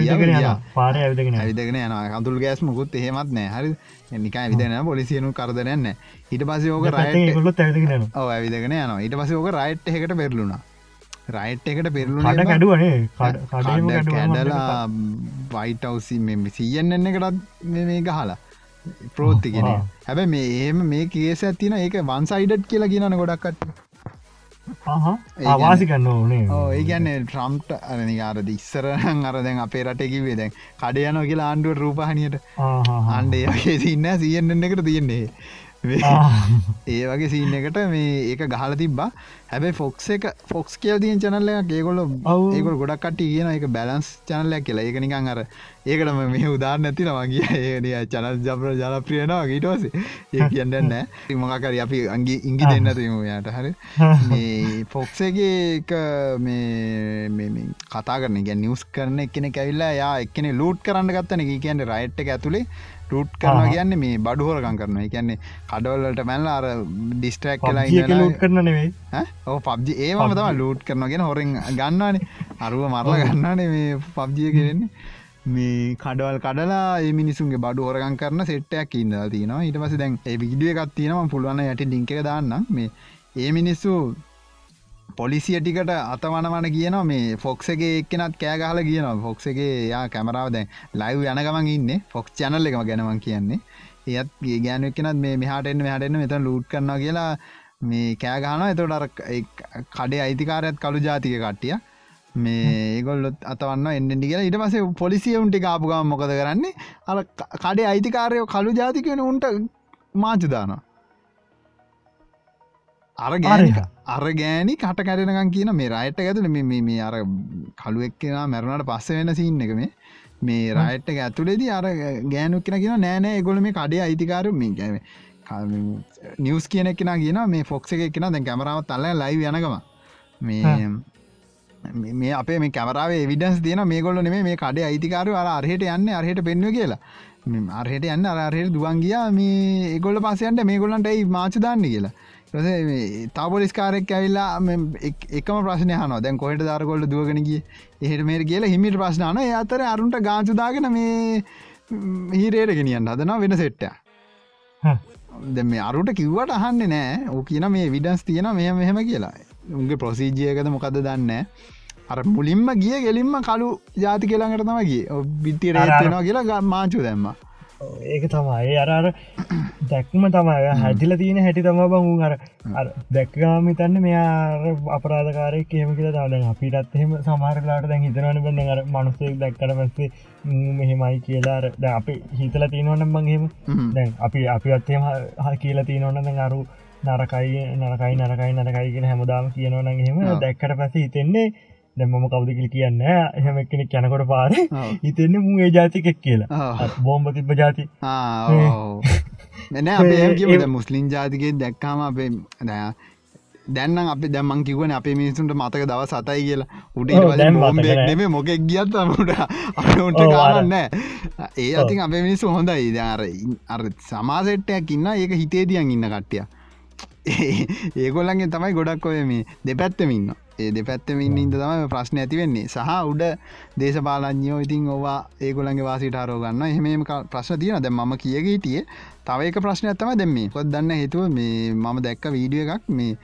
පාර ඇවිදගෙන යන අතුල් ගෑස් මුකුත් එහෙමත් නෑ. හරි. නික විදන පොලිසියනු කරදරන්න ඊට පස ඕක රයිට ඇවිදගෙන යන ඊට පස ඕක රයිට් එකට පෙරලුණා. රයිට් එකට පෙරලු කැඩුවනේ කැඩලා වයිටවසි මෙ සියන්න එන්න එකටත් මේ ගහලා. ප්‍රෝත්තිගෙන හැබැ මේ ඒම මේ කේස ඇතින ඒක වන්සයිඩට් කියලා කියනන ගොඩක්කට ආවාසි කන්න ඕනේ ඒ ගැන්නේ ට්‍රම්ට අරනිකාර ඉස්සරහන් අර දැන් අපේ රටකිවේ දැන් කඩයන කියලා ආණ්ඩුව රූපහනියට. ආණ්ඩේ සින්න සියෙන්න්න එකට තියෙන්නේ ඒ වගේ සිීන එකට මේ ඒක ගහල තිබ්බා. හැබැයි ෆොක්ස් එක ෆොක්ස් කියල් තියෙන් චනල්ලයක් ඒකොල ඒකොල් ගොඩක් කට කියන එක බැලන්ස් චනල්ලයක් කියලා. ඒක නිකං අර ඒකටම මේ උදාර නැති නවාගේ ඒ චනල් ජප්‍ර ජලප්‍රියනවා ගීටවස ඒ කියන්න නෑ මොකකර අපි අගේ ඉංගි දෙන්නතුම යට. හරි. ෆොක්සගේ මේ කතා කරන ගැ නිවස් කරන එකන කැවිල්ලා යා එකන ලූට් කරන්න ගත්තන එක කියන්න රයිට් එක ඇතුළේ ටූට් කරන කියන්න මේ බඩු හොරකන් කරන කියන්නේ කඩවල්ලට මැල්ල අර ඩිස්ට්‍රක් කලා ලූට් කරන නෙවෙයි. ඕ පබ්ජි ඒම තම ලූට් කරනගෙන හොරෙන් ගන්නවානේ. අරුව මරල ගන්නනේ මේ පබ්ජිය කරෙන්නේ මේ කඩවල් කඩලා මිනිසුන්ගේ බඩු හොරගන් කරන සෙට්ටයක් ඉඳලා තියෙනවා. ඊට පස දැන් ඒ විඩිය එකක් තියෙනවා. පුළුවන් යට ඩිංක දාන්න මේ ඒ මිනිස්සු පොලිසිය ටිකට අතවනවන කියන මේ ෆොක්සගේ එක්කෙනත් කෑගහල කියන ෆොක්සගේ යා කැමරාව දැන් ලයිව් යනගමන් ඉන්න. ෆොක්ස් චැනල් එකම ගැනවන් කියන්නේ. ඒත් ගෑන එක්කෙනත් මේ මෙහටෙන්න්න හටන්න මෙතන ලූට් කරනවා කියලා මේ කෑගහන එතොට අර කඩේ අයිතිකාරයත් කළු ජාතික කට්ටිය. මේ ඒගොල්ලොත් අතවන්න එන්ඩි කියලා. ඉට පසේ පොලිසියවුන්ටි කාපුගම මොකද කරන්නේ? අ කඩේ අයිතිකාරයෝ කළු ජාතිකෙන උන්ට මාචුදානවා අර ගෑනික අර ගෑනි කට කැරෙනකන් කියන මේ රයිට් ඇතුළ මේ අර කළු එක්කෙන මැරුණට පස්ස වෙන සින්න එක මේ. මේ රයිට් එක ඇතුළෙදි අර ගෑනුක් කෙන කියන නෑනෑ ගොල මේ කඩේ අයිතිකාරු මේ ගැම නිවස් කියන කෙන කියන මේ ෆොක්ස එක කෙන දැන් කැමරාවත් අල්ල ලයි යනකම මේ මේ අපේ මේ කැමරාවේ විඩන්ස් තියන මේ ගොල්ල නෙේ මේ කඩේ අයිතිකාරු අර අරහට යන්න අරහට පෙන්ව කියලා. අරහට යන්න අරහට දුවන් ගියා මේ ඒගොල්ල පසයන්ට මේ ගොල්ලන්ට ඒ මාච දාන්න කියලා තාපොලිස්කාරෙක් ඇවිල්ලා එකම ප්‍රශ්නය හන දැන් කොහට දරකොල්ල දුවගෙනගේ එහට මේර කියලා හිමිට ප්‍රශ්නාන අතර අරුන්ට ගාචුදාගෙන මේ හිරේට ගෙනියන්න හදනවා වෙන සෙට්ට දැ මේ අරුට කිව්වට අහන්න නෑ. ඕ කියන මේ විඩන්ස් තියෙන මෙහ මෙහෙම කියලා. උන්ගේ ප්‍රසීජයකද මොකද දන්න අර මුලින්ම ගිය ගෙලින්ම කලු ජාති කියලාඟට තමගේ බිත්තිර රේත්වෙනවා කියලා මාචු දැම්ම ඒක තමයි. අරර දැක්ම තමයි. හැදිල තියෙන හැටි තම බංු අර දැක්ගාම තන්න මෙයා අපරාධකාරය කියම කියල දාන අපිටත් එහෙම සමාරලාට දැන් හිතනවන බන්න අර මනුසේ දැක්කට පස්සේ මෙහෙමයි කියලාර අපි හිතල තියෙනවනම් බංහෙම දැන් අපි අපි අත්තේම හ කියලා තියෙනවන්න අරු නරකයි නරකයි නරකයි නරකයිගෙන හැමදාම කියනවන එහෙම. දැක්කට පස හිතෙන්නේ දැම්මම කවුදකිල් කියන්න එහෙම කෙනෙක් යැනකොට පාර හිතෙන්න මු ඒ ජාතිකෙක් කියලා. බෝම්බ තිබ ජාති අපේ මුස්ලිම් ජාතිකය දැක්කාම අපේ දයා දැන්න අප දැමන් කිවන අප මිනිසුන්ට මතක දව සතයි කියලා. උට ඔව්, දැන් මතක නෑ. නෙේ මොකෙක් ගියත් ඔව්, අර. කාරන්න ඒ අතින් අප මිනිස්සු හොඳයි. අර අර සමාසෙට්ටයක් ඉන්න ඒක හිතේදියන් ඉන්න කට්ටිය. ඒගොල්ලන්ගේ තමයි ගොඩක් ඔය මේ දෙපැත්තමින්න ඒ දෙපැත්තම ඉන්න ඉද තමයි ප්‍රශ්න ඇතිවෙන්නේ සහ උඩ දේශපාලඥයෝ ඉතින් ඔවා ඒගොලන්ගේ වාසිට අරෝගන්න එහෙම ප්‍රශ්න තියන දැ ම කියග හිටිය තවයික ප්‍රශ්න ඇත්තම දෙන්නේ කොත් දන්න හේතුව මේ මම දැක්ක වීඩිය එකක් මේ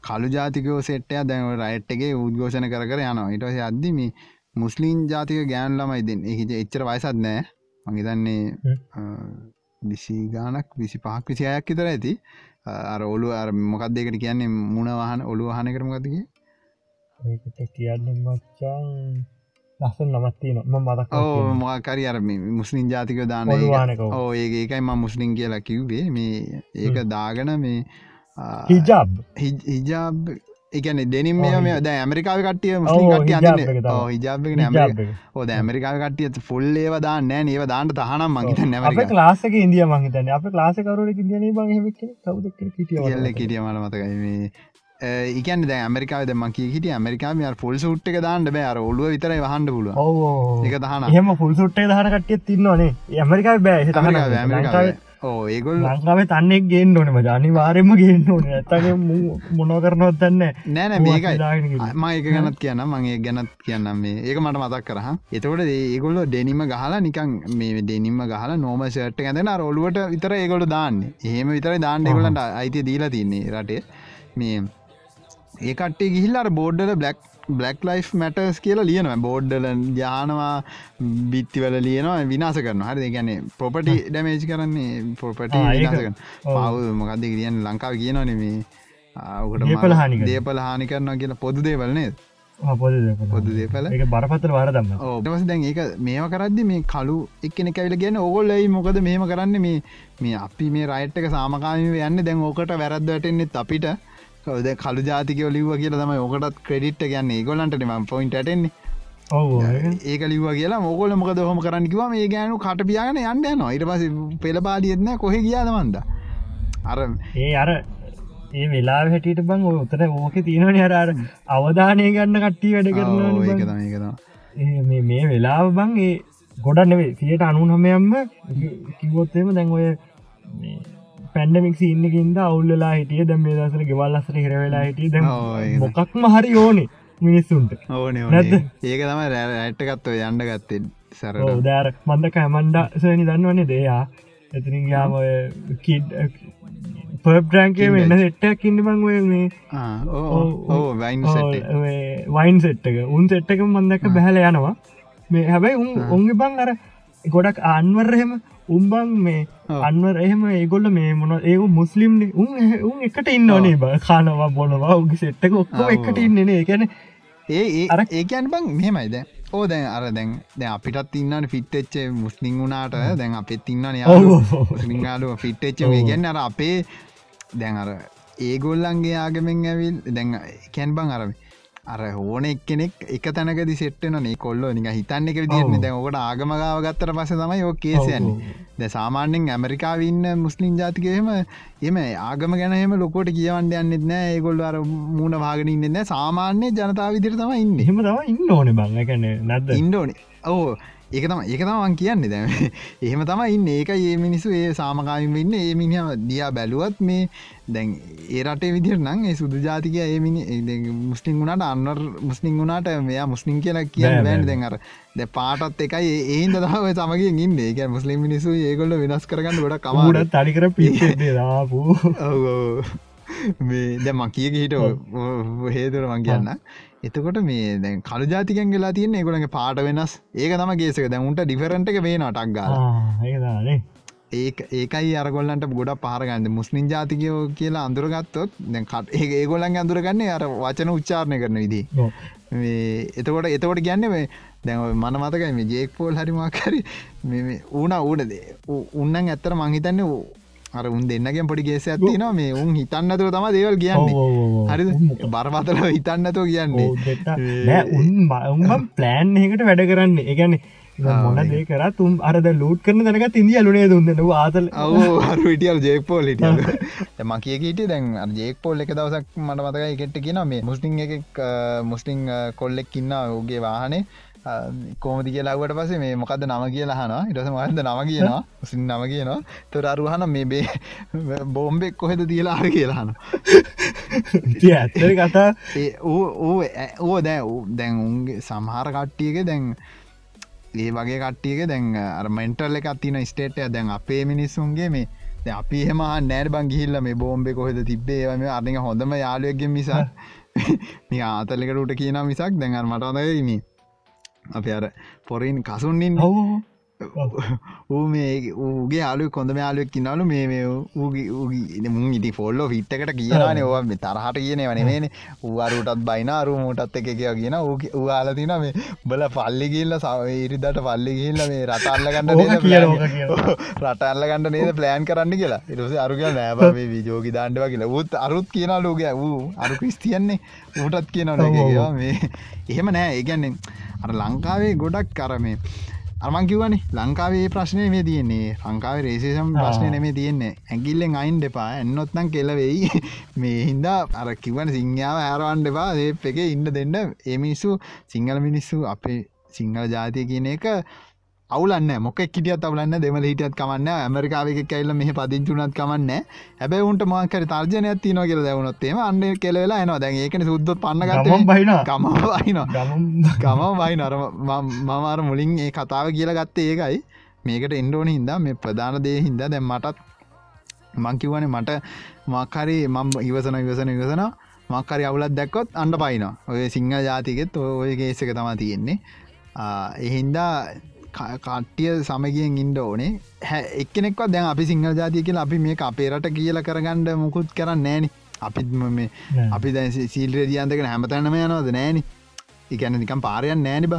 කළු ජාතිකෝ සෙට්ටය දැන් රයිට්ගේ උද්ඝෝෂණ කර කර යනවා. ඉටස අද්දි මේ මුස්ලිම් ජාතික ගෑන් ළමයි දෙන්න. එහිච එච්චර වයසත් නෑ මහිතන්නේ විසි ගානක් විසි පහක් විසි අයක් විතර ඇති. අර ඔලු අර මොකක් දෙකට කියන්නේ? මුණ වහන ඔලු වහන කරමගතිගේ ඒකට කියන්න මච්චන් ලස්සන් නමත්තින ම මතක් ඕ මොකරි අර මේ මුස්ලිම් ජාතික දාන. ඕ ඒ ඒකයි ම මුස්ලිම් කියලා කිව්වේ. මේ ඒක දාගන මේ හිජබ්. හිජ- හිජාබ් එකන දෙනින් මේ ද ඇමරිකාව කටිය මුස්ලිම් ඔව්, කටිය හිජාබ් අන්න එක තමයි. හිජාබ හිජබ් එක. ඕද ඇමරිකාව කටිය ෆුල් ඒව දාන්න ඒව දාන්නට තහනම් මගේත නැමරික ලාසක ඉන්දිය මහිතන අප ලාසකරුවට ඉදියන බං හෙම කවුද කිටිය මතකයි මේ ඒකන් ද ඇමරිකාව දම කියට ඇමරිකාම ෆොල් සුට් එක දාන්න බෑ. අර ඔලුව විතරයි වහන්ඩ පුළුව ඔවෝ එක දහන එහෙම පුල් සුට්ටේ දහන කටිය තින්නවනේ ඇමරිකාව බෑ ඕ ඒගොල් ලංකාවේ තන්නෙක් ගේන්න ඕනම ජානි වාරෙන්ම ගේන්න ඕන. ඇතක මොනෝ කරනවත් දන්න නෑන මේකයි. ම ඒක ගැනත් කියන්න මගේ ගැනත් කියන්නම් මේ. ඒක මට මතක් කරහ එතකොට ඒගොල්ල ඩෙනිම ගහලා නිකන් මේ දෙනිම ගහලා නෝම ෂට් ඇඳෙන ඔලුවට විතර ඒගොල දාන්න. එහෙම විතර දාන්න ඒගොලන්ට අයිතිය දීලා තින්නේ රටේ. මේ ඒ කට්ටේ ගිහිල්ලාර බෝඩ්ඩල බ්ලක් බ්ලක් ලයි් මැටස් කියලා ලියනවා. බෝඩ්ඩල ජානවා බිත්තිවල ලියනවා විනාස කරන හරි ගැන පොපටි ඩමේජ් කරන්නේ පොපට විනාසකන පව් මොකක්ද කියන්න? ලංකාව කියනන මේ දේපල හානි. දේපල හානි කරනවා කියලා පොදු දේවල්නේ පොද දේපල ඒක බරපතල වාරදන්න ඕටවස දැන් ඒක මේම කරදදි මේ කලු එක්කෙන කැවිල ගැන ඔගොල්ලයි මොකද මේම කරන්න? මේ මේ අපි මේ රයිට්ක සාමකාම යන්න. දැන් ඕකට වැරද්වටෙන්නෙත් අපිට කවද කලු ජාතික ලිව කියල තම ඕකටත් ක්‍රඩිට් ගන්න ගොලන්ට ම පොයින්ට ටෙන්නේ ඔව ඒක ලිව කියලා මොගොල මොක දොහම කරන්නකිව මේ ගෑනු කටපියාගෙන යන්න නවා ඉට පස පෙළපාලියත්න කොහෙ කියාදමන්ද අර ඒ අර ඒ වෙලා හැටියට බං උතන ඕක තියෙනවන අරර අවධානය ගන්න කට්ටි වැඩ කරන මේ වෙලාව බං ඒ ගොඩක් නෙවේ සියට අනුනහමයම්ම කිවොත්තේම දැන් ඔය පැන්ඩමික් ඉන්නකින්ද අවුල්ලලා හිටිය. දැම් මේ දසර ගෙවල් අසර හිරවෙලා හිටිය. ඒක. මොකක්ම හරි ඕනේ මිනිස්සුන්ට. ඕනේ? ඕනේ. ඒක තම රැට්ටකත්ව යන්න ගත්තෙන් සැරට. දෑර මන්දක ඇමන්ඩ සනි දන්නවන්නේ දෙයා. එතිනින් යාම කිඩ් පර්බ්‍රංකේ වෙන්න සෙට්ටයක් ඉන්න බං මේ වයින් සෙට් වයින් සෙට්ටක උන් සෙට්ටක මන්දක බැහල යනවා. මේ හැබැයි උන් ඔන්ගේ බං අර ගොඩක් අන්වර්හෙම උම්බං මේ. අන්වර එහෙම ඒගොල්ල මේ මොන ඒ මුස්ලිම් උන් උන් එකට ඉන්න ඕනේ බ කානවා බොනවා උගේ සෙට්ටක ඔක්කොම ඔව්. එකට ඉන්නනේ ඒැන ඒ අර- ඒකන් බං මෙහෙමයිද ඕ දැන් අර දැන් දැ අපිටත් ඉන්නට ෆිට්ච්චේ මුස්ලිං වුණාට. දැන් අපත් ඉන්න යාලු ෆිට්ච්ච ගැන්න අර අපේ දැන් අර ඒගොල්ලන්ගේ ආගමෙන් ඇවිල් දැන් කැන් බං අරම අර ඕන එක්කෙනෙක් එක තැනකදි සෙට්ටන නේ. කොල්ල නික හිතන්න එක ඔව්. දැන් ඔකට ආගමගාව ගත්තර පස තමයි යෝ කේසයන්නේ ද සාමාන්‍යෙන් ඇමරිකාවන්න මුස්ලිම් ජාතිකයම එම ආගම ගැනහම ලොකොට කියවන්ට යන්නෙත් නෑ. ඒගොල්ල අර මූුණ භාගෙන ඉන්න සාමාන්‍ය ජනතාව විදිර තම ඉන්න. එහෙම තම ඉන්න ඕනේ බං එකන නැද්ද? ඉන්ඩෝන ඕ ඒක තම ඒක තමන් කියන්න. දැම එහෙම තම ඉන්න. ඒක ඒ මිනිසු ඒ සාමකාමින් ඉන්න. ඒ මිනිහම දියා බැලුවත් මේ දැන් ඒ රටේ විදිර නම් ඒ සුදු ජාතික ඒ මිනි මුස්ලිම් වුණට අන්නර් මුස්ලිම් වුණට මෙයා මුස්ලිම් කියලා කියන්න බෑන්. බෑ. දැන් අර ද පාටත් එකයි. ඒහින්ද තම සමගින් ඉන්න. ඒක මුස්ලිම් මිනිසු ඒගොල්ල වෙනස් කරගන්න ගොඩ කමට තනිකර පිේ දාපු මේ දැ මකිය හිට හේතුර මං කියන්න එතකොට මේ දැන් කළු ජාතිකන් වෙලා තියන්න ඒගොළගේ පාට වෙනස්. ඒක තම ගේසක දැමුන්ට ඩිෆරන්ට එක වේ නටක් ගාල. ඒ ඒකයි අරගොල්ලන්ට ගොඩ පාරගන්න මුස්ලිම් ජාතිකයෝ කියලා අඳුරගත්තොත් දැන් කට ඒ ඒගොල්ලන් අඳුරගන්නේ අර වචන උච්චාරණය කරන විදි එතකොට එතකොට ගැන්න මේ දැන් මන මතකයි මේ ජේක් පෝල් හරිමක්කරි ඌන ඌනද උන්නන් ඇත්තර මංහිතන්න අර උන් දෙන්නගෙන් පොඩි ගේස ඇතිනවා මේ උන් හිතන්නතුව තම දේවල් කියන්නේ. හරි බරපතල හිතන්නතෝ කියන්නේ. උන් උන්ම ප්ලෑන් එකට වැඩ කරන්න. එකන මොන දේ කර තුම් අරද ලූට් කරන දැනක ඉන්දිය අලුනේ දුන්නන ආතල හරුටියල් ජේපෝල් හිටිය ම කියකට දැන් ජේක් පොල් එක දවසක් මට මතක එකට කියන මේ මුස්ලිං එක මුස්ලිං කොල්ලෙක් ඉන්න ඕගේ වාහනේ කෝමති කියලාවට පසේ මේ මොකද නම කියලා හන ඉටස මහන්ද නම කියනවා? සින් නම කියනවා. තොර අරුහන මේ බේ බෝම්බෙක් කොහෙද තියලා අර කියලාහන ඇත්තර කතා ඕ දැ දැන් උන්ගේ සමහර කට්ටියක දැන් ඒ වගේ කට්ටියක දැන් අර්මෙන්ටල් එක තින ස්ටේටය දැන් අපේ මිනිස්සුන්ගේ මේ අපි හෙම නෑර් බං ගිහිල්ල මේ බෝම්බෙ කොහෙද තිබේ මේ අරක හොඳම යාලුවක්ගෙන් මිසා මේ ආතලෙකටට කියන මිසක්. දැන්ර මටදීමී අප අර පොරින් කසුන්නින් ඌ මේ ඌගේ ආලු කොඳ යාලුවක් කින්නලු මේ මේ ඌගේ මුන් ඉති ෆොල්ලෝ ෆිට්ටකට කියනේ ඕ මේ තරහට කියනව නෙමේන ඌවාරුටත් බයින අරුමටත් එක එකව කියන ඌආල තින මේ බල පල්ලි ගිල්ල ඉරිදට පල්ලි ගිල්ල මේ රටල්ල ගන්න රටල්ල ගන්න නේද ප්ලෑන් කරන්න කියලා. ඉරස අරුග නෑබ මේ ජෝගි දාණ්ඩව කියලා. ූත් අරුත් කියන ලෝග වූ අරු ක්‍රිස්තියන්නේ ඌටත් කියනවල මේ. එහෙම නෑ. ඒගැන්නේ අර ලංකාවේ ගොඩක් කරමේ අරමං කිවනේ ලංකාවේ ප්‍රශ්නය මේ තියෙන්නේ. ලංකාවේ රේසේෂම් ප්‍රශ්නය නෙමේ තියෙන්නේ. ඇගිල්ලෙන් අයින් දෙපා. එන්නොත්නම් කෙලවෙයි මේ හින්දා අර කිවන සිංහාව ඇරවන්් දෙපා ඒ එක ඉන්න දෙන්න. එමිනිස්සු සිංහල මිනිස්සු අපේ සිංහල ජාතිය කියන එක අවුලන්න මොක කිටියත් අවලන්න දෙමල හිටියත් කමන්න ඇමරිකාවක කැල්ල මෙහ පදිංචුනත් කමන්න හැබැ උන්ට මාකර තර්ජනයක් තින කියල දැවුණොත්තේම අන්න කෙලවෙලා එනවා. දැන් ඒකන සුද්ද පන්නගත බයින කම වයින ගම වයි නර මමාර මුලින් ඒ කතාව කියලා ගත්තේ ඒකයි. මේකට එන්ඩෝන හින්දා මේ ප්‍රධාන දේ හින්දා දැම් මටත් මංකිවන මට මක්හරි මම් ඉවසන ඉවසන ඉවසන මක්කරි අවුලත් දැක්කොත් අන්ඩ පයින ඔය සිංහ ජාතිකෙත් ඔය ගේසක තමා තියෙන්නේ. එහින්දා කට්ටිය සමගියෙන් ඉන්ඩ ඕනේ. හැ එක්නෙක්ව දැන් අපි සිංහල ජාතිය කියලා අපි මේ අපේරට කියල කරගණ්ඩ මුකුත් කරන්න නෑන අපිත් මේ අපි දැ සීල්්‍ර දියන්තක හැමතැනම යනවද නෑන එකන නිකම් පාරයන් නෑනිබ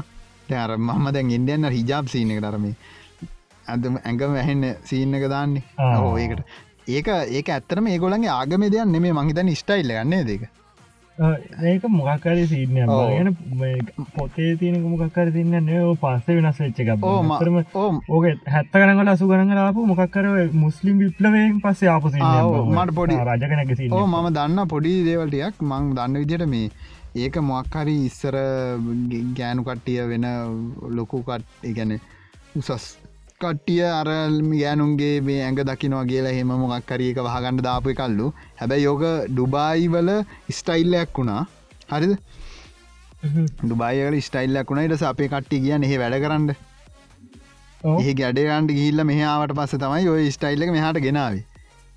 අර මහම දැන් ඉන්ඩියන්න හිජාප් සීන එක ටරම ඇතම ඇඟම වැහෙන්න සීන්න එක දාන්නේ. ඕඒකට ඒක ඒක ඇත්තරම ඒගොලන්ගේ ආගම දෙයන් නෙමේ මහිතන් ස්ටයිල්ල ගන්නේ දෙක ඒක මොකක්කරි සිීන ගෙන පොතේ තියනක මොකක්කර තින්න නෝ පස්ස වෙනස් වෙච්ච එක ඕමතරම ඕක හැත්ත කරනට අසු ගරන ලාපු මොකක්කර මුස්ලිම් විප්ලවයෙන් පස්සේ ආපස මට පොඩි රජකනක ඕ මම දන්න පොඩි දේවල්ටයක් මං දන්න විදිට මේ ඒක මොක්හරි ඉස්සර ගෑනු කට්ටිය වෙන ලොකුකට් ඉගැන උසස් කට්ටිය අරල්ම ගෑනුන්ගේ මේ ඇඟ දකිනවා කියලා හෙම මොක් කරියක වහගන්න දාපය කල්ලු හැබැයි යෝක ඩුබායි වල ස්ටයිල්ලයක් වුණා. හරිද? දුබායකට ස්ටයිල්ලක් වුණ. ඉටස අපේ කට්ටි කියන්න එහ වැඩ කරන්න. ඒ ගැඩගන්ට ගිල්ල මෙහාවට පස්ස තමයි ඔය ස්ටයිල්ල මෙහට ගෙනාවේ.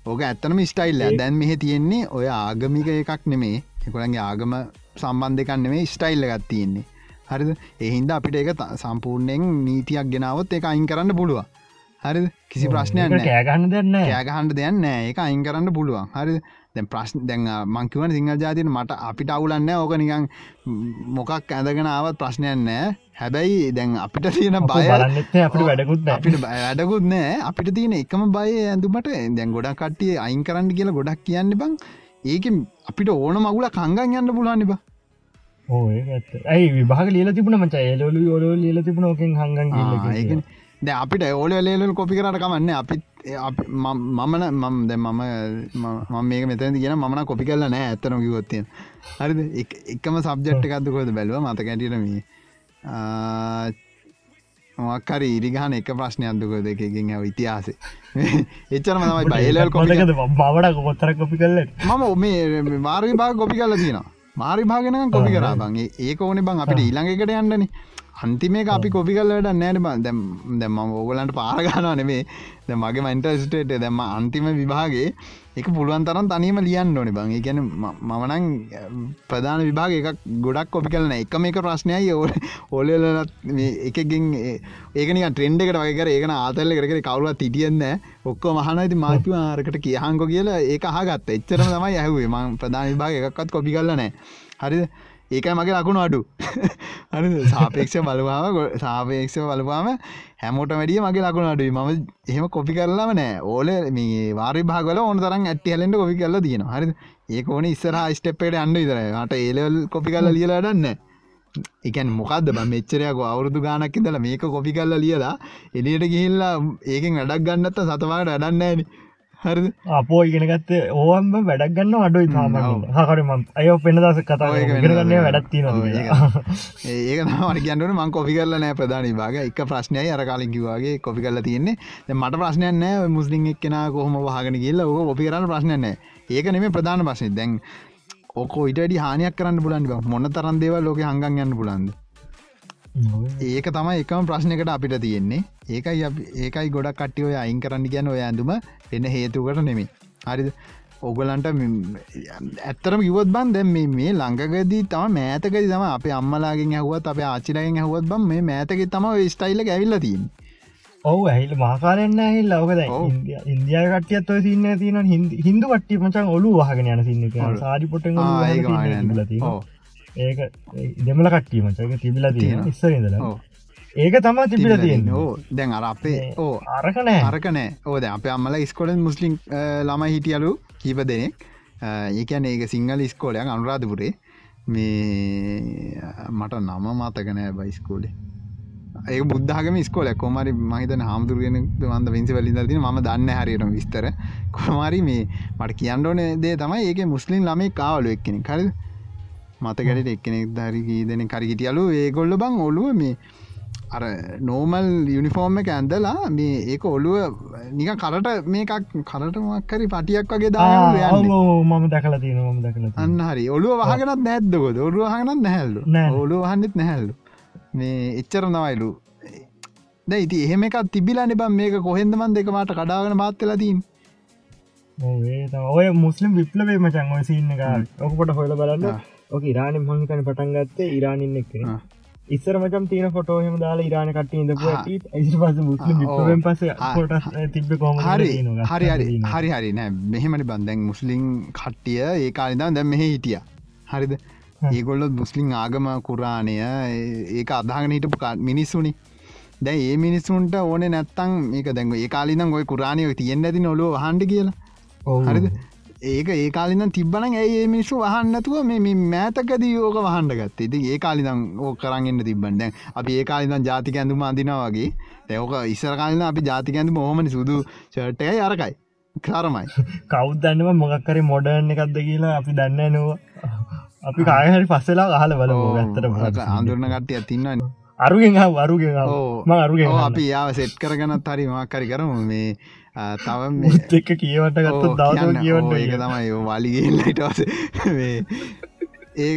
ඕක ඇත්තනම ස්ටයිල්ල දැන් මෙහ තියෙන්නේ ඔය ආගමික එකක් නෙමේ එකොළන්ගේ ආගම සම්බන්ධකන්න මේ ස්ටයිල්ල ගත් තියෙන්නේ හරිද? එහින්ද අපිට ඒක සම්පූර්ණයෙන් නීතියක් ගෙනාවත් එක අයින් කරන්න පුළුව හරි කිසි ප්‍රශ්නයක් කෑගන්න දෙන්න කෑගහන්ට දෙයන්න ඒක අයින් කරන්න පුළුවන්. හරි දැන් ප්‍රශ්න දැන් මංකිවන සිංහල් ජාතින මට අපිට අවුලන්න ඕක නිකං මොකක් ඇඳගෙන ආවත් ප්‍රශ්නයක් නෑ හැබැයි දැන් අපිට තියෙන බය අපිට වැඩකුත් අපිට වැඩකුත් නෑ අපිට තියෙන එකම බය ඇඳුමට දැන් ගොඩක් කට්ටිය අයින් කරන්න කියලා ගොඩක් කියන්න බං. ඒක අපිට ඕන මගුල කංගන් යන්න පුලුවන්න බා ඇයි විභාග ලියල තිබුණ මච ඒලොලු යොල ලියල තිබුණ ෝකෙන් හඟන් ද අපිට ඕල ලේලල් කොපි කරට කමන්න අපිත් මමන මම දැ මම මම මේක මෙතැති කියෙන මන කොපි කරල නෑ ඇත්තන කිවොත්තය හරිද? එකම සබ්ජෙට් එකක්දකොද බැලුව? මත කැටිරම මොක්කර ඉරිගහන එක ප්‍රශ්නයන්දුක දෙකකින් ඇව ඉතිහාසේ. එච්චරම තමයි බයිලල් කොපිකද බවට කොත්තර කොපි කල්ල මම මේ මාර්ග බා කොපි කල්ල තියෙනවා මාරි භාගෙන කොපි කරා. බංගේ ඒක ඕන බං අපිට ඊළඟකට යන්නන අන්තිමේ අපි කොපි කල්ලට නෑන බන් දැම් දැම ඕගලන්ට පාරගාන නෙමේ. ද මගේ මයින්ටස්ටේට දැම අන්තිම විභාගේ එක පුළුවන් තරන් තනීම ලියන්න ඕනි. බං ගැන මමනං ප්‍රධාන විභාග එකක් ගොඩක් කොපි කරන එක මේක ප්‍රශ්නයයි ඕ ඔලලත් එකකින් ඒකන ට්‍රෙන්ඩ් එකට වගේකර ඒකන ආතල්ල කරකර කවුලත් තිටියන්න ඔක්කො මහනති මාතිව ආරකට කියහන්කො කියලා. ඒක හගත් එච්චරම තමයි ඇහුවේ. ම ප්‍රධාන විභාග එකක්ත් කොපි කරලනෑ හරිද? ඒකයි මගේ ලකුණු අඩු. හරි සාපේක්ෂ බලවාම සාපේක්ෂ බලවාම හැමෝට වැඩිය මගේ ලකුණු අඩුයි. ම එහෙම කොපි කරලාම නෑ. ඕල මේ වාරි භාගල ඕන තරන් ඇට්ටි හලෙන්ට කොපි කරලා තියෙන හරි ඒක ඕන ඉස්සර ස්ටප්පේට අන්ඩ විතර ට ඒලවල් කොපි කරල ලියලාඩන්න එකන් මොකක්ද බ මෙච්චරයක් අවුරුදු ගානක් ඉදල මේක කොපි කල්ල ලියලා එලියට ගිහිල්ලා ඒකෙන් වැඩක් ගන්නත්ත සතවාට අඩන්නෑන හරි අපෝ ඉගෙනගත්ත ඕවම්ම වැඩක් ගන්න අඩුයි තාම හකරම අය පෙන දස කතා ගන්න වැඩත්ති ඒක. නමට කියන්නට මං කොපි කරල නෑ ප්‍රධාන භාග එක ප්‍රශ්නය අර කාලින් කිවවාගේ කොපි කරල තියන්නේ. මට ප්‍රශ්නයන්න මුස්ලිම් එක්කෙන කොහොම වහගෙන කියල්ල ඕ ඔපි කරන්න ප්‍රශ්නයන්න ඒක නෙම ප්‍රධාන පශය දැන් ඕකෝ ඉටඩි හානියක් කරන්න පුලන්ඩ මොන්න තරන් දේව ලෝක හඟන් යන්න පුලන්ද ඒක තමයි එකම ප්‍රශ්නකට අපිට තියෙන්නේ. ඒකයි ඒකයි ගොඩක් කට්ටියෝය අයින් කරන්න කියන්න ඔය ඇඳුම එන්න හේතුකට නෙමේ හරිද? ඔගලන්ට ඇත්තරම කිවත් බන් දැම් මේ ළඟගදී තම මෑතකද තම අප අම්මලාගෙන් ඇහුවත් අප ආචිලයෙන් ඇහුවත් බම් මේ මෑතක තම ස්ටයිල්ල ඇවිල්ල තින් ඔහු ඇහිල් මහකාරන්න ඇහිල් ලවකද ඉන්දිය කටියත් ඔය සින්න තින හිදු කට්ටි මචන් ඔලු වහගෙන යන සින්න සාරි පොට ඒක දෙමල කට්ටී මචක තිබිල තියෙන ඉස්සරදල ඒක තම තිබිල තියෙන ඕ දැන් අර අපේ ඕ අරකනෑ අරකනෑ ඕද අප අම්මල ස්කොලන් මුස්ලිම් ළමයි හිටියලු කීප දෙනෙක්. ඒකැන ඒක සිංහල ස්කෝලයක් අනුරාධපුරේ. මේ මට නම මතකනෑ බයිස්කෝලේ ඒ බුද්ධාගම ස්කෝල කොමරි මහිතන හාමුදුරුවෙන වන්ද වින්සි වලින් ති ම දන්න හරියට විස්තර. කොමරි මේ මට කියන්නඩෝන දේ තමයි ඒක මුස්ලිම් ළමේ කාවලු එක්කෙන කර මතකැට එක්කෙනෙක් දරිකී දෙන කරිගිටියලු ඒගොල්ල බං ඔලුව මේ අර නෝමල් යුනිෆෝර්ම් එක ඇන්දලා මේ ඒක ඔලුව නික කරට මේකක් කරට මක්කරි පටියක් වගේ දා මම දකල ම දකල අන්න හරි. ඔලුව වහගෙනත් නැද්දකොද ඔලුව හගනත් නැහැල්ලු ඔලුව වහන්නෙත් නැහැල්ලු මේ එච්චර නවයිලු ද ඉති එහෙම එකක් තිබිලා නිබම් මේක කොහෙන්දමන් දෙකමට කඩාගෙන මාත්තලතින් ඔය මුස්ලිම් විප්ලවේ මචන් ඔය සින්න එක. ඔකට හොල බලන්න ඕක ඉරාණ මංකන පටන් ගත්තේ ඉරානින්න එක්කෙන. ඉස්සර මචම් තියන ෆොටෝහම දාලා ඉරාණ කට ඉඳ පස මුස්ලිම් පස කොට තිබ කොම හරි. හරි. හරි හරි. හරි නෑ මෙහෙමනි බන්දැන් මුස්ලිම් කට්ටිය ඒ කාලිදා දැ මෙහෙ හිටිය. හරිද? ඒගොල්ලොත් මුස්ලිම් ආගම කුරාණය ඒක අදාගෙන හිටපු මිනිස්සුනි. දැ ඒ මිනිස්සුන්ට ඕන නැත්තං ඒක දැන් ඒ කාලිනම් ඔය කුරාණය තියෙන් ඇති නොලෝ හන්ඩ කියලා. හරිද ඒක ඒ කාලින තිබන ඒ මිනිස්සු වහන්නතුව මේ මෑතකද යෝක වහන්ඩ ගත්තේ? ති ඒ කාලිනම් ඕ කරන්න තිබන්න දැන් අපි ඒ කාලිනම් ජාතික ඇඳුම අදිනවාගේ තැවක ඉස්සර කාලින අපි ජාතික ඇඳු මොහමනි සුදු චට්ටය අරකයි. කරමයි කෞද්දන්නම මොකක්කර මොඩර්න් එකක්ද කියලා අපි දන්න නවා. අපි කායහරි පස්සලා අහල බල ඇත්තට අඳුරන කට්ටිය තින්නන්න අරුගෙන් වරුගෙන් අරුගෙන් අපි යාව සෙට් කරගනත් හරි මක්කරි කරම. මේ තව එක්ක කියවට ගත්ත දව කියවට ඒක තමයි වලිගෙල්ලටස ඒ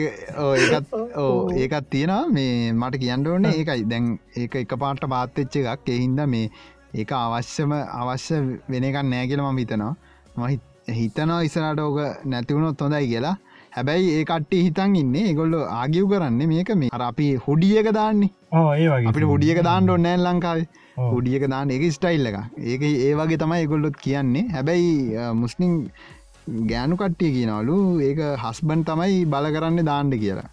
ඒකත් ඕ ඒකත් තියෙනවා. මේ මට කියන්න ඕනේ ඒකයි. දැන් ඒක එක පාට පාත්තච්ච එකක්. එහින්ද මේ ඒක අවශ්‍යම අවශ්‍ය වෙන එකක් නෑ කියලම හිතනවා. මහි හිතනවා ඉසරට ඕක නැතිවුණොත් හොඳයි කියලා. හැබැයි ඒ කට්ටි හිතන් ඉන්න ගොල්ල ආගිව් කරන්න මේක මේ. අර අපි හොඩියක දාන්නේ. අපිට හොඩියක දාන්න ඔන්නෑ ලංකාවේ හොඩියක දාන්න. එක ස්ටයිල් එක ඒක ඒ වගේ තමයි ගොල්ලොත් කියන්නේ. හැබැයි මුස්ලිම් ගෑනු කට්ටිය කියනවලු ඒක හස්බන් තමයි බල කරන්න දාණ්ඩ කියලා.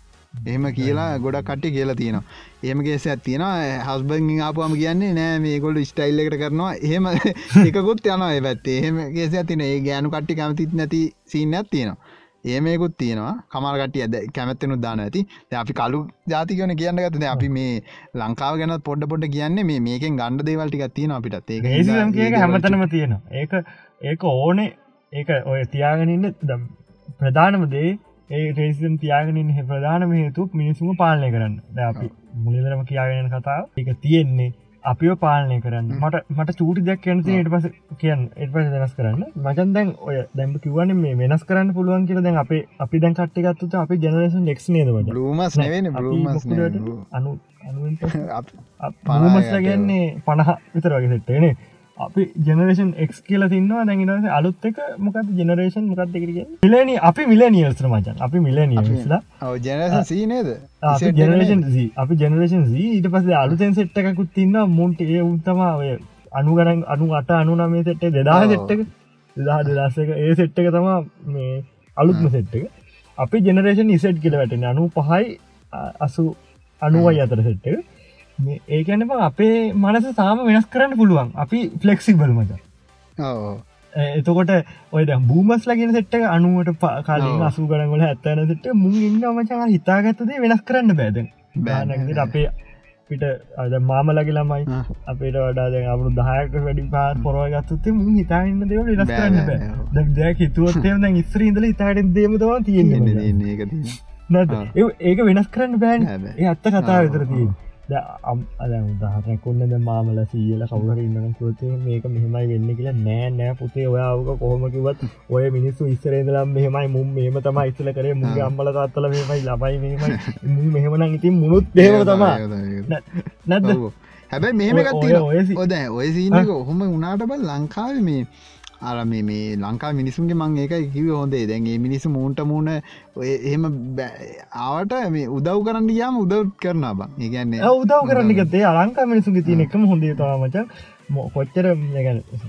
එහෙම කියලා ගොඩක් කට්ටි කියලා තියෙනවා. ඒමගේස ඇත්තියෙන හස්බන් ආපුම කියන්නේ නෑ මේ ගොල්ඩ ස්ටයිල් එකට කරනවා. එහෙම එකකුත් යනවා ඒ පැත්තේ. එහෙම ගේස ඇතින ඒ ගෑනු කට්ටි කැමතිත් නැති සිීනයක් තියෙනවා. ඒමයකුත් තියෙනවා. කමල්ගටිය ඇද කැමැත්තෙනු දාන ඇති. අපි කලු ජාතිකවන කියන්න ගතද අපි මේ ලංකාව ගැන පොඩ පොඩ කියන්නේ මේ මේකෙන් ගණ්ඩ දේවල්ටික් තියෙන අපිට ඒක හැමතනම තියෙනවා. ඒක ඒක ඕනේ. ඒක ඔය තියාගෙනන්න දම් ප්‍රධානම දේ ඒ රේසින් තියාගෙනින් හ ප්‍රධානම හේතු මිනිසුම පාලනය කරන්න. අපි මුලිදරම කියාගෙන කතාව. එක තියෙන්නේ අපිෝ පාලනය කරන්න. මට මට චූටි දෙයක් කියනති එට පස කියන්න එට පස වෙනස් කරන්න. මචන් දැන් ඔය දැම්ම කිවන මේ වෙනස් කරන්න පුළුවන් කියල දැන් අපේ අපි දැන් කට්ටිගත්තු අපි ජනරේෂන් ෙක් නේද ලමස් අනු අනුමස්ල ගැන්නේ පණහ විතර වගේ සෙට්ටේනේ අපි ජනරේෂන් එක් කියල තින්නවා. දැඟනස අලුත් එක මොකද ජනරේෂන් මොකක්ද කරග මිලන අපි මිලනිියල්ස්ත්‍ර මචන්. අපි මිලනිියලා ජනසීනේද ජනරේෂන් අපි ජනරේෂන් ඊට පස අලුතෙන් සෙට්ටකුත් තින්න මුන්ට ඒ උත්තමා ඔය අනු අට අනු නමේ සෙට්ට දෙදා සෙට්ටක දෙදා දෙදස්සක ඒ සෙට්ටක තමා මේ අලුත්ම සෙට්ටක අපි ජනරේෂන් ඉසට් කියල වැටෙන අනු පහයි අසු අනුවයි අතර සෙට්ටක ඒකැනම අපේ මනස තාම වෙනස් කරන්න පුළුවන්. අපි ෆලෙක්සිබල් මච එතකොට ඔය බූමස් ලගෙන සෙට්ට අනුවට කාලින් අසු කරගල ඇත්තන සට මුන් ඉන්න මචා හිතාගත්තදේ වෙනස් කරන්න බෑද බෑ. ගානකට අපේ පිට අද මාමලගේ ළමයි ආ. අපේට වඩා දැන් අපරු දහයක වැඩි පාත් පොරව ගත්තුත්තේ මුන් හිතාන්න දෙව බෑ, කරන්න බෑ. දැ දෙයක් හිතුවත්තේ දැන් ඉස්ත්‍ර ඉඳල ඉතාට දේමතවා තියෙන ඒක වෙනස් කරන්න බෑන්. අත්ත කතා ආ, ආ, තිය අද උදාහරන කොන්නද මාමල සීල කවුහර ඉන්නන පුතේ මේක මෙහෙමයි වෙන්න කියලා නෑ නෑ පුතේ ඔයාවක කොහොමකිවත් ඔය මිනිස්සු ඉස්සරේදලම් මෙහෙමයි මුම් මෙහම තම ඉස්සල කරේ මුගේ. අම්මල තාත්තල මෙමයි ලබයි මෙමයි මුන් මෙහෙමනම් ඉතින් මුණුත් දේව තමා ඔව්. හැබැයි මෙහෙම ඔය- ඔය සීනක ඔහොම උනාට බල් ලංකාව මේ අර මේ ලංකා මිනිසුන්ගේ මං ඒක කිව හොඳේ. දැන් ඒ මිනිස්සු මූන්ට මූුණ එහෙම ආවට මේ උදව් කරන්න යාම උදව් කරන බං. ඒගැන්නේ උදව් කරන්න ගතේ අලංකා මිනිසුගේ තියෙන එකම හොඳේ තමච කොච්චර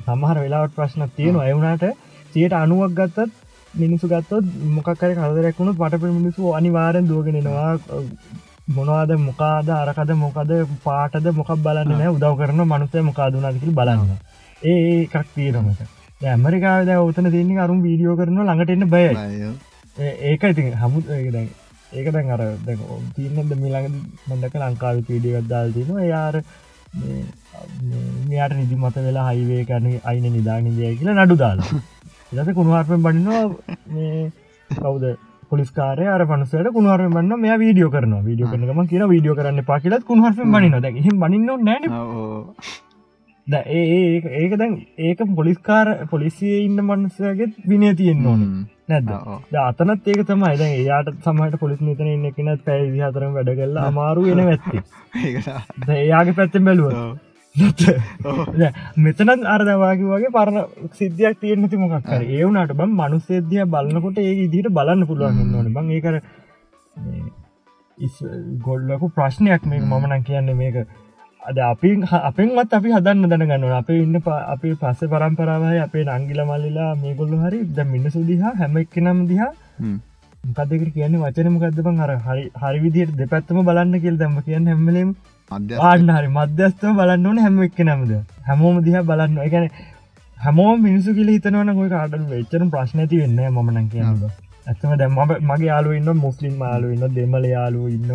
සමහර වෙලාවට ප්‍රශ්න තියෙන අයවුණට සියට අනුවක් ගත්තත් මිනිසු ගත්තොත් මොකක්කර කදරක් වුණු පට මිනිසු අනිවාරෙන් දුවගෙනෙනවා මොනවාද මොකාද අරකද මොකද පාටද මොකක් බලන්න නෑ උදව් කරන මනුසය මොකාදුනාදකිල් බලන්න ඒ ඒ එකක් තීරමට ඇමරිකාද ඔතන තියන්නේ අරුම් වීඩියෝ කරන ළඟටෙන්න බයයි. ඒ- ඒක ඉතින් හමු දැන් ඒක දැන් අර තිීනද මිළඟ මඩක ලංකාව පීඩියගත් දාල් තින යාර මෙයාට නිදි මත වෙලා හයිවේ කරන අයින නිදානිදය කියලා නඩු දාලා. එත කුණුහර්පෙන් බනිනවා මේ කවුද? පොලිස්කාරය. අර පනසට කුණුවරෙන් බන්න මේ වීඩියෝ කරන වීඩියෝ කරනම කියන වීඩියෝ කරන්න පාකිලත් කුණුහර්පෙන් බනින ද බනින්න නෑන ද ඒ ඒක දැන් ඒක පොලිස්කාර පොලිසිය ඉන්න මනුසයගෙත් විනය තියෙන්න්න ඕන. නැද්ද? ද අතනත් ඒක තමයි. දැන් එයාට සමට පොලිස් නිතන ඉන්න එකනත් පැයි විහතරම් වැඩ කරලා අමාරු වෙන ඇත්ති එයාගේ පැත්තෙන් බැලුව මෙතනත් අර්දවාගේ වගේ පරණ සිද්ධියක් තියෙන්න්නති මොකක්කර ඒවුනට බම් මනුස්සේදය බලන්නකොට ඒ ඉදිට බලන්න පුළුවන් ඕන. බං ඒකර ගොල්ලකු ප්‍රශ්නයක් මේ මමනන් කියන්න මේක අද අපි අපෙන්වත් අපි හදන්න දැනගන්න අපේ ඉන්න අපේ පස්ස පරම්පරාවයි අපේ නංගිල මල්ලිලා මේගොල්ලු හරි ද මිනිසු දිහා හැම එක්ක නම් දිහා මොකදකට කියන්නේ වචනමකක්දබන් අර හරි හරි විදියට දෙපැත්තම බලන්න කියල් දම්ම කියන්න හැමලීම ආන්න හරි මධ්‍යස්තව බලන්න ඕන හැම එක්ක නමද හැමෝම දිහා බලන්න එකන හැමෝ මිනිසු කියල හිතනවන ගොයි කාට වෙච්චන ප්‍රශ්නති වෙන්න මනන් කියන්නද ඇත්තම දැම් මගේ යාලු ඉන්න මුස්ලිම් මාලු ඉන්න දෙමල යාලු ඉන්න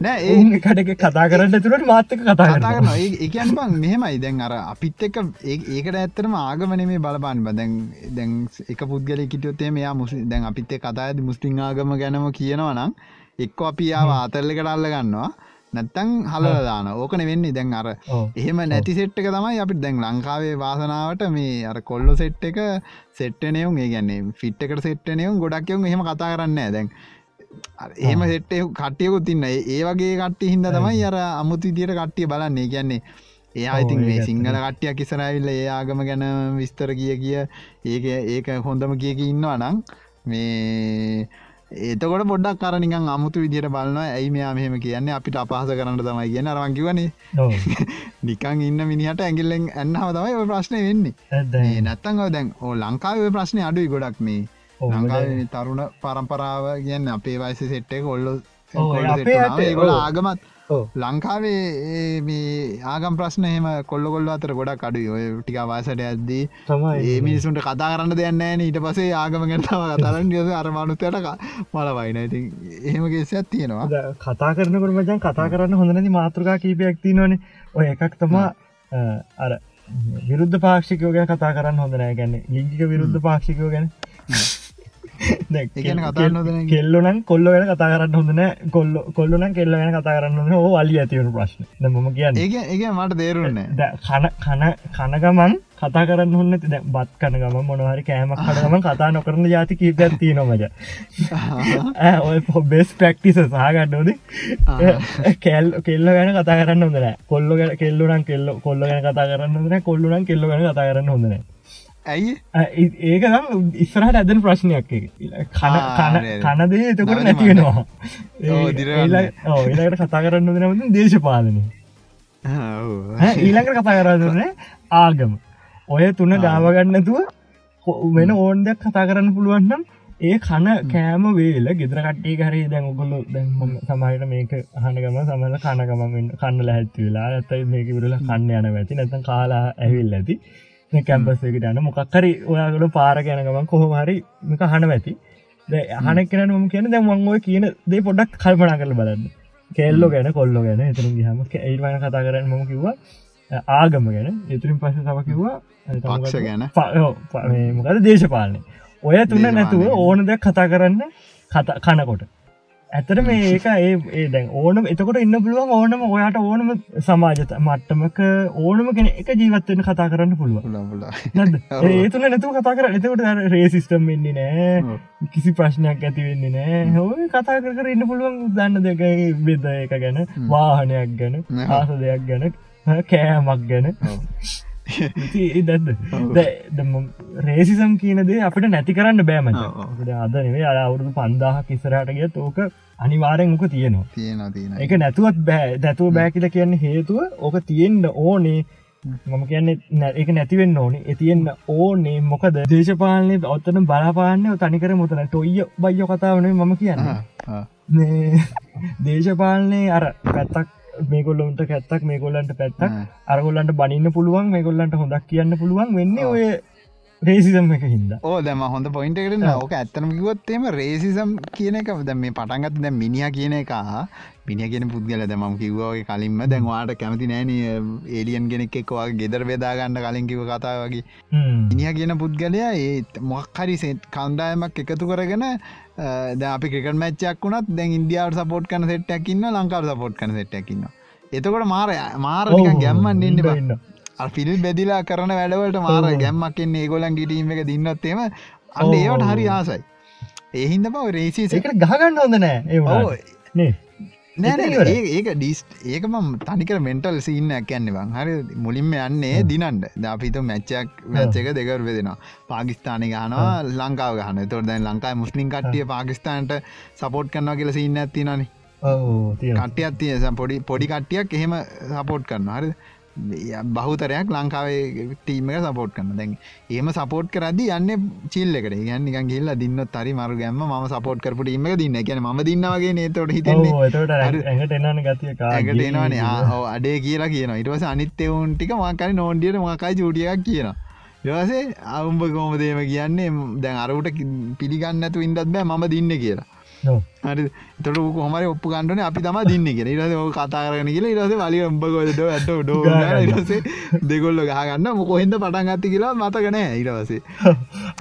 නෑ, ඒ- ඒ කටක කතා කරන්න තුරට මාත්තක කතා කතා කරන කරන එකන් බං මෙහෙමයි. දැන් අර අපිත් එක ඒකට ඇත්තරම ආගමන මේ බලපාන්න බ. දැන් එක පුද්ගල කිටයොත්තේ මෙයා මුසි දැන් අපිත් කතා ඇති මුස්ලිම් ආගම ගැනම කියනවා නම් එක්ක අපි යාව ආතල්ලකට අල්ල ගන්නවා. නැත්තං හලල දාන ඕකන වෙන්නේ. දැන් අර එහෙම නැති සෙට්ක තමයි අපි දැන් ලංකාවේ වාසනාවට මේ අර කොල්ලො සෙට් එක සෙට්ටනයවුම් ඒ ගැන්නේ ෆිට්කට සෙට්ටනයවුම් ගොඩක්යවුම් එහෙම කතා කරන්න දැන් අර එහෙම සෙට්ට කට්ටියකුත් තින්න ඒ වගේ කට්ටි හින්ද තමයි අර අමුතු විදියට කට්ටිය බලන්නේ. කියන්නේ ඔව්, ඉතින් මේ සිංහල කට්ටියක් ඉසරඇවිල්ල ඒ ආගම ගැන විස්තර කිය කිය ඒක ඒක හොඳම කියක ඉන්නවා නම් මේ ඒතකොට පොඩක් කරනිකන් අමුතු විදියට බලන්න ඇයි මෙයා මෙහෙම කියන්නේ? අපිට අපහස කරන්න තමයි කියන්න. අරවංකිවනේ නිකං ඉන්න මිනිහට ඇගිල්ලෙන් ඇන්නාව තමයි ඔය ප්‍රශ්නය වෙන්නේ. ඒ නැත්තං ඔය දැන් ඕ ලංකාව ප්‍රශ්නය අඩුයි ගොඩක් මේ ලංකාවේ තරුණ පරම්පරාව කියන්න අපේ වයිස සෙට්ටේ කොල්ලො ඔව්, අපේ රටේ, ගොල ඔව්. ආගමත්. ලංකාවේ මේ ආගම් ප්‍රශ්න එහෙම කොල්ල කොල්ල අතර ගොඩක් අඩුයි. ඔය ටික වාසට ඇද්දී ඒ මිනිසුන්ට කතා කරන්න දෙන්න න. ඊට පසේ ආගම ගැනතාව කතරන්න ියස අරමානුත්තයට මල වයින ඉතින් එහෙමගේසයක් තියෙනවා. ද- කතා කරනකට මචන් කතා කරන්න හොඳනති මාතෘකා කීපයක් තිනවන ඔය එකක් තමා අර විරුද්ධ පාක්ෂිකයෝ ගැන කතා කරන්න හොඳනෑ ගැන්න ලිංගික විරුද්ධ පාක්ෂිකයෝ ගැන කෙල්ලොනන් කොල්ල ගැන කතා කරන්න හොඳන කොල්ල කොල්ලන කෙල්ල ගැන කතා කරන්න ඕ අලි ඇතිවුණු ප්‍රශ්න. ම කියන්න. ඒක මට තේරුන්න කන කන කනගමන් කතා කරන්න හොන්න දැ බත් කනගම මොනහරි කෑමක් කනගම කතා නොකරන ජාති කීපයක් තියනොමජ ඔය පොබෙස් ප්‍රක්ටිස සහගන්නෝද කැල් කෙල්ල ගැන කතා කරන්න හොඳන කොල්ල කෙල්ලුනන් කෙල්ල කොල්ල ගැන කතා කරන්න හොඳන කොල්ලුනන් කෙල්ල ගැන කතා කරන්න හොඳන ඇයි? ඒක නම් ඉස්සරහට ඇදන ප්‍රශ්නයක්. කනදේ එතකොට දිරවන්න. ඒලකට කතා කරන්න දෙනවද දේශපාලනය ඊළඟට කතා කරන්න ආගම. ඔය තුන ගාවගන්නතුව වෙන ඕන් දෙයක් කතා කරන්න පුළුවන්නම් ඒ කන කෑම වේල ගෙදර කට්ටේ කරේ දැන් ඔගොල්ලු දැන් සමහට මේක අහනගම සමල කනගමෙන් කන්නල හැත්ති වෙලා ඇතයි මේක විරල කන්න යන ඇති නැතන් කාලා ඇවිල් ඇති කැම්පස්සකට යන මොකක්කරි ඔයාගල පාර ගැනගමන් කොහොමහරි මේක හන ඇති හනක් කෙන ම කියන දැ මංගොය කියන දේ පොඩක් කල්පනා කරල බලන්න. කෙල්ලෝ ගැන කොල්ලො ගැන එතුරු හම ඒවන කතා කරන්න මම කිව්වා ආගම ගැන. එතුරින් පස්ස සම කිව්වා පක්ෂ ගැන. මොකද දේශපාලනය ඔය තුන්න නැතුව ඕන දෙයක් කතා කරන්න කනකොට ඇතර මේ ඒක ඒ දැන් ඕනම එතකොට ඉන්න පුළුවන් ඕනම ඔයාට ඕනම සමාජත මට්ටමක ඕනම කෙන එක ජීවත්වෙන කතා කරන්න පුළුව ඒ තුළ නැතුව කතා කර එතකොට රේසිිස්ටම් වෙන්නේ නෑ. කිසි ප්‍රශ්නයක් ඇති වෙන්නේ නෑ. හෝ කතා කර ඉන්න පුළුවන් දන්න දෙක බෙද එක ගැන වාහනයක් ගැන ආස දෙයක් ගැන කෑමක් ගැන රේසිසම් කියනදේ අපිට නැති කරන්න බෑම අද නෙවේ අර අවුරුදු පන්දාහක් ඉස්සරහට ගිය තෝක අනිවාරෙන් ඕක තියෙනවා. තියෙන තියෙන එක නැතුවත් බෑ දැතුව බෑකිල කියන්න හේතුව ඕක තියෙන්ට ඕනේ. මම කියන්නේ එක නැතිවෙන්න ඕනේ. එතියෙන්න්න ඕනේ මොකද? දේශපාලනය ඔත්තන බලාපාන්න තනිකර මුතන ටොයිය බයිෝ කතාවනේ මම කියන්න. දේශපාලනය අර පැත්තක් මේගොල්ලොන්ට කැත්තක් මේගොල්ලන්ට පැත්තක්. අරගොල්ලන්ට බනින්න පුළුවන් මේගොල්ලන්ට හොඳක් කියන්න පුළුවන් වෙන්න ඔය රේසිසම් එක හිද ඕ දැම හොඳ පොයින්ට කරන ඕක ඇත්තනම කිවොත්තේම රේසිසම් කියන එක දැ මේ පටන්ගත් දැ මිනිිය කියන එක මිනිිය කියෙන පුද්ගල දැමම් කිව්වාගේ කලින්ම. දැන්වාට කැමති නෑන ඒලියන් ගෙනෙක් එක්වා ගෙදර බෙදාගන්න කලින් කිව කතා වගේ. මිනිිය කියන පුද්ගලයා ඒ මොක්හරි සෙත් කන්දායමක් එකතු කරගෙන ද අපි ක්‍රිකට මච්චයක් වුණත් දැන් ඉන්දියාවට සපෝට් කන සෙට්ටැකින්න ලංකාව සපෝට් කන සෙට්ටැකින්න එතකොට මාර මාරනික ගැම්මන් ඉන්න බන්න ෆිල් බෙදිලා කරන වැඩවලට මාර ගැම්මක්ෙන් ඒගොලන් ගිටීම එක දින්නත්තේම අන්න ඒවට හරි ආසයි. ඒහින්ද පව රේසි එකට ගහගන්න හොඳ නෑ නෑ ඒක ඩිස් ඒකම තනිකර මෙන්ටල් සින්න ඇකැන්නෙවන් හරි මුලින්ම යන්නේ දිනන්ට දපිත මැච්චක් මැච්චක දෙකර වෙදෙනවා. පාකිස්ානය ගනවා ලංකාව ගහන තොර දැන් ලංකායි මුස්ලිම් කට්ටිය පාකිස්ාන්ට සපෝට් කරනවා කියල සින්න ඇති නන කට්ටියත් තිය පොඩි පොඩි කට්ටියක් එහෙම සපෝට් කරන්න හරි බහුතරයක් ලංකාවේ ටීම එක සපෝට් කරන දැන් ඒම සපෝට් කරදි යන්න චිල්ල එකට. ගන්නක ගිල්ල දින්න තරි මරු ගැම ම සපෝට් කරපු ීම දින්න. කියන ම දින්නවගේ නේතොට එනවානේ අඩේ කියලා කියන ඉටවස අනිත්‍යවුන් ටික මකරි නෝන්ඩියට මකයි චුටියක් කියන යවසේ අවුම්ඹ කෝමදේම කියන්නේ? දැන් අරට පිළිගන්නතු ඉන්ඩත් බෑ. ම දින්න කියලා හරි. තොට කොමර ඔප්පු ගන්නන අපි තම දින්න කියෙන ඉරස කතා කරන කියල ඉරස වලි උඹගොද ඇට ඩෝ ඉරස දෙගොල්ල ගහගන්න මොකොහෙද පටන් ගත්ති කියලා මතකනෑ ඉරවසේ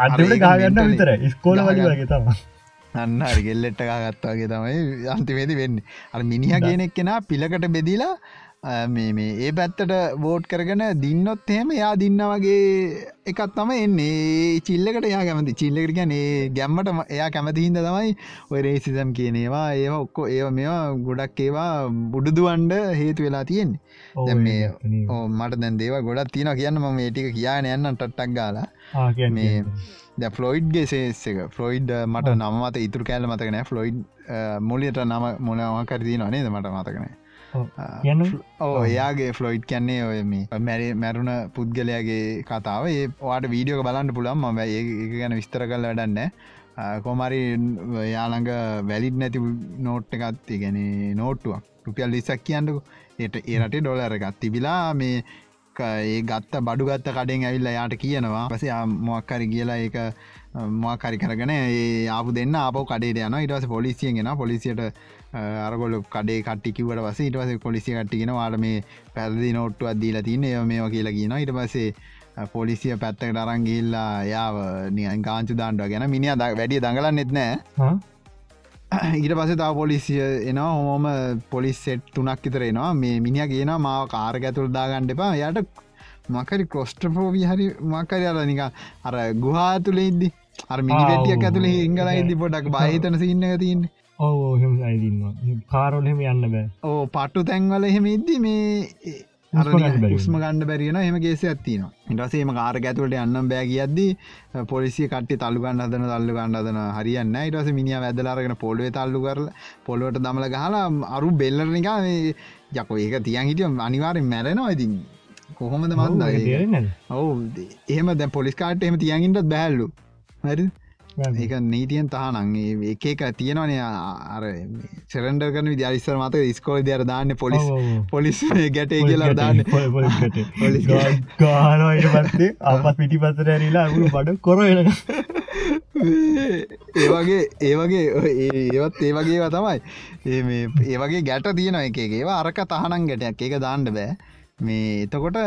අඩට ගාගන්න විතර ස්කෝල වගේ තම අන්න ගෙල්ලෙට්ට ගත්තාගේ තමයි අන්තිවේදි වෙන්න. අ මිනිහ ගෙනෙක් කෙනා පිළකට බෙදිලා මේ ඒ පැත්තට බෝට් කරගෙන දින්නොත් එහෙම යා දින්න වගේ එකත් තම එන්නේ. චිල්ලකට යා කැමති. චිල්ලකට ගැනේ ගැම්මට එයා කැමති හිද තමයි ඔය රේසිසම් කියනේවා ඒ ඔක්කො ඒ මේවා ගොඩක් ඒවා බුඩුදුවන්ඩ හේතු වෙලා තියෙන්නේ. මේ ඕ මට දැන් දේව ගොඩක් තියෙන කියන්න ම ඒටික කියන යන්න ටට්ටක් ගාලා. මේ ද ෆලොයිඩ්ගේ සේස් එක. ෆලොයිඩ් මට නමත ඉතුර කෑල මතකනෑ ෆලොයිඩ් මුලියට නම මොනවාකරදී නේ මට මතකනෑ ඕ එයාගේ ෆ්ලොයිට් කියන්නේ ඔය මේ මැරි මැරුණ පුද්ගලයාගේ කතාව. ඒ වාට වීඩියෝ බලන්න පුළන් ම ඒ ගැන විස්තර කල් වැඩන්න කොමරි යාළඟ වැලිඩ් නැති නෝට්ට එකත්ති ගැන නෝට්ටුවක් රුපියල් ලිසක් කියන්නකු. ඒට ඒරටේ ඩොලරගත් තිබිලා මේ ඒ ගත්ත බඩු ගත්ත කඩෙන් ඇවිල්ල යාට කියනවා. පස මොක්කරි කියලා ඒක මොකරි කරගෙන ඒ ආපු දෙන්න අප කඩේ යන ඉටවස පොලිසියෙන් ගෙන පොලිසියට අරගොල කඩේ කටිකිවට වස ඉට පස පොලිසි කට්ටිගෙන වාට මේ පැරදි නොට්ටු අදදීලා තින්න ඒ මේ කියලා කියන ඉට පසේ පොලිසිය පැත්තකට අරංගිල්ලා යාව නියන් කාංචු දාන්ඩුව ගැන මිනි වැඩිය දඟලන්න නෙත්නෑ ඊට පස තා පොලිසිය එනවා හොම පොලිස් සෙට් තුනක් විතරෙනවා මේ මිනිිය කියන මාව කාර ඇතුළ දාගණ්ඩ එපා. යට මකරි කොස්ට්‍රපෝවී හරි මකරි අර නික අර ගුහා තුළ ඉද්දි අර මිනිිටියක් ඇතුළ හිංගල ඉදි පොඩක් බහිතන සින්න තින්නේ ඕහෙම අයිදින්න කාරොලහෙම යන්න බෑ. ඕ පට්ටු තැන්වල එහෙම ඉද්දි මේ උස්ම ගණඩ බැරිෙන එම ගේෙස ඇත්තින ඉටසේම කාර ඇතුලට යන්නම් බෑ කියද්දි පොලිසි කට තල්ලු ගන්න අදන තල්ලු ගන්න අදන හරියන්න ඉටස මිනිිය වැදලාරගෙන පොල්ුවේ තල්ලු කර පොල්ලුවට දමල ගහලා අරු බෙල්ලරනිකා යකෝ ඒක තියන් හිටිය අනිවාරෙන් මැරෙනවා ඉතින්. කොහොමද මන්ද ඔවු එහෙම දැ පොලිස්කාට එම තියන්ගින්ටත් බැල්ලු හරි ඒක නීතියෙන් තහනන්ගේ එක එක තියෙනවනේ අර සෙරන්ඩ කරන විදිරිස්සර මත ස්කෝල් දර දාන්න පොලිස් පොලිස් ගැටේ කියලා දාන්න. ගානට පත්තේ අපත් පිටි පතර ඇරිලා අගුණු බඩ කොර ඒවගේ ඒවගේ ඒවත් තමයි. ඒ මේ ඒවගේ ගැට තියෙන එක ඒවා අරක තහනන් ගැටයක්. ඒක දාන්න බෑ. මේ එතකොට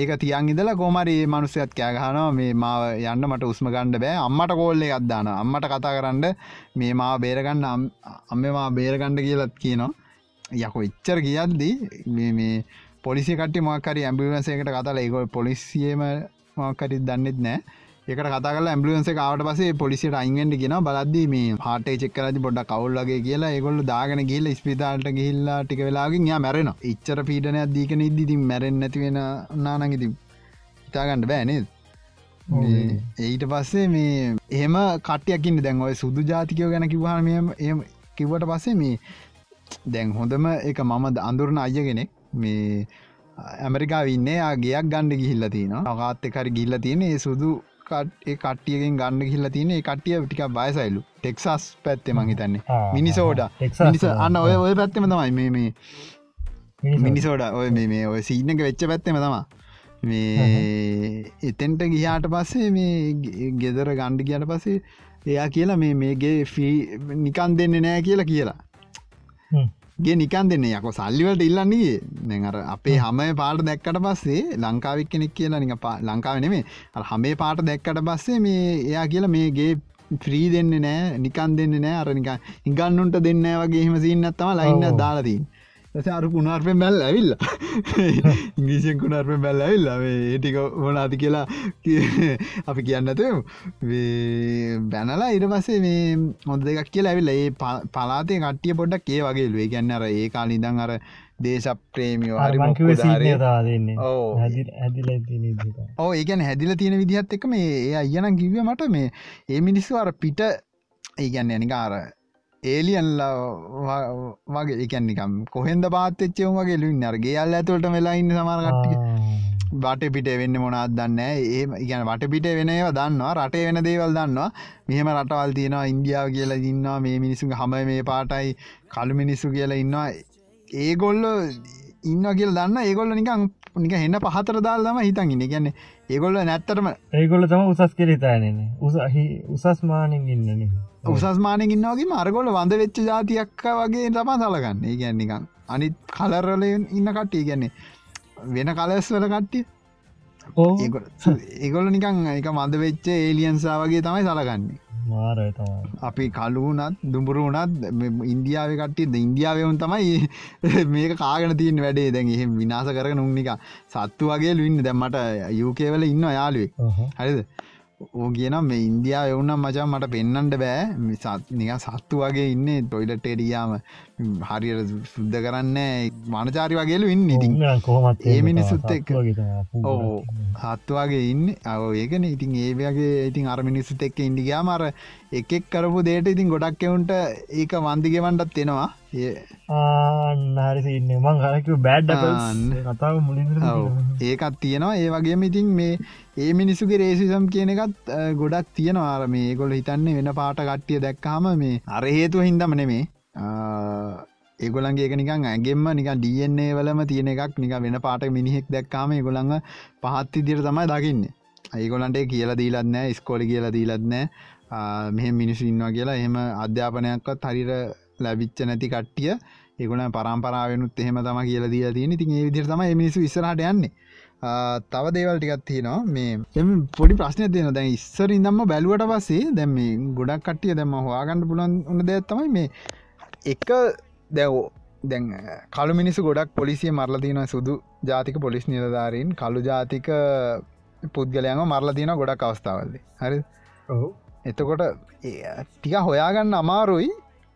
ඒක තියන් ඉදල කෝමරි මනුස්සයත් කෑගහනවා මේ මාව යන්න මට උස්ම ගණ්ඩ බෑ. අම්මට කෝල්ලෙ අත්දාන අම්මට කතා කරන්න මේ මාව බේරගන්න අම්මවා බේරගණ්ඩ කියලත් කියනවා. යකො ඉච්චර කියද්දී මේ පොලිසි කට මක්කරි ඇම්බිලන්සේකට කතල ඒකො පොලිසියම මක්කරි දන්නෙත් නෑ. ඒකට කතල ඇම්බලන්ස කාවට පසේ පොලිසිට අයින්ගෙන්ට කියෙන බලද්ද මේ හට චෙක්කරජ පොඩ කවල්ලගේ කියලා ඒගොල්ල දාගෙන ගිල්ල ස්පිතාල්ට ගිහිල්ලා ටික වෙලාගින් ය මැරෙන ඉච්චර පීටනයක් දීකන ඉදිති මැරෙන් නැතිවෙන නානගති ඉතාගන්නඩ බෑනේද ඒට පස්සේ මේ එහෙම කටයකින් දැන් ඔය සුදු ජාතිකයෝ ගැන කිවහම එම කිවට පස්සේ මේ දැන් හොඳම එක මම අඳුරන අයගෙනෙක් මේ ඇමරිකා වින්නේ ගේයක් ගණ්ඩ ගිහිල්ල තින අගාත්ත කරි ගිල්ල තියෙන ඒ සුදු කට්ටියගෙන් ගන්න ගිල්ල තියන කටිය ටික බයසයිලු. ටෙක්සස් පැත්තේ මහිතන්නේ මිනිසෝඩ. අන්න ඔය ඔය පැත්තම තමයි මේ මේ මිනිසෝඩ. ඔය මේ ඔය සීනක වෙච්ච පැත්තෙම තමා මේ එතෙන්ට ගියාට පස්සේ මේ ගෙදර ගණ්ඩ කියට පස්සේ එයා කියලා මේ මේගේ ෆී නිකන් දෙන්න නෑ කියලා කියලා ගේ නිකන් දෙන්න. යකො සල්ලිවලට ඉල්ලන්නේ නැර අපේ හම. පාට දැක්කට පස්සේ ලංකාවික් කෙනෙක් කියලා නික ලංකාව නෙමේ හමේ පාට දැක්කට පස්සේ මේ එයා කියලා මේගේ ෆ්‍රී දෙන්න නෑ නිකන් දෙන්න නෑ. අරනික ඉගන්නුන්ට දෙන්න වගේ හෙම සින්නත්තම ලයින්න දාලදී අරු කුණාර්පෙන් බැල් ඇවිල්ල. ඉංග්‍රීසියෙන් කුණාර්පෙන් බැල් ඇවිල්ල ඒටික මොනාති කියලා අපි කියන්නතු බැනලා ඉර පසේ මේ හොඳ දෙකක් කියලා ඇවිල්ල. ඒ පලාතේ කට්ටිය පොඩ්ඩක් ඒ වගේ ලුවේ ගැන්න අර ඒ කාලිදං අර දේශප්‍රේමියෝ හරි ඕ ඒගැන හැදිල තියෙන විදිහත් එක මේ ඒ අයනම් කිව්ව මට මේ ඒ මිනිස්සු අර පිට ඒගැන්න නිකාර ඒලියන්ලා වගේ එකනිකම් කොහෙන්ද පාත්තච්චයවුම් වගේ ලුන් අරගේ අල්ල ඇතුලට වෙලාඉන්න සමාරගට්ටික වට පිට වෙන්න මොනත් දන්න ඒ ඉගැන වට පිට වෙනවා දන්නවා. රටේ වෙන දේවල් දන්නවා. මෙහම රටවල් තියෙනවා. ඉන්දියාව කියලා ඉන්නවා. මේ මිනිසු හම මේ පාටයි. කළු මිනිස්සු කියලා ඉන්නවා. ඒගොල්ල ඉන්න කියල දන්න. ඒගොල්ල නිකං නික හෙන්න පහතර දාල්දම හිතන් ඉන්න. ගැන්න ඒගොල්ල නැත්තරම ඒගොල්ල තම උසස් කෙරිතායනන උසහි උසස්මානෙන් ඉන්නන උසස්මානය ඉන්නවාගේ මරගොල වඳ වෙච්ච ජාතියක්ක වගේ තම සලගන්න ඒ ගැන්නිකං අනිත් කලරලයෙන් ඉන්න කට්ටිය ගැන්නේ වෙන කලස් වල කට්ටිය. ඒගොල නිකං එක මඳ වෙච්ච ඒලියන්සා වගේ තමයි සලගන්නේ අපි කලුනත් දුඹුරු වනත් ඉන්දියාව කට්ටිය ඉන්දියාවවුන් තමයි මේක කාගන තියන් වැඩේ. දැන් එහෙම විනාස කර නුන්නික සත්තු වගේ ලුවන්න. දැම්මට යුකේවල ඉන්න යාලුවේ හරිද ඕ කියන මේ ඉන්දියාව එවුනම් මචා මට පෙන්න්නට බෑ. මිසත් නික සත්තු වගේ ඉන්න ටොයිලට එඩියාම හරියට සුද්ධ කරන්න මනචාරි වගේලු ඉන්න ඉතින්. කොහමත් ඒ මිනිස්සුත් එක් ඕ සත්තුවාගේ ඉන්න. අව ඒකන. ඉතින් ඒවගේ ඉතින් අර මිනිස්සුත් එක්ක ඉන්ඩිගයා මර එකෙක් කරපු දේට ඉතින් ගොඩක් එවුන්ට ඒක වන්දිගෙවන්ටත් තියෙනවා ආන්නහරිසින්න මං හරක බෑඩ් කතාව මුලින් ඒකත් තියෙනවා. ඒ වගේම ඉතින් මේ ඒ මිනිසුගේ රේසිසම් කියන එකත් ගොඩක් තියෙනවාර මේ ගොල හිතන්නේ වෙන පාට කට්ටිය දැක්කාම මේ අර හේතුව හින්දම නෙමේ ඒගොලන්ගේ නිකන් ඇගෙන්ම නික ඩන්නේ වලම තියෙන එකක් නික වෙන පාට මිනිහෙක් දැක්කාම ගොළඟ පහත් ඉදිර තමයි දකින්නේ. ඒගොලන්ට කියලා දීලත්නෑ ස්කෝලි කියලා දීලත්නෑ මෙහ මිනිස්සු ඉන්නවා කියලා එහෙම අධ්‍යාපනයක්වත් හරිර ලැබිච්ච නැති කට්ටිය ඒගොල පරම්පරාවෙනුත් එහෙම තම කියලා දී තියෙන තින් ඒ විදිර තම මිනිසු ඉස්සරහට යන්නේ. තව දේවල් ටිකත් තියෙනවා. මේ එම පොඩි ප්‍රශ්නය තියෙන දැන් ඉස්සර ඉදම්ම බැලුවට පස්සේ දැම් මේ ගොඩක් කට්ටිය දැම හවාගන්න පුලන් උන්න දෙත්තමයි මේ එක දැවෝ දැන් කළු මිනිසු ගොඩක් පොලිසිය මරල තියෙන සුදු ජාතික පොලිස් නිලධාරීන්. කළු ජාතික පුද්ගලයම මරල තියෙන ගොඩක් අවස්ථාවල්ද. හරි එතකොට ටික හොයාගන්න අමාරුයි.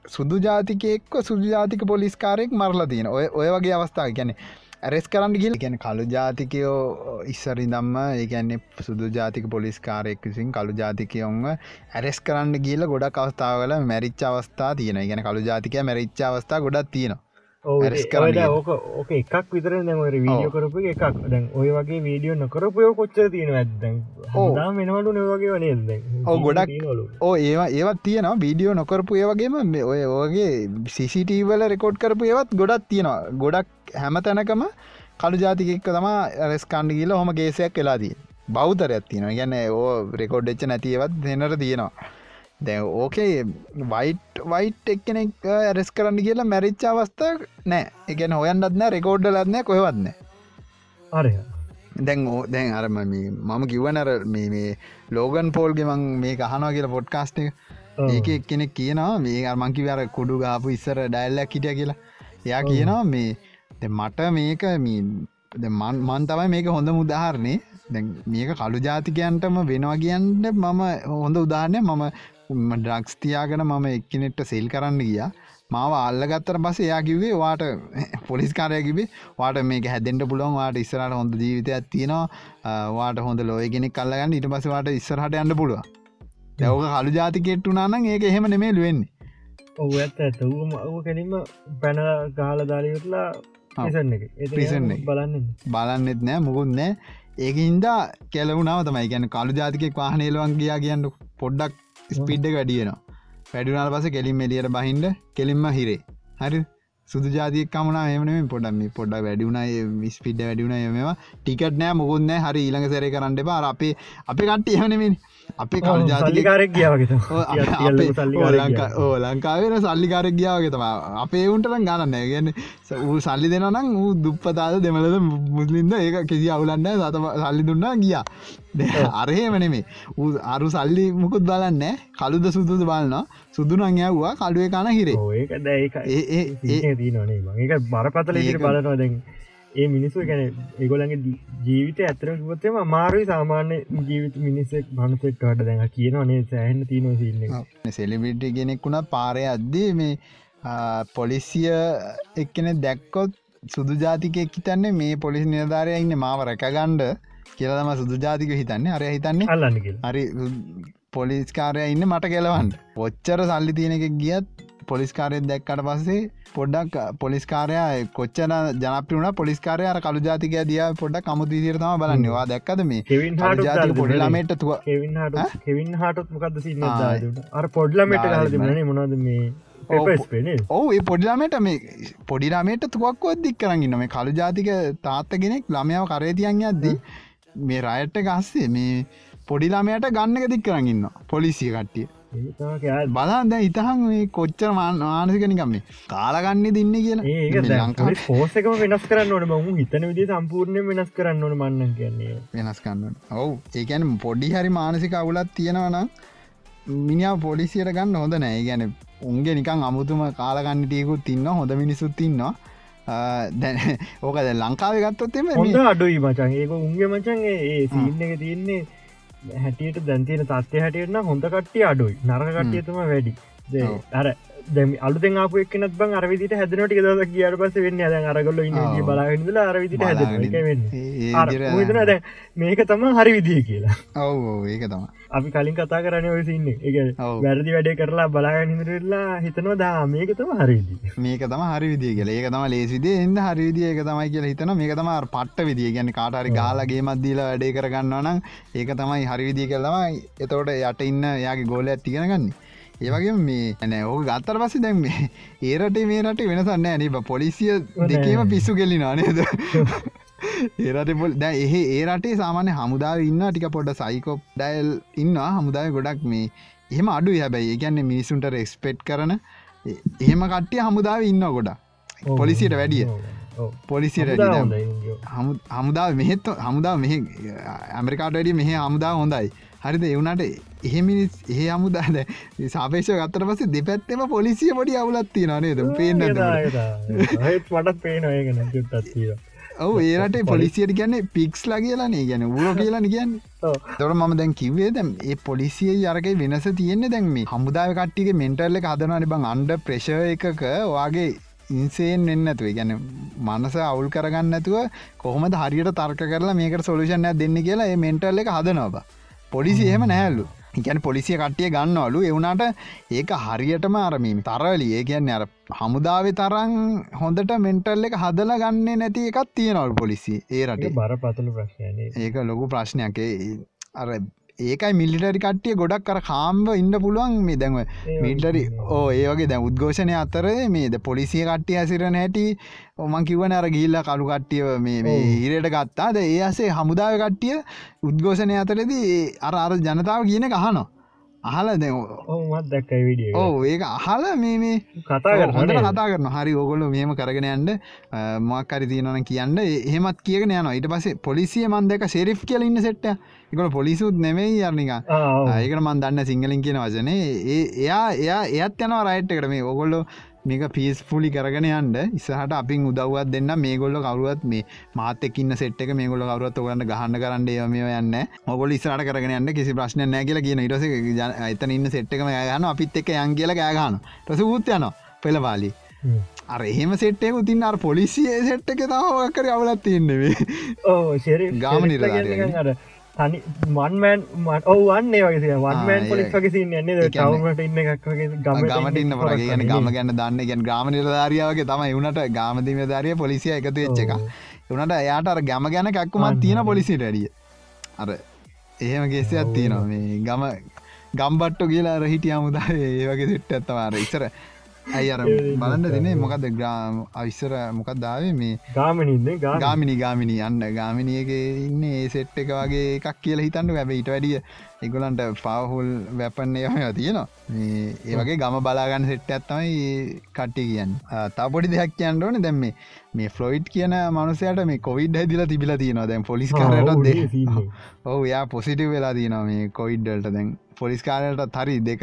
සුදු ජාතිකෙක්ව සුදු ජාතික පොලිස්කාරයෙක් මරලා තියෙන ඔය ඔය වගේ අවස්ථාව ගැන ඇරෙස් කරන්න ගිල් ගැන කළු ජාතිකයෝ ඉස්සරි දම්ම ඒගැන්නේ සුදු ජාතික පොලිස්කාරයෙක් විසින් කළු ජාතිකයොන්ව ඇරෙස් කරන්න ගිල ගොඩක් අවස්ථාවල මැරිච්ච අවස්ථා තියෙන ගැන කළු ජාතිකය මැරිච්ච අවස්ථා ගොඩක් තියෙනවා. ඕක ඕක එකක් විතර දැමට වීඩියෝ කරපු එකක්. දැන් ඔය වගේ වීඩියෝ නොකරපයෝ කොච්ච තියෙන ඇත්දැන් මෙනවලු නවගේ වනේ ඕ ගොඩක් ඕ ඒවා ඒවත් තියෙනවා. වීඩියෝ නොකරපු ඒවගේම ඔය ඕගේ සිසිටීවල රෙකෝඩ් කරපු ඒවත් ගොඩක් තියෙනවා. ගොඩක් හැම තැනකම කළු ජාතිකෙක්ක තම රෙස්කණ්ඩ කියල හොම ගේසයක් වෙලාදී බෞතරයක් තියෙන ගැන ඕ රෙකෝඩ් එච්ච නැතිවත් දෙනට තියෙනවා දැ ඕකේ වයිට් වයිට් එක්කෙනෙක් ඇරෙස් කරන්න කියලා මැරිච්ච අවස්ථා නෑ. එකන හොයන්නත්න රෙකෝඩ්ඩ ලත්නෑ කොහවත්න අරය දැන් ඕ දැන් අරම මම කිවනර මේ ලෝගන් පෝල්ගෙ මං මේ අහනවා කියලා පොඩ්කාස්ට ඒක එක්කෙනෙක් කියනවා මේ අර්මංකි වර කුඩු ගාපු ඉස්සර ඩැල්ලක් හිටිය කියලා. එයා කියනවා මේ මට මේක මන් තමයි මේක හොඳ මුදාහරණය දැන් මේක කළු ජාතිකයන්ටම වෙනවා කියන්න මම හොඳ උදාහරණය මම ඩ්‍රක්ස් තියාගෙන මම එක්කනෙට්ට සෙල් කරන්න ගියා. මාව අල්ලගත්තර පස එයා කිවේ වාට පොලිස් කාරයකිබේ වාට මේක හැදෙන්ට පුළොන් වාට ඉස්සරට හොඳ ජීවිතයක් තියෙනවා. වාට හොඳ ලෝයගෙනෙක් කල්ලගන්න ඉට පසවාට ඉස්සරහට යන්න පුළුව දැවක කළු ජාතිකෙට්ටුනානං ඒක එහෙම නෙමේ ලුවෙන්නේ. ඔව ඇත්ත ඇත ඔව කෙනින්ම පැන ගාල දාලයටලා බලන්න බලන්නෙත් නෑ. මුකුත් නෑ. ඒක හින්දා කෙලවුණාව තමයි ගැන කළු ජාතිකෙක් වාහනේලවන් ගියා කියන්න පොඩ්ඩක් ස්පිඩ්ඩ වැඩියනවා වැඩුනාල් පස කෙලින් එලියට බහින්ඩ කෙලින්ම හිරේ. හරි? සුදු ජාතික කමන එමන පොඩම පොඩ වැඩුණයි ස්පිඩ වැඩුණ මේවා. ටිකට නෑ මුකුන්න හරි ඊළඟ සැර කරන්න බාර අපේ අපේ කට්ට එහනමින් අපේ කල් ජාතිකාරක් ගියාවගේ ඕ ලංකාවෙන සල්ලිකාරක් ගියාවගේ තම අපේ උන්ටන ගන්න ගැන ඌ සල්ලි දෙනනම් ඌ දුප්පතාද දෙමලද මුස්ලින්ද ඒක කිසි අවුලන්න සත සල්ලි දුන්නා ගියා. අරහෙමනෙමේ ඌ අරු සල්ලි මුකුත් බලන්න කළුද සුදුද බලන්න සුදුනං යව්වා කඩුවේ කන හිරේ. ඒ ඒ තියනේ ඒක බරපතල බලනවා දැන් ඒ මිනිස්සු ගැන ඒගොලගේ ජීවිත ඇතරම ගොත්තම මාරුයි සාමාන්‍ය ජීවිත මිනිස්සෙක් මනුසෙක්ට දැඟ කියනනේ සෑහන්න තියන සින්න සෙලිබිටි ගෙනෙක් වුණා පාරය අද්දී මේ පොලිසිය එක්කෙන දැක්කොත් සුදු ජාතිකෙක් හිතන්නේ මේ පොලිස් නිධාරය ඉන්න මාව රැකගණ්ඩ කියලදම සුදු ජාතික හිතන්නේ. අරය හිතන්නේ අල්ලන්න හරි පොලිස්කාරය ඉන්න මට කෙලවන්න. පොච්චර සල්ලි තියෙන එක ගියත් පොලිස්කාරයෙන් දැක්කට පස්සේ පොඩ්ඩක් පොලිස්කාරයා කොච්චන ජනපිරුණ පොලිස්කාරය අර කළු ජාතික දිය පොඩ්ඩක් කමුතු දිරතම බලන්නවා දැක්කද මේ? ජාතික පොඩිලාමට තුව කෙවින් හටත් මොකක්ද සින්න අර පොඩ්ලමට හලතිමන මොනද මේ ඔව පොඩිලාමට මේ පොඩිලාමට තුවක්කොත් දික් කරගන්න මේ කළු ජාතික තාත්තගෙනෙක් ළමයාව කරේතියන් යද්දී මේ රයට්ට ගස්සේ මේ පොඩිලාමයට ගන්නක දික් කරගන්න පොලිසිය කට්ටිය බලන්ද ඉතහන් මේ කොච්චර මානසිකනිකම් මේ කාලගන්න දින්න කියලා. ලංකා පෝසකම වෙනස් කරන්න ඕන. මම හිතන විදි සම්පූර්ණය වෙනස් කරන්න ඕන මන්න කියන්නේ. වෙනස් කන්න ඔවු. ඒකැන පොඩි හරි මානසික අවුලත් තියෙනවනම් මිනිාව පොලිසියට ගන්න හොඳ නෑ. ගැන උන්ගේ නිකං අමුතුම කාලගන්නටියකුත් තින්න හොඳ මිනිසුත් ඉන්නවා. දැන ඕකද ලංකාව ගත්තොත්තෙම අඩුයි මචන් ඒක උන්ගේ මචන් ඒ සින්න එක තියන්නේ හැටියට දැන්තින තත්ය හැටියන හොඳ කට්ටිය අඩුයි. නරක කට්ටියතුම වැඩි. අර දැම අලුතෙන් ආපු එක්නත් බං අරවිදිට හැදනට දස කියට පස වෙන්න ඇද අරගොල්ල ඉන්න බලාගල අරවිදිට හැදන දැ මේක තම හරි විදිහ කියලා. ඔව ඒක තම අපි කලින් කතා කරන ඔය සින්න එක. වැරදි වැඩේ කරලා බලාගනිරලා හිතනවා දා මේක තම හරිදි මේක තම හරි විදිිය කියල. ඒක තම ලේසිදේ එන්න හරි විදිිය එක තමයි කියලා හිතන මේක තම පට්ට විදිිය. ගැන කාටරි ගාලගේ මත්දීල වැඩේ කරගන්නවනම් ඒක තමයි හරි විදිිය කල්ලමයි එතෝට යට ඉන්න යාගේ ගෝල ඇත්තිගෙනගන්නේ ඒවගේ මේ ඇන ඕක ගත්තර පස දැන් මේ ඒරට මේ රට වෙනසන්න ඇනිබ පොලිසිය දෙකේම පිස්සු කෙල්ලි නානේද ඒරට පොල් දැ එහ ඒ රටේ සාමාන්‍ය හමුදාව ඉන්න ටික පොඩ සයිකෝප් ඩයිල් ඉන්නවා. හමුදාව ගොඩක් මේ එහෙම අඩු හැබැයි. ඒගැන්නේ මිනිසුන්ට රෙක්ස්පෙට් කරන එහෙම කට්ටිය හමුදාව ඉන්න ගොඩ පොලිසියට වැඩිය. පොලිසියට හමුදාව මෙහෙත් හමුදාව මෙහ ඇමරිකාට වැඩිය මෙහ හමුදාව හොඳයි හරිද? එවුණට එහෙමිනිස් ඒ අමුදාද සාපේෂ ගත්තර පස දෙපැත්තෙම පොලිසිය පොඩි අවුලත්ති නනේද පේන්න මටත් පේනයගෙන ත්තිය ඔව ඒරට පොලිසියට ගැන්න පික්ස් ලා කියලානේ ගැන ඌර කියලා කියන්න. තොර ම දැන් කිවේ දැම් ඒ පොලිසිය යරකයි වෙනස තියෙන්නේ දැන් මේ හමුදාව කට්ටික මෙන්ටල්ල හදනනි බං අන්ඩ ප්‍රශ එකක වාගේ ඉන්සේන් වෙන්නතුව ගැන මනස අවුල් කරගන්න ඇතුව කොහොමද හරියට තර්ක කරලා මේකට සොලුෂන්ය දෙන්න කියලා ඒ මෙන්ටල්ල එක හදනවා පොලිසි එහෙම නෑල්ලු ගැන පොලිසිය කට්ටිය ගන්නවලු. එවුනාට ඒක හරියටම අරමීම තරවලි. ඒ කියන්නේ අර හමුදාවේ තරන් හොඳට මෙන්ටල් එක හදල ගන්නේ නැති එකත් තියෙනවල් පොලිසි ඒ රට. බර පතුළු ප්‍රශ්නය ඒක ලොකු ප්‍රශ්නයක්. අර ඒකයි මිලිටරි කට්ටිය ගොඩක් කර කාම්ව ඉන්න පුළුවන් මේ දැන්ව මිල්ටරි ඕ ඒවගේ දැ උද්ඝෝෂණය අතරේ මේද පොලිසිය කට්ටිය ඇසිරන හැටි ඔමන් කිවන අර ගිල්ල කළු කට්ටිය මේ හිරයට ගත්තාද ඒ අසේ හමුදාව කට්ටිය උද්ඝෝෂණය අතරෙදී අර අර ජනතාව කියන ගහනවා අහල දැ ඕ ඒක අහල මේ මේ කතා කරන කතා කරන හරි ඕගොල්ල මෙම කරගෙන යන්ඩ මක්කරි තියනන කියන්න. එහෙමත් කියගෙන යන ඊට පසේ පොලිසිය මන්දක සෙරිෆ් කියල ඉන්න සෙට්ට එකකට පොලිසුත් නෙමෙයි යරනික ඒකට මන් දන්න සිංහලින් කියන වචනේ. ඒ එයා එයා එයත් යනවා රයිට් එකට. මේ ඔගොල්ලො මේක පිස් පුලි කරගෙන යන්ඩ ඉසහට අපින් උදව්වත් දෙන්න. මේ ගොල්ල කවරුවත් මේ මාතෙක්න්න සෙට් එක මේ ගොල කවරුවත් ඔගන්න ගහන්න කරන්න ඒම යන්න ඔගොල ඉස්රට කරගෙන යන්න කිසි ප්‍රශ්න නෑ කියලා කියන ඉටස එතන ඉන්න සෙට්ක යන අපිත් එක යන් කියල ගෑගන්න ටස ූත් යන පෙළවාලි අර එහෙම සෙට්ටක උතින් අර පොලිසිය සෙට් එක තාවකර අවලත් තියන්නෙවේ ඕ ගාම නිලධාරියනේ. තනි මන්මෑන් මට ඔවන්නේ වගේ වන්මෑන් පොලික් වගේ. කියන්නේ- ටවමට ඉන්න වගේ ගමට ඉන්න පොට කියන ගම ගැන්න දන්න ගැන ගාම නිලධාරියාවගේ තමයි වුණට ගාමදිම ධාරිය පොලිසිය එකතු වෙච්ච එක. වනට එයාට අර ගැම ගැන කක්කුමත් තියෙන. පොලිසිට ඇඩිය අර එහෙම ගෙස්සයක් තියෙනවා. මේ ගම ගම්බට්ටු කියලා රහිටිය මුදා ඒ වගේ සිට්ට ඇත්තවාර ඉසර ඇයි අර බලන්න දෙනේ මොකද ග්‍රාම අවිස්සර මොකක් දාවේ මේ ගාමනින්න ගාමිනි ගාමිනි අන්න ගාමිනියක ඉන්න ඒ සෙට් එක වගේ එකක් කියල හිතන්න. ඇැබ ඉට වැඩිය එගොලන්ට පවහුල් වැපන්නේ යම තියෙනවා. ඒ වගේ ගම බලාගන්න සෙට් ඇත්තමයි කට්ටි කියන්න. තපොඩි දෙයක් කියන්න ඕන. දැම් මේ මේ ෆ්ලොයිට් කියන මනුසයට මේ කොවිඩ් හැදිල තිබිල තියෙනවා. දැන් පොලිස් කරට දෙ ඔහු යා පොසිටිව් වෙලා තියෙනවා මේ කොයිඩ්ඩල්ට දැන් පොලිස්කාරයට හරි දෙක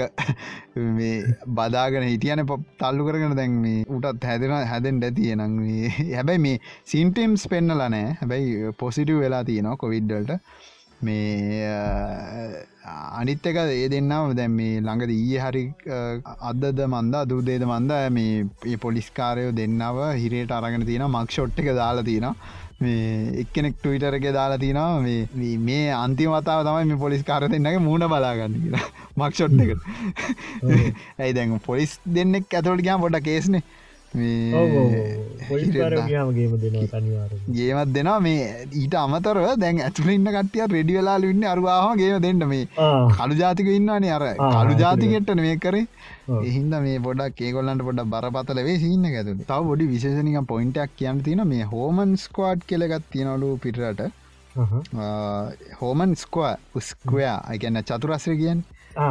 මේ බදාගෙන හිටියන ප තල්ලු කරගෙන දැන් මේ උටත් හැදෙන හැදෙන් ඇතිය නං මේ හැබැයි මේ සින්ටම්ස් පෙන්නල නෑ. හැබැයි පොසිටිව් වෙලා තියෙනවා කොවිඩ්ඩල්ට මේ අනිත් එක ඒ දෙන්නාව දැන් මේ ළඟද ඊය හරි අදද මන්ද දුදේද මන්ද මේ ඒ පොලිස්කාරයෝ දෙන්නව හිරයට අරගෙන තියෙන මක් ෂොට් එක දාලා තියෙනවා. මේ එක්කෙනෙක් ටවිටර එක දාලා තිනවා මේ මේ- අන්තිමතාව තමයි මේ පොලිස් කාර දෙන්නගේ මූුණ බලාගන්න කියලා. මක්ෂොට් එක ඇයි දැන් පොලිස් දෙන්නෙක් ඇතුළට ගයා පොඩ කේස්නේ. ගේමත් දෙනවා මේ ඊට අමතරව දැන් ඇතුළ ඉන්න කටිය රෙඩි වෙලා ඉන්න. අරවාහම ගේම දෙන්න. මේ කළු ජාතික ඉන්නවානේ අර. කළු. ජාතිකෙට්ට මේ කරේ. එහින්ද මේ පොඩක් ඒගොල්ලන්ට පොඩ බරපතල වේ සින්න ඇතුළ තව බොඩි විශේෂනික පොයින්ටක් කියන්න තියෙන මේ හෝමන් ස්කවාඩ් කෙලගත් තියෙනලු පිටරට. හෝමන් ස්කවා උස්කවයා අගැන්න චතුරස්්‍ර කියෙන්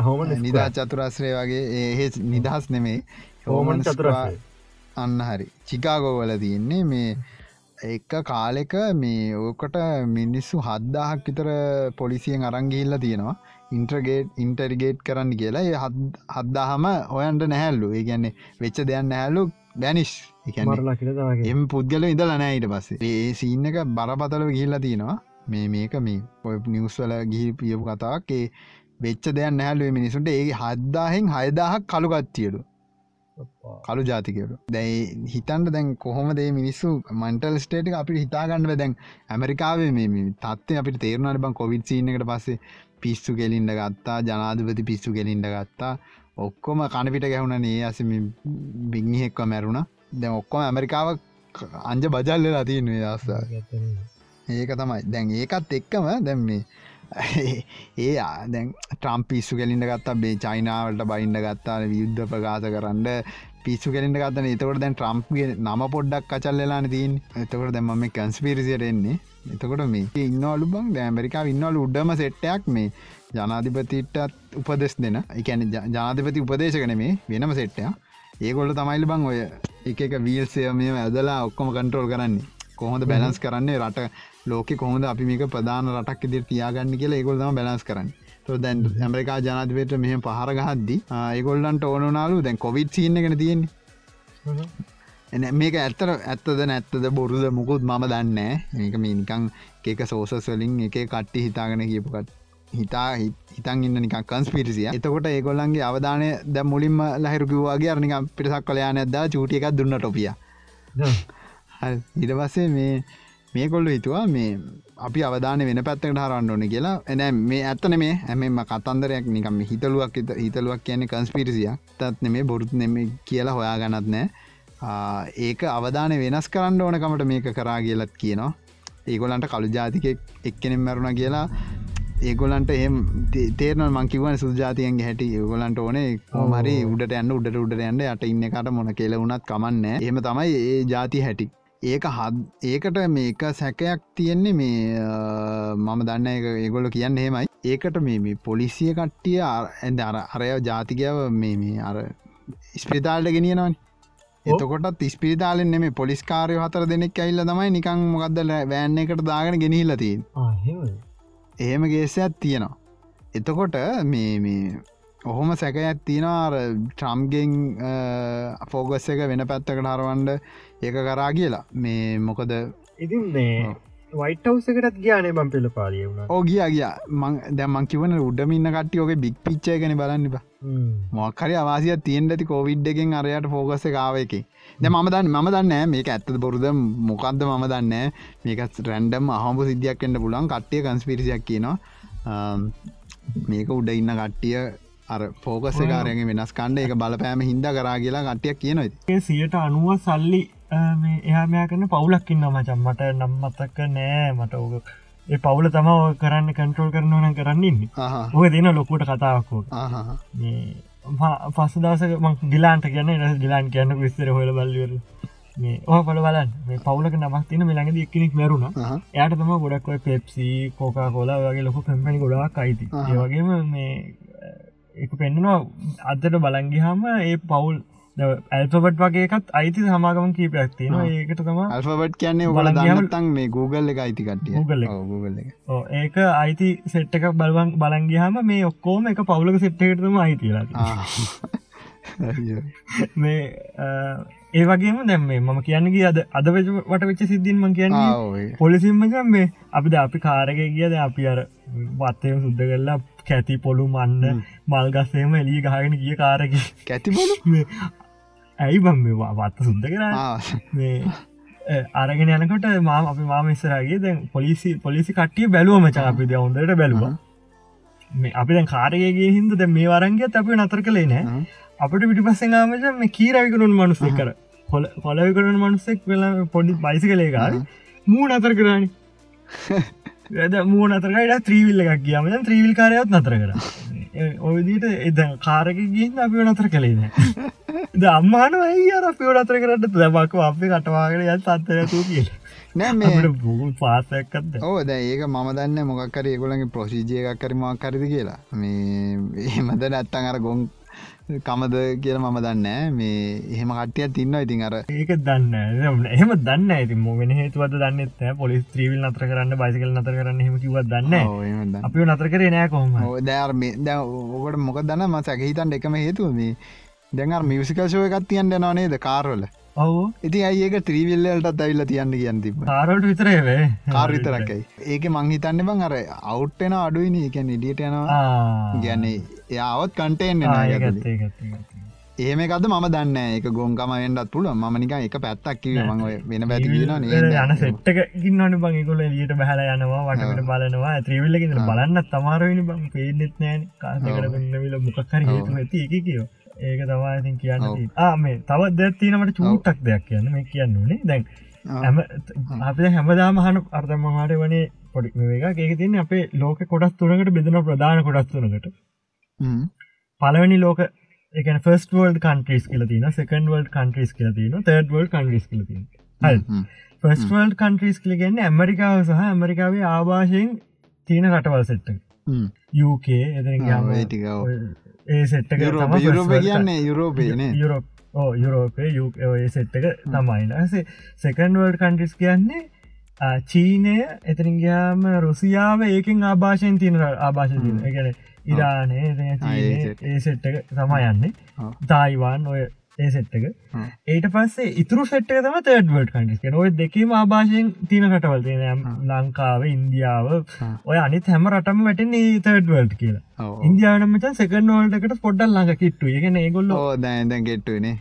හෝම නිදා චතුරස්්‍රය වගේ. ඒ නිදහස් නෙමේ හෝමන් චතුරස්‍රය. අන්න හරි. චිකාගෝවල තියෙන්නේ මේ එක කාලෙක මේ ඕකට මිනිස්සු හද්දාහක් විතර පොලිසියෙන් අරංගිල්ල තියෙනවා ඉන්ට්‍රගේට් ඉන්ටරිගේට් කරන්න කියලා. ඒ හද්දාහම ඔයන්ට නැහැල්ලු ඒ ගැන්නේ වෙච්ච දෙයන්න හැල්ලු තමගේ එම පුද්ගල ඉදල නෑයිට පස්සේ. ඒ සින්න එක බරපතලව ගිල්ලා තියෙනවා. මේ මේක මේ ඔය නිවස්වල ගිහි පියපු කතාවක්. ඒ වෙච්ච දෙයක් නැහැලුව මිනිසුන්ට ඒ හද්දාහෙන් හයදාහක් කළුගත්තියලු කළු ජාතිකයලු. දැයි හිතන්ට දැන් කොහොම දේ මිනිස්සු මන්ටල් ස්ටේට අපි හිතාගන්න දැන් ඇමරිකාවේ මේ තත්ව අපි තේරුණට බං කොවිඩ් සිීන එකට පස්සේ පිස්සු කෙලින්ට ගත්තා ජනාධපති පිස්සු කෙලින්ට ගත්තා. ඔක්කොම කණපිට ගැහුණ ඒ අස බිංහිහෙක්ව මැරුණ. දැන් ඔක්කොම ඇමරිකාව අංජ බජල්ල ලතියන්නේ දස්සා ඒක තමයි. දැන් ඒකත් එක්කම දැම් මේ ඒ ආ දැන් ට්‍රම් පිස්සු කෙලින්ට ගත්තා බේ චයිනාවලට බයින්ඩ ගත්තා වියුද්ධ ප්‍රකාශ කරන්න පිස්සු කෙලින්ට ගත්තන එතකොට දැන් ට්‍රම්ප්ගේ නම පොඩ්ඩක් කචල්ලලාන තින් එතකොට දැම මේ කන්ස්පිරිසියට එන්නේ. එතකොට මේ ඉන්නවලු බං. දැමරිකා ඉන්නවලු උඩම සෙට්ටයක් මේ. ජනාධිපතිටත් උපදෙස් දෙන. එකැන ජනාධිපති උපදේශකන මේ වෙනම සෙට්ටය ඒගොල්ල තමයිලි බං ඔය එක එක වීල්සය මේ ඇදලා ඔක්කොම කන්ට්‍රෝල් කරන්නේ. කොහොඳ බැලන්ස් කරන්නේ? රට ලෝක කොහොද අපි මේක ප්‍රධාන රටක් ඉදිර තියාගන්න කියලා ඒගොල්දම බැලස් කරන්න. දැන් ඇමරිකා ජනාධපයට මෙහම පහර ගහද්දි ඒගොල්ලන්ට ඕනනාලු දැන් කොවිඩ් සින්න ගෙන තියෙන්නේ එන මේක ඇත්තර ඇත්තද නැත්තද බොරුද? මුකුත් මම දන්න මේක මේ නිකං ඒක සෝසස් වලින් එක කට්ටි හිතාගෙන කියපුකට හිතා හිතන් ඉන්න නික කන්ස්පිරිසිය එතකොට ඒගොල්ලන්ගේ අවධානය ද මුලින්ම ලහිරුකිවවාගේ අරනික පිටසක් කලයා නැද්දා චූටිය එකක් දුන්න ටොපිය ඉට පස්සේ මේ මේ කොල්ල හිතුවා මේ අපි අවධාන වෙන පැත්තකට හරන්න ඕන කියලා. එන මේ ඇත්තන මේ හැමම කතන්දරයක් නිකම හිතලුවක් හිතලුවක් කියන්නේ කන්ස්පිරිසිය තත් මේ බොරුත් නෙම කියලා හොයා ගනත් නෑ ඒක අවධාන වෙනස් කරන්න ඕනකමට මේක කරා කියලත් කියනවා. ඒගොලන්ට කළු ජාතික එක්කෙනෙම් මැරුණ කියලා ඒගොලන්ට එහම තේරන මංකිවන සුජාතියන්ගේ හැටි. ඒගොලන්ට ඕනේ කෝමරි උඩට ඇන්න උඩට උඩට ඇන්න යට ඉන්නකට මොන කෙල වුණත් කමන්න එහම තමයි ඒ ජාති හැටි. ඒක හත් ඒකට මේක සැකයක් තියෙන්නේ මේ මම දන්න එක ඒගොල්ල කියන්න හෙමයි ඒකට මේ පොලිසිය කට්ටිය ඇද අර අරය ජාතිකයාව මේ අර ස්පිතාල්ට ගෙනියනවනි එතකොටත් ස්පිරිතාලෙන් නෙම පොලිස්කාරය හතර දෙනෙක් ඇල්ල තමයි නිකං මොකක්ද වෑන්න එකට දාගෙන ගෙනහිල්ලතින් එහෙම ගේසයක් තියෙනවා. එතකොට මේ මේ ඔහොම සැකයක් තියෙනවාර ට්‍රම්ගෙන් ෆෝගස් එක වෙන පැත්තකට හරවන්ඩ ඒක කරා කියලා. මේ මොකද ඉතින් මේ වයිටවසකටත් ගානේ බම් පෙල පාලිය වුණ. ඕගිය ගිය මං දැමං කිවන උඩම ඉන්න කටියෝක බික් පිච්චය කන බලන්න බා මොක්කරි අවාසිය තියෙන් ඇති කෝවිඩ් එකෙන් අරයට ෆෝගස කාව එක ද මම දන්න මම දන්න මේක ඇත්ත බොරුද මොකක්ද මම දන්න මේක රැන්ඩම් අහම සිද්ධියක් එන්න පුලන් කට්ටිය කන්ස්පිරිසියක් කියනවා. මේක උඩ ඉන්න කට්ටිය අර ෆෝකස කාරයගේ වෙනස් කණ්ඩ එක බලපෑම හින්ද කරා කියලා කට්ටියක් කියනොයි සියට අනුව සල්ලි එහමයා කරන පවුලක්කින්න මචන් මට නම්මතක නෑ. මට ඕක ඒ පවුල තම කරන්න කන්ට්‍රෝල් කරනවන කරන්නන්න ඔය දෙන ලොකුට කතාවක්කෝ පස්ස දවසක ම ගිලාන්ට කියන්න එ ගිලාන් කියන්න විස්තර හොල බල්ලවර මේ ඕ පොල බලන් මේ පවුලක නමක් තින මෙළඟද එක්කෙනෙක් මැරුණ. යට තම ගොඩක්ව පෙප්සි කෝකා කොලා වගේ ලොක පෙම්පනි ගොඩක් අයිති. ඒවගේම මේ එක පෙන්නවා අදට බලංගිහාම ඒ පවුල් ඇල්පබට් වගේකත් අයිති සමාගම කීපයක් තියෙන ඒකට තම අල්පබට් කියන්නේ ඔබල දන්නතන් මේ Google එක අයිතිකට Google ඒක අයිති සෙට්ක බලවන් බලංගිහම මේ ඔක්කෝම එක පවුලක සෙට්ටකටම අයිතිලා මේ ඒ වගේම දැම් මේ මම කියන්නගේ අද අද වට වෙච්ච සිද්ධින්ම කියන්න පොලිසිම්මක මේ අපිද අපි කාරක කියද අපි අර වත්තය සුද්ද කරලා කැති පොළු මන්න මල්ගස්සේම එලිය ගහගෙන ගිය කාරක කැතිබොලු ඇයි බම් මේ වත්ත සුද්ද කර මේ අරගෙන යනකොට මාම අපි මාම ඉස්සරගේ දැන් පොලිසි පොලිසි කට්ටිය බැලුවම චාපි දවුන්දට බැලුව. මේ අපි දැන් කාරයගේ හින්ද දැ මේ වරන්ගේ අපි නතර කළේ නෑ. අපට පිටිපස්සෙනාමච මේ කීරවිකරුන් මනුස්සේ කර හොල හොලවිකරුන් මනුස්සෙක් වෙලා පොඩි බයිසි කළේකාර මූ නතර කරානි. වැද මූ නතරකට ත්‍රීවිල්ල එකක් කියම ත්‍රීවිල් කාරයත් නතර කර ඔයදීට එද කාරක ගින් අපි නතර කළේන ද අම්මාන අර පිවට අතර කරට දැබක් අපි කටවාගෙන යත් අත්තර තු කියල. නෑ බූ පාසයක්කත් ඕ ද ඒක මම දන්න මොකක්කර ඒගොලගේ ප්‍රසිජය එකක් කරමක් කරදි කියලා. මේ එහෙමද නැත්තන් අර ගොන් කමද කියල මම දන්න මේ එහෙම කටිය තින්න ඉතින් අර ඒක දන්න එහම දන්න ඇති මොගෙන හේතුවද දන්නත් පොලි ත්‍රීවිල් නතර කරන්න බයිසිකල් නතර කරන්න හෙම කිව දන්න අපි නතර කරේ නෑ කොහම දෑර් ද ඕකට මොක දන්න? ම සැකහිතන් එකම හේතුව මේ දැඟර මියසිකල් ශෝය එකත් තියන්ට නොනේද කාරවල ඔවු. ඉති අඒක ත්‍රීවිල්ලට ඇවිල්ල තියන්න කියන්න තිබ කාරට විතරේ කාර විතරකයි ඒක මංහිතන්න බං අර අවුට්ටෙන අඩුවනි එක නිඩියට යනවා. ගැන්නේ යාවත් කන්ටේෙන් ඒම එකද ම දන්න එක ගොන්කම වෙන්ඩත් පුල මනික එක පැත්තක් කිව ම වෙන පැති යන සෙට්ක ගන්නට බංගකොල ලියට බහල යනවා වටට බලනවා. ත්‍රීවිල්ලකින් බලන්න තමාරවෙනි බං. පේනෙත් නෑන කාසකට ගන්නවිල මොකක්කර ඇති එක කියෝ ඒක තමා ඉතින් කියන්න ආමේ තවත් දැත්තිනට චූටක් දෙයක් කියන්න. මේ කියන්නුනේ දැන් අප හැමදාම හන අර්ධමහට වනේ පොඩි එක ඒක තින්නේ අපේ ලෝක කොටස් තුනකට බෙදන ප්‍රධාන කොටස් තුනකට. පලවනි ලෝක එක ෆස් වල් කන්ට්‍රීස් කියල තින සකන් වල් කන්ට්‍රීස් කියල තින තර්ඩ වල් කන්ට්‍රීස් කියල තින ෆස් වල් කන්ට්‍රීස් කලිගන්න ඇමරිකාව සහ ඇමරිකාවේ ආභාෂයෙන් තියෙන රටවල් සෙට්ට යුක එ ඒ සෙට්ක යුරෝප කියන්නේ යුරෝපයන යුරෝප යුරෝපය ඒ සෙට්ක තමයිනසේ සෙකන්ඩ වල්ඩ කන්ට්‍රිස් කියන්නේ චීනය එතරින්ගයාම රුසියාව ඒකින් ආභාෂයෙන් තියන ආභාෂ තින ගැන ඉරානේ ඒ සෙට්ටක තමා යන්නේ. තායිවාන් ඔය ඒ සෙට්ටක ඒට පස්සේ ඉතුරු සෙට්ක තම තඩවඩ කටිස් ඔය දෙකීම ආභාෂයෙන් තින කටවල් තියෙන ලංකාව ඉන්දියාව. ඔය අනි හැම රටම වැටෙන තඩවල්ඩ් කියලා. ඉන්දියානමච සෙකන් වල්ටකට පොඩ්ඩල් ළඟ කිට්ටු ඒගෙන ඒගොල්ල දැන් ගෙට්ටුවනේ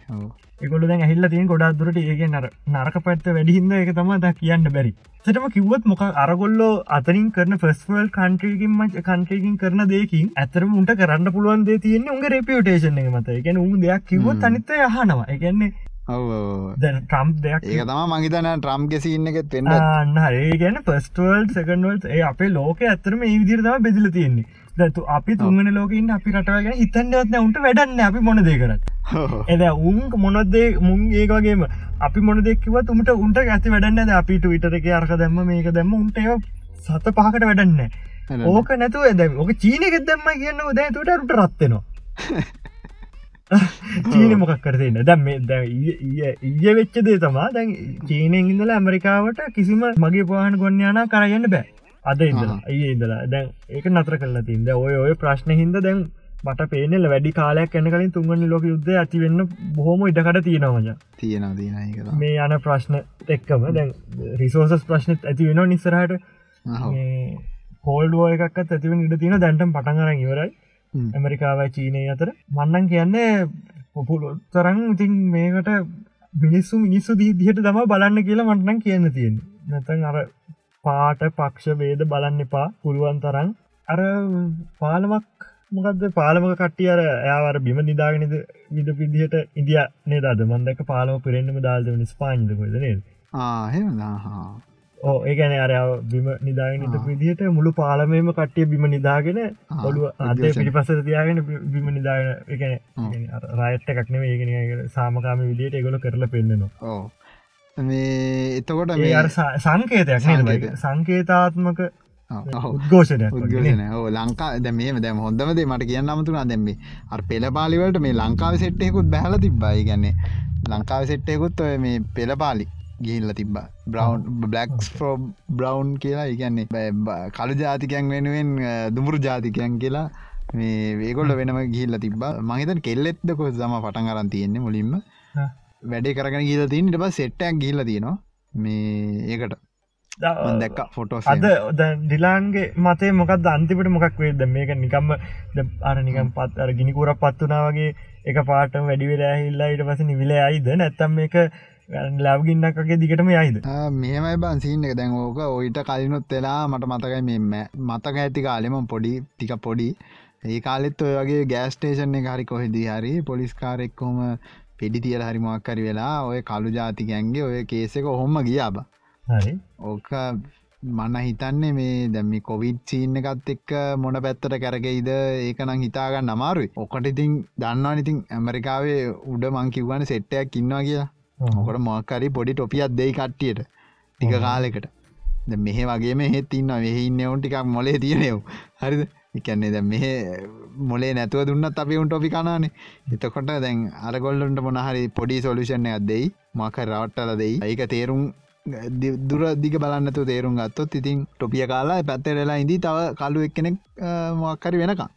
එකොල දැන් ඇහිල්ල තින් ගොඩක් දුරට ඒක නර නරක පැත්ත වැඩිහිද එක තම ද කියන්න බැරි. සටම කිව්වත් මොක අරගොල්ලෝ අතරින් කරන ෆස්වල් කන්ට්‍රකින් මච කන්ට්‍රකින් කරන දෙකින් ඇතරම උන්ට කරන්න පුළුවන් දේ තියන්නේ උගේ රෙපියටේෂන එක මත. එකන උන් දෙයක් කිව්වත් අනිත යහනවා එකන්නේ දැන් ට්‍රම්ප් දෙයක් ඒක තම මහිතන ට්‍රම් ගෙසින්න එකෙත් පෙන්ඩ අන්න ඒ ගැන පස්ටවල් සකන්වල් ඒ අපේ ලෝක ඇතරම ඒ විදිරතම බෙදිල තියෙන්නේ දතු අපි තුන්ගන ලෝකන්න අපි රටවගෙන හිතන්නවත්න උන්ට වැඩන්න අපි මොන දේ කරත්. එද උන් මොනොදේ මුන් ඒකගේම අපි මොන දෙක්ව තුමට උන්ට ඇති වැඩන්න අපිට විටරක අරක දැම්ම මේක දැම්ම උන්ට සත පහකට වැඩන්න ඕක නැතුව ඇද ඕක චීනක දැම්ම කියන්න දැ තුට රුට රත්වෙනවා චීන මොකක් කරතින්න දැම් ඊය වෙච්ච දේ තමා දැන් චීනයෙන් ඉඳල ඇමරිකාවට කිසිම මගේ පවාහන ගොන්නයානා කරගන්න බෑ අද ඉඳලා ඒ ඉදලා දැන් ඒක නතර කරලා තින්ද ඔය ඔය ප්‍රශ්න හින්ද දැන් මට පේනෙල වැඩි කාලයක් එන්න කලින් තුන්ගනි ලෝක යුද්ධ ඇතිවෙන්න බොහොම ඉඩකට තියෙනවජ තියෙන දීන මේ යන ප්‍රශ්න එක්කම දැන් රිසෝසස් ප්‍රශ්නත් ඇති වෙන නිසරහට හෝල්ඩුව එකක් ඇතිවෙන ඉඩ තියෙන දැන්ටම් පටන්ගරන් ඉවරයි. ඇමරිකාවයි චීනය අතර. මන්නන් කියන්නේ පොපුලොත්තරන් ඉතින් මේකට මිනිස්සු මිනිස්සු දීදිහට තම බලන්න කියලා මටනම් කියන්න තියෙන නැතන් අර පාට පක්ෂ වේද බලන්න එපා. පුළුවන් තරන් අර පාලමක් මොකද පාලමක කට්ටිය අර එයාවර බිම නිදාගෙනද විද පිදිහට ඉදිය නේදද මන්දක පාලම පිරෙන්න්නම දාල්දවන ස්පාන්දකොද නේද? ආහෙමහා ඕ ඒගැන අර බිම නිදාගෙන විදිහට මුළු පාලමේම කට්ටිය බිම නිදාගෙන ඔලු අද පිටි පසර තියාගෙන බිම නිදාගෙන එකන රයිට්ට එකක්නම ඒගෙන සාමකාම විදියට එගොල කරලා පෙන්න්නනවා ඕ මේ එතකොට මේ අර සංකේතයක් සංකේතාත්මක උද්ඝෝෂණය ඕ ලංකා දැ මේ දැම හොඳමද මට කියන්න අමතුනා දැම්මේ අර පෙළ පාලිවලට මේ ලංකාව සෙට්ටයකුත් බැහල තිබ්බයි ගැන්නේ ලංකාව සෙට්ටයකුත් ඔය මේ පෙළපාලි ගිහිල්ල තිබ බ්‍රවන්් බ්ලක්ස් ෝ බ්‍රවන්් කියලා. ඉගන්නේ කළු ජාතිකයන් වෙනුවෙන් දුමුරු ජාතිකයන් කියලා මේ වේගොල්ල වෙනම ගිල්ල තිබ මහිතන් කෙල්ලෙත්ද කො සම පටන් අරන් තියෙන්නේ මුලින්ම වැඩේ කරගෙන ගීල තින් ඉට සෙට්ටක් ගිල්ල තියෙනවා. මේ ඒකට. දැක්ක ෆොටෝ අද ඩිලාන්ගේ මතේ මොකක් අන්තිපට මොකක් වේද මේක නිකම්ම අර නිකම් පත් අර ගිනිකුර පත්වනාවගේ එක පාටම වැඩිවෙලා හිල්ලා ඉට පස නිවිල අයිද නැත්තම් මේක ලැව්ගින්නක්ගේ දිගටම යයිද? මෙමයි බන්සින්න එක. දැන් ඕක ඔයිට කලිනුත් වෙලා මට මතකයි මෙම මතක ඇති කාලෙම පොඩි ටික පොඩි. ඒ කාලෙත් ඔය වගේ ගෑස්ටේෂන් එක හරි කොහෙදී හරි පොලිස්කාරෙක්කොම පෙඩි තියල හරිමක්කරි වෙලා ඔය කළු ජාතිකැන්ගේ ඔය කේසක ඔහොම ගියාබ ඕක මන්න හිතන්නේ මේ දැමි කොවිඩ් චීන්න එකත් එක්ක මොන පැත්තට කැරගෙයිද ඒකනම් හිතාගන්න අමාරුයි. ඔකට ඉතින් දන්නවා ඉතින් ඇමරිකාවේ උඩ මං කිව්වන සෙට්ටයක් ඉන්නවා කියලා. මොකට මොක්කරි පොඩි ටොපියත් දෙයි කට්ටියට. ටික කාලෙකට. මෙහ වගේ මෙහෙත් ඉන්න වෙහඉන්න ඔවුන් ටිකක් මොලේ තියෙනෙව් හරිද එකන්නේ දැ මෙහ මොලේ නැතුව දුන්නත් අපි උන් ටොපි කනානේ එතකොට දැන් අරගොල්ලන්ට මොනහරි පොඩි සොලුෂණ එකක් දෙයි මක රවට්ටල දෙයි. ඒක තේරුම් දුර දිග බලන්නතු තේරුම් ගත්තොත් ඉතින් ටොපිය කාලා පැත්තරෙලා ඉදී තව කලු එක්කෙනෙක් මොක්කරි වෙනකම්.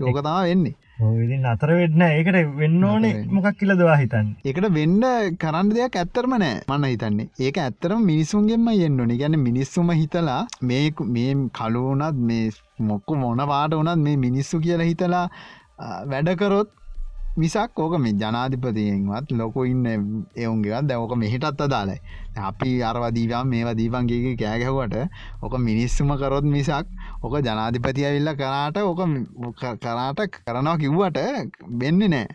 යෝකතාව වෙන්නේ ඉදි අතර වෙන්න ඒකට වෙන්න ඕනේ මොකක් කියල දවා හිතන්න? ඒකට වෙන්න කරන්න දෙයක් ඇත්තරම නෑ මන්න හිතන්නේ. ඒක ඇත්තරම මිනිසුන්ගෙන්ම එන්නන ගැන මිනිස්සුම හිතලා මේ මේ කලුවනත් මේ මොක්කු මොන පාට වනත් මේ මිනිස්සු කියලා හිතලා වැඩකරොත් මිසක් ඕක මේ ජනාධිපතියෙන්වත් ලොක ඉන්න එවුන්ගේවත් දැවක මෙහිටත් අදාලයි අපි අරවදීවම් මේවා දීපන්ගේ කෑගැහුවට ඕක මිනිස්සුම කරොත් මිසක් ඕක ජනාධිපතිය විල්ල කරාට ඕක කරාට කරනවා කිව්වට වෙන්න නෑ.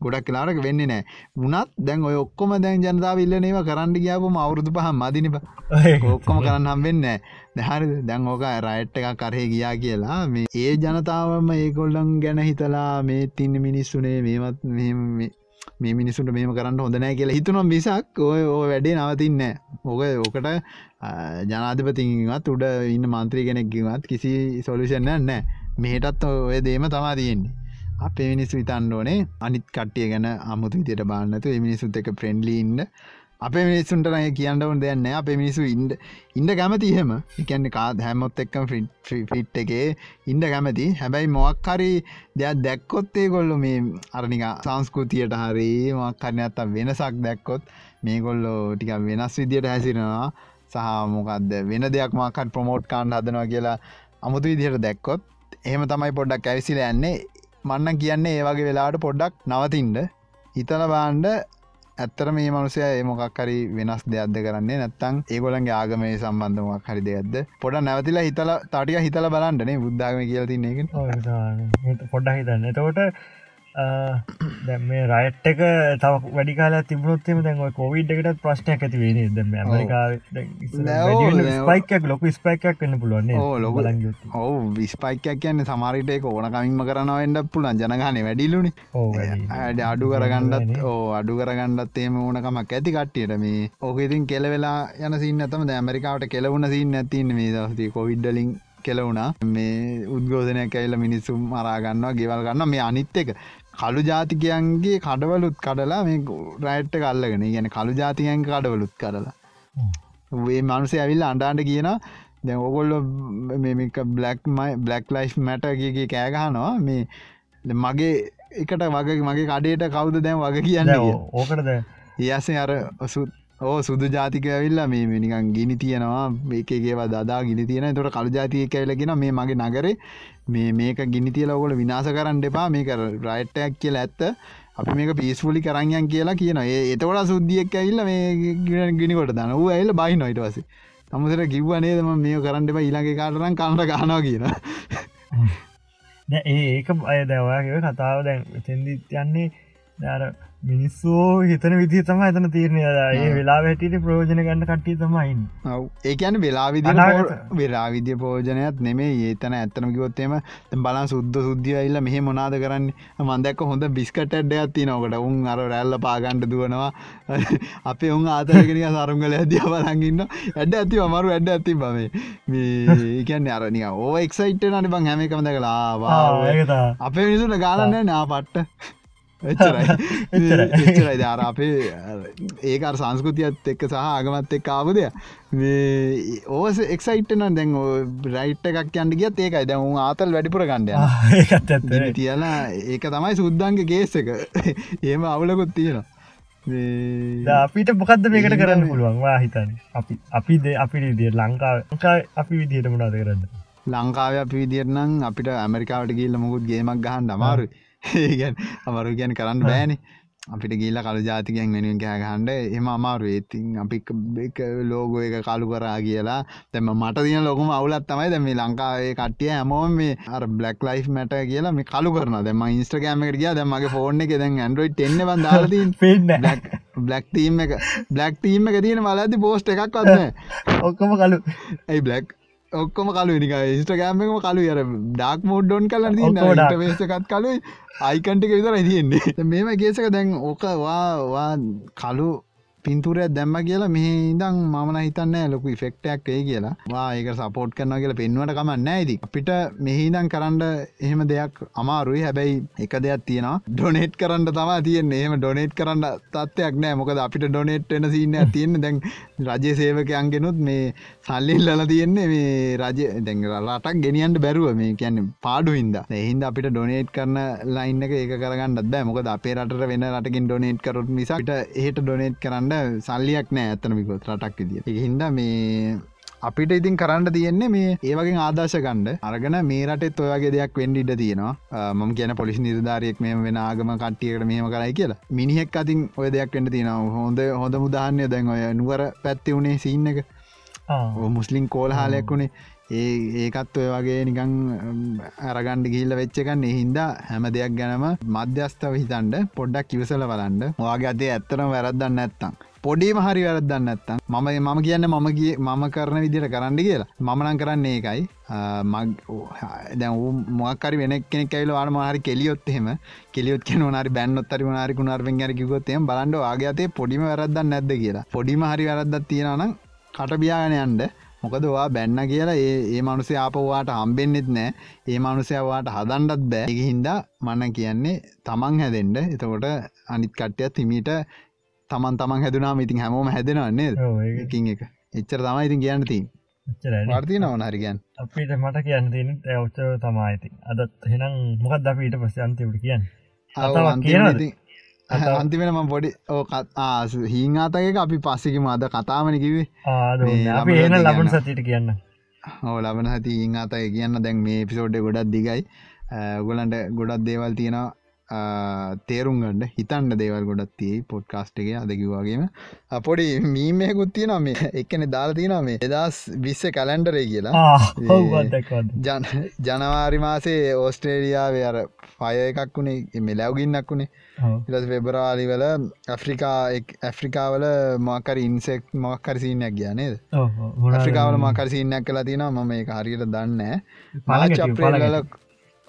ගොඩක් කලාට වෙන්න නෑ. මුණත් දැන් ඔය ඔක්කොම දැන් ජනතා විල්ල ඒවා කරන්න ගියාපම අවුරුදු පහ මදිනිප. ඔක්කොම කරන්න හම්වෙන්න දැහරි දැන් ඕක රයිට් එකක් කරහේ ගියා කියලා. මේ ඒ ජනතාවම ඒකොල්ලන් ගැන හිතලා මේ තින්න මිනිස්සුනේ මේවත් මේ මිනිසුන්ට මේම කරන්න හොඳනෑ කියලා හිතුනම් මිසක් ඔය ඕ වැඩේ නවතින්න ඕක ඕකට ජනාධපතිවත් උඩ ඉන්න මන්ත්‍රී කෙනෙක්කිවත් කිසි සොලුෂන්න නෑ. මේටත් ඔය දේම තමා තියෙන්නේ. අපේ මිනිස්සු විතන්න ඕනේ අනිත් කට්ටිය ගැන අමුතු විදියට බාන්නතු මිනිසුත් එක ප්‍රෙන්ඩ්ලිඉන්න අපේ මිනිස්සුන්ට නය කියන්න ඕන් දෙයන්න අපේ මිනිසු ඉන්ඩ ඉන්ඩ කැමතිහෙම එකන්න කා හැමොත් එක්කම් ෆිට් එකේ ඉන්ඩ කැමති. හැබැයි මොක්හරි දෙයක් දැක්කොත්තේ කොල්ලො මේ අරනික සංස්කෘතියට හරි මොක්කරන ඇත්ත වෙනසක් දැක්කොත් මේ කොල්ලෝ ටික වෙනස් විදියට හැසිරෙනවා. සහ මොකක්ද වෙන දෙයක් මක්කට ප්‍රමෝට් කාණ්ඩ හදනවා කියලා අමුතු විදිහයට දැක්කොත් එහෙම තමයි පොඩ්ඩක් ඇවිසිල යන්නේ. මන්න කියන්නේ ඒ වගේ වෙලාට පොඩ්ඩක් නවතින්ට හිතල බාන්්ඩ ඇත්තර මේ මනුසය ඒමොකක්හරි වෙනස් දෙයක්ද කරන්නේ? නැත්තං ඒගොලන්ගේ ආගමේ සම්බන්ධමක් හරි දෙයක්ද? පොඩ නැවතිලා හිතල තටික හිතල බලන්ටනේ බුද්ධාගම කියල තින්නේ පොඩ්ඩ හිතන්න. එතකොට දැ මේ රයිට් එක තව වැඩි කාල තිබුණොත්තම දැන් කොවිඩ් එකට ප්‍රශ්නයක් ඇති දැම ඇමරිකා ස්පයිකක් ලොක ස්පයිකක් වන්න පුළුවන් ලොක ඔව විස්පයිකයක් කියන්න සමරිට එක ඕන කමින්ම කරනවෙන්ඩ පුලන් ජනගන වැඩිලුනි. ඇඩ අඩු කරගන්නත් ඕ අඩු කරගන්නත් ඒම ඕනකමක් ඇති කට්ටියට මේ ඕක ඉතින් කෙලවෙලා යන සින්න ඇතම ඇමරිකාවට කෙලවුණ සින්න ඇතින්න මේ දස්ති කොවිඩ්ඩලින් කෙලවුණා මේ උද්ගෝධනයක් ඇල්ල මිනිස්සුම් මරාගන්නවා ගෙවල් ගන්න මේ අනිත් එක කළු ජාතිකයන්ගේ කඩවලුත් කඩලා මේ රයිට්ට කල්ලගෙන ගැන කළු ජාතිකයන් කඩවලුත් කරලා වේ මනුසේ ඇවිල්ල අන්ඩාන්ට කියන දැ ඔගොල්ල මේක බ්ලක්මයි බ්ලක් ලයි් මැටගේ කෑගහනවා මේ මගේ එකට වගේ මගේ කඩේට කවුද දැන් වග කියන්න? ඕකටද ඒසේ අර සුත් ඕ සුදු ජාතික ඇවිල්ලා මේ නිකන් ගිනි තියෙනවා මේකේවා දදා ගිනි තියෙන තොට කළු ජාතිය ඇලගෙන මේ මගේ නගරේ මේ මේක ගිනි තියල ඔකොල විනාස කරන්න එපා. මේක රයිට්ටයක් කියලා ඇත්ත. අපි මේක පිස්පුලි කරංයන් කියලා කියන ඒ එතකොට සුද්දියක් ඇල්ල මේ ගිනිකොට දන වූ ඇල්ල බයි නොයිට වසේ තමසර කිව්වනේදම මේ කරන්න එපා. ඊළඟ කාටරන් කන්නට ගනවා කියන ඒක අය දැවයාගේ කතාව දැන් තෙන්දි යන්නේ. දර මිනිස්සෝ හිතන විදි තම ඇතන තීරණය ඒ වෙලා වැටිට ප්‍රෝජන ගන්න කට්ටිය තමයින් ඒකන වෙලාවිදි වෙලාවිද්‍ය පෝජනයත් නෙමේ ඒතන ඇත්තන කිවොත්තේම බලා සුද්ද සුද්දියයිල්ල මෙහ මොනාද කරන්න? මන්දැක්ක හොඳ බිස්කට ඇඩ්ඩයක් තිනකට උන් අර රැල්ල පාගන්ඩ දුවනවා. අපේ උන් ආතරගෙන සරුංගල ඇදිය බලගන්න ඇඩ ඇති අමරු ඇඩ ඇති බමේ ඒකන්න අරනිය ඕ එක්සයිට නට බං හැමකමද කලා අපේ මිනිසුට ගාලන්න නා. පට්ට එච්චරයි. දාර අපේ ඒකර සංස්කෘතියත් එක්ක සහ ආගමත් එක් ආවදය මේ ඕස එක්සයිට්න දැන් රයිට් එකක් යන්න ගියත් ඒකයි. දැන් ආතල් වැඩිපුර ගණ්ඩය තියලා ඒක තමයි සුද්දන්ගේ ගේස් එක. ඒම අවුලකුත් තියෙනවා. අපිට මොකක්ද මේකට කරන්න පුළුවන්වා හිතන අපි අපි දේ අපි දිය ලංකා අපි විදිහට මුණද කරන්න? ලංකාව අපි විදිරනම් අපිට ඇමරිකාවට ගිල්ල මුකුත් ගේමක් ගහන්න අමාරුයි ඒගැන් අමරු ගැන කරන්න බෑන. අපිට ගිල්ල කළු ජාතිකෙන් වෙනුවෙන් කෑගහන්ඩ එම අමාරු ඒතින් අපි ලෝගෝ එක කලු කරා කියලා තැම මට තියන ලොකුම අවුලත් තමයි දැම ලංකාවේ කට්ටිය හැමෝම මේ අර බ්ලක් ලයි් මැට කියලා මේ කලු කරන දෙම ඉස්ට්‍රගෑමට කිය දැමගේ ෆෝර්න එක දැන් ඇන්ඩරෝයි් එන්න බන්දාලදී පෙන්න බ්ලක් තීම් එක. බ්ලක් තීම එක තියෙන මලඇති පෝස්ට එකක් වන්න ඔක්කොම කලු ඇයි බ්ලක් ඔක්කොම කලු නික ස්ටගෑමම කලු යර ඩක් මෝඩ්ඩොන් කල දී වේසකත් කලුයි අයිකන්ටික විතර තියෙන්නේ. මේම ගේසක දැන් ඕකවා කලු පින්තුරයක් දැම්ම කියලා මෙහ ඉදං මන හිතන්න ලොකු ෆෙක්ටයක් වේ කියලා. වා ඒක සපෝට් කරන කියලා පෙන්වට කමන්න ඇති අපිට මෙහිදං කරන්න එහෙම දෙයක් අමාරුයි. හැබැයි එක දෙයක් තියෙනවා. ඩොනේට් කරන්න තම තියෙන් එහෙම ඩොනේට් කරන්න තත්වයක් නෑ මොකද අපිට ඩොනේට් වෙන සින්න තියෙන දැන් රජය සේවකයන්ගෙනුත් මේ සල්ලිල්ලල තියෙන්නේ මේ රජ දැන් රටක් ගෙනියන්ට බැරුව. මේ කියන්න පාඩු හින්ද. එහින්ද අපිට ඩොනේට් කරන ලයින්න එක ඒක කරගන්න බෑ. මොකද අපේ රට වෙන රටකින් ඩොනේට් කරොත් නිසාට එහට ඩොනේට් කරන්න සල්ලියක් නෑ ඇතනමිකොත් රටක් විදිිය හින්ද මේ අපිට ඉතින් කරන්න තියෙන්නේ මේ ඒවගේ ආදර්ශ ගණ්ඩ අරගෙන මේ රටෙත් ඔයගේ දෙයක් වෙන්ඩිඩ තියෙනවා. මම කියන පොලිස් නිර්ධාරයෙක් මේ වෙන ආගම කට්ටියකට මෙහම කරයි කියලා. මිනිහෙක් අතින් ඔය දෙයක් වෙන්න තියෙනවා. හොඳ හොඳ මුදාහන්නය දැන් ඔය නුවර පැත්ති වුණේ සින්න එක. මුස්ලිම් කෝල්හාලයක් වුණේ ඒ ඒකත් ඔය වගේ නිකං අරගණ්ඩ ගිල්ල වෙච්චකන්න හින්දා හැම දෙයක් ගැනම මධ්‍යස්ථව හිතන්ඩ පොඩ්ඩක් කිවසල බලන්ඩ. වාගේ අතේ ඇත්තරම වැරද්දන්න ඇත්තම් පොඩිම හරි වැරදන්න ඇත්තම් මම මම කියන්න මම ගිය මම කරන විදිට කරන්න කියලා. මමනං කරන්නේ ඒකයි. දැ මොකරි වෙන කෙනෙ කයිල වාන මහරි කෙලියොත් එහෙම කෙලියොත් කියන නාරි බැන්නොත්තරි වනාරි කුණාර්ෙන් ර කිවොත්තේ බලන්ඩ ආගේ අතේ පොඩිම වැරදන්න නැද්ද කියලා. පොඩිම හරි වැරද්දත් තියෙනනම් කටබියාගෙන යන්ඩ මොකදවා බැන්න කියලා ඒ මනුසය ආපවාට හම්බෙන්න්නෙත් නෑ. ඒ මනුසයවාට හදන්ඩත් බෑ. හින්දා මන්න කියන්නේ තමන් හැදෙන්ට එතකොට අනිත් කට්ටයත් තිමීට තමන් තමන් හැදුනා ඉතින් හැමෝම හැදෙනවන්නේ එකින් එක. එච්චර තමයි ඉතින් කියන්න තින් වර්තිය නවනහරිගන් අපිට මට කියන්න ඔච්ච තමායිති අදත් හෙනම් මොකක් ද අපිට පස්ස අන්තිවට කියන්න? කියන අන්තිමෙන ම පොඩි හිංආතක අපි පස්සෙකි මද කතාමන කිවේ එන ලබන සතිට කියන්න. ඕ ලබන හති හිංආතය කියන්න. දැන් මේ පිසෝඩ්ඩ ගොඩක් දිගයි. ගොලන්ට ගොඩක් දේවල් තියෙනවා තේරුම් ගන්න හිතන්න දේවල් ගොඩත් තියයි පොඩ්කාස්ට් එක. අදකිවාගේම පොඩි මීමයකුත් තියන මේ. එකන දාලා තියන මේ එදස් විස්ස කලන්ඩරේ කියලා. ජනවාරි මාසේ ඕස්ට්‍රේලියාවේ අර පය එකක් වුණේ මෙ ලැවගින්නක් වුණේ ඉලස් වෙබරවාලි වල ඇෆ්‍රිකා ඇෆ්‍රිකාවල මාකර ඉන්සෙක් මක්කරසිීනයක් කියනේද ඇෆ්‍රිකාවල මාකරසිීනයක් කලා තින මම එක හරියට දන්න පාලචප්‍රේල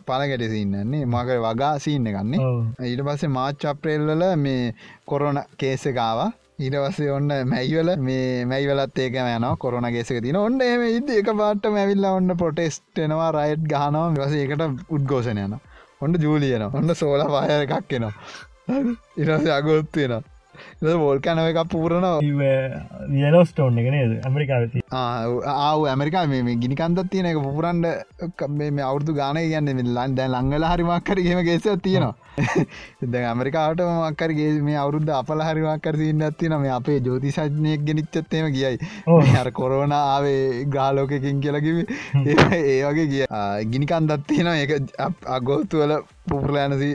පලගැට සින්නන්නේ මකට වගා සින්න ගන්නේ ඊට පස්සේ මාච් අප්‍රේල්වල මේ කොරොන කේසකාව පස්සේ ඔන්න මැයිවල මේ මැයිවලත් ඒක යන කොරන ගෙසක තින ඔන්න එම ඉද එක පාට මැවිල්ල ඔන්න පොටෙස්ටෙනවා රයිට් ගහනවා. වස ඒකට උද්ගෝෂණ යන ඔන්න ජූලියන ඔන්න සෝල පාය එකක් එනවා. ඉරස අගොත්වෙනවා වෝල්කනව එකක් පූරණ වියලෝස්ටෝන් එක නේද? ඇමරිකාවති ආව ඇමරිකා මේ ගිනිකන්දත් තියෙන එක පුරන්ඩ මේ අවුදු ගාන කියන්න ලන් දැ ලංගල හරිමක්කරගේම ගෙස තියෙනවා. ද ඇමරිකාට මක්කරගේ මේ අවුරුද්ධ අපල හරිමක්කර සින්න ඇතින මේ අපේ ජෝතිසඥයක් ගෙනනිච්චත්තේම කියයි හර කොරෝන ආවේ ගාලෝකකින් කියලකිව ඒ වගේ කිය ගිනිකන්දත් තියෙන එක අගෝතුවල පුපුරලෑනසි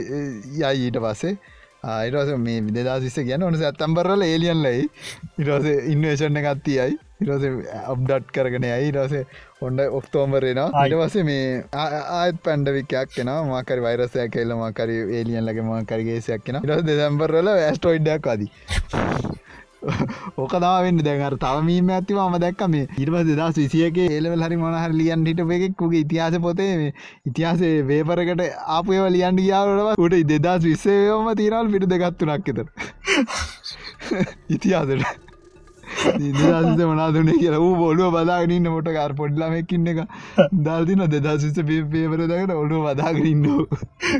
යයි ඊට පස්සේ ඉරස මේ විදදා සිස්ස කියන්න ඕන ඇත්තම්බරල ඒලියන්ලයි ඉරස ඉන්වේෂණ එකත්තියයි ඉරස ඔබ්ඩට් කරගෙන යයි. රසේ ඔොන්ඩ ඔක්තෝම්බරේන අට වස මේ ආත් පැන්ඩවිකයක් කෙන මාකර වෛරසය කෙල්ල මාකර ඒලියන් ලගේ මාකරගේසයක් කෙන ඉරස දෙසම්බරල ඇස්ටෝයිඩ්ඩක් අදී ඕකදාවෙන්න දැඟර තවමීම ඇතිව ම දැක්ක මේ ඉර්ම දෙදස් විසියක ඒලවල් හරි මොනහර ලියන් හිට එකෙක්කුගේ ඉතිහාස පොතේ මේ ඉතිහාසේ වේපරකට ආපයව ලියන්ඩ ගියාවටව උට දෙදස් විස්සේවම තිරල් පිට දෙගත්තුනක්කෙත ඉතිහාසට. නිදසිත මනාදුනේ කියලා ූ. බොලුව බදාගනන්න මොට කාර පොඩ්ලමකින්න එක දල්දින දෙදසිත පේපර දකට ඔඩුව බදාගරන්න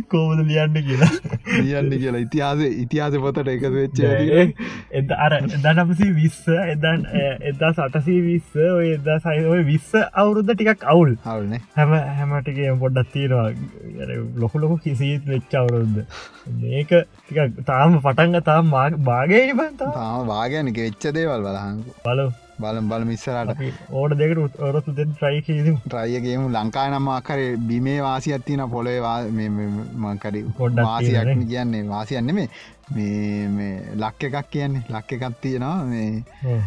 කෝමද ලියන්න කියලා. ලියන්න කියලා. ඉතිහාස ඉතිහාස පොතට එක වෙච්ච අර එදනපසි විස්ස එදන් එදා සටසී විස්ස ඔය එදා සයිෝය විස්ස අවුරුද්ධ ටිකක් අවුල්. අවුල්න හැම හැමටිගේ පොඩ්ඩත් තියෙනවා. ලොකු ලොකු කිසිීත් වෙච්ච අවුරුද්ධ ඒක තාම පටන්ග තාම භාගයට තාම. වාගයනක වෙච්ච දේවල් බලා බලු බලම්. බල මිස්සරට ඕට දෙකට ඔරතු දෙ ට්‍රයි ට්‍රයියගේමු ලංකායි නම් අකර බිමේ වාසියත්තින පොලොේවා මකරි පොඩ්ඩ වාසියක් කියන්නේ වාසියන්න මේ ලක්ක එකක් කියන්නේ. ලක්ක එකක් තියෙනවා. මේ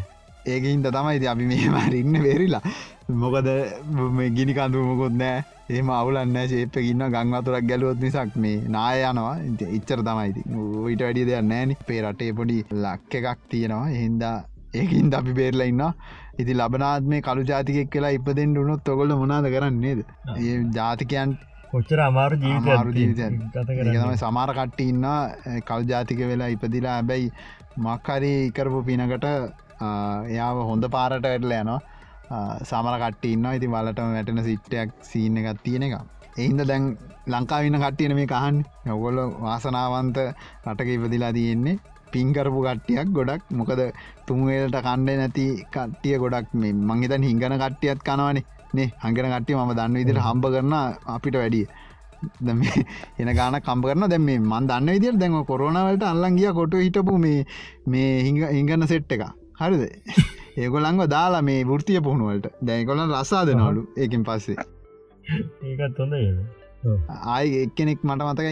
ඒකහින්ද තමයි අපි මේ මරඉන්න වෙරිලා මොකද ගිනි කඳු මොකොත් නෑ ඒම අවුලන්න ශේප ඉන්න ගංවතුරක් ගැලුවොත් නිසක් මේ නාය යනවා. ඉච්චර තමයිති ඊට වැඩිය දෙයක් නෑන පේ රටේ පොඩි ලක්ක එකක් තියෙනවා. එහින්දා ඒකින් අපි බේරලා ඉන්න ඉති ලබනාත් මේ කළු ජාතිකෙක් කියලා ඉපදෙන් ුණොත් තොගොල මොනාද කරන්නේද ඒ ජාතිකයන් කොච්චර අමාරු ජීවිත තමයි සමාර කට්ට ඉන්න කල් ජාතික වෙලා ඉපදිලා හැබැයි මක්හරි කරපු පිනකට එයාව හොඳ පාරට ඇටල යනවා. සමර කට්ට ඉන්න ඉති වලටම වැටෙන සිට්ටයක් සීන එකත් තියෙන එක එහින්ද දැන් ලංකාවින්න කට්ටියන මේ කහන් ඔගොල්ල වාසනාවන්ත රටක ඉපදිලා තියෙන්නේ පින්කරපු කට්ටියක් ගොඩක්. මොකද තුන්වේලට කණ්ඩ නැති කට්ටිය ගොඩක් මේ මංහිතන් හිංගන කට්ටියත් කනවනේ. නේ හංගෙන කට්ටිය ම දන්න විදිට හම්බ කරන අපිට වැඩිය. එන ගාන කම්ප කරන දැම මන් දන්න විදිර දැම කොරනවලට අල්ලන් ගිය කොට හිටපු මේ මේ හිංග හිංගන්න සෙට් එක හරිද? ඒගොලංව දාලා මේ වෘතිය පුහුණුවලට දැකොලන් රසා දෙනවලු ඒකින් පස්සේ. ඒකත් හොඳ ආය එක්කෙනෙක් මට මතක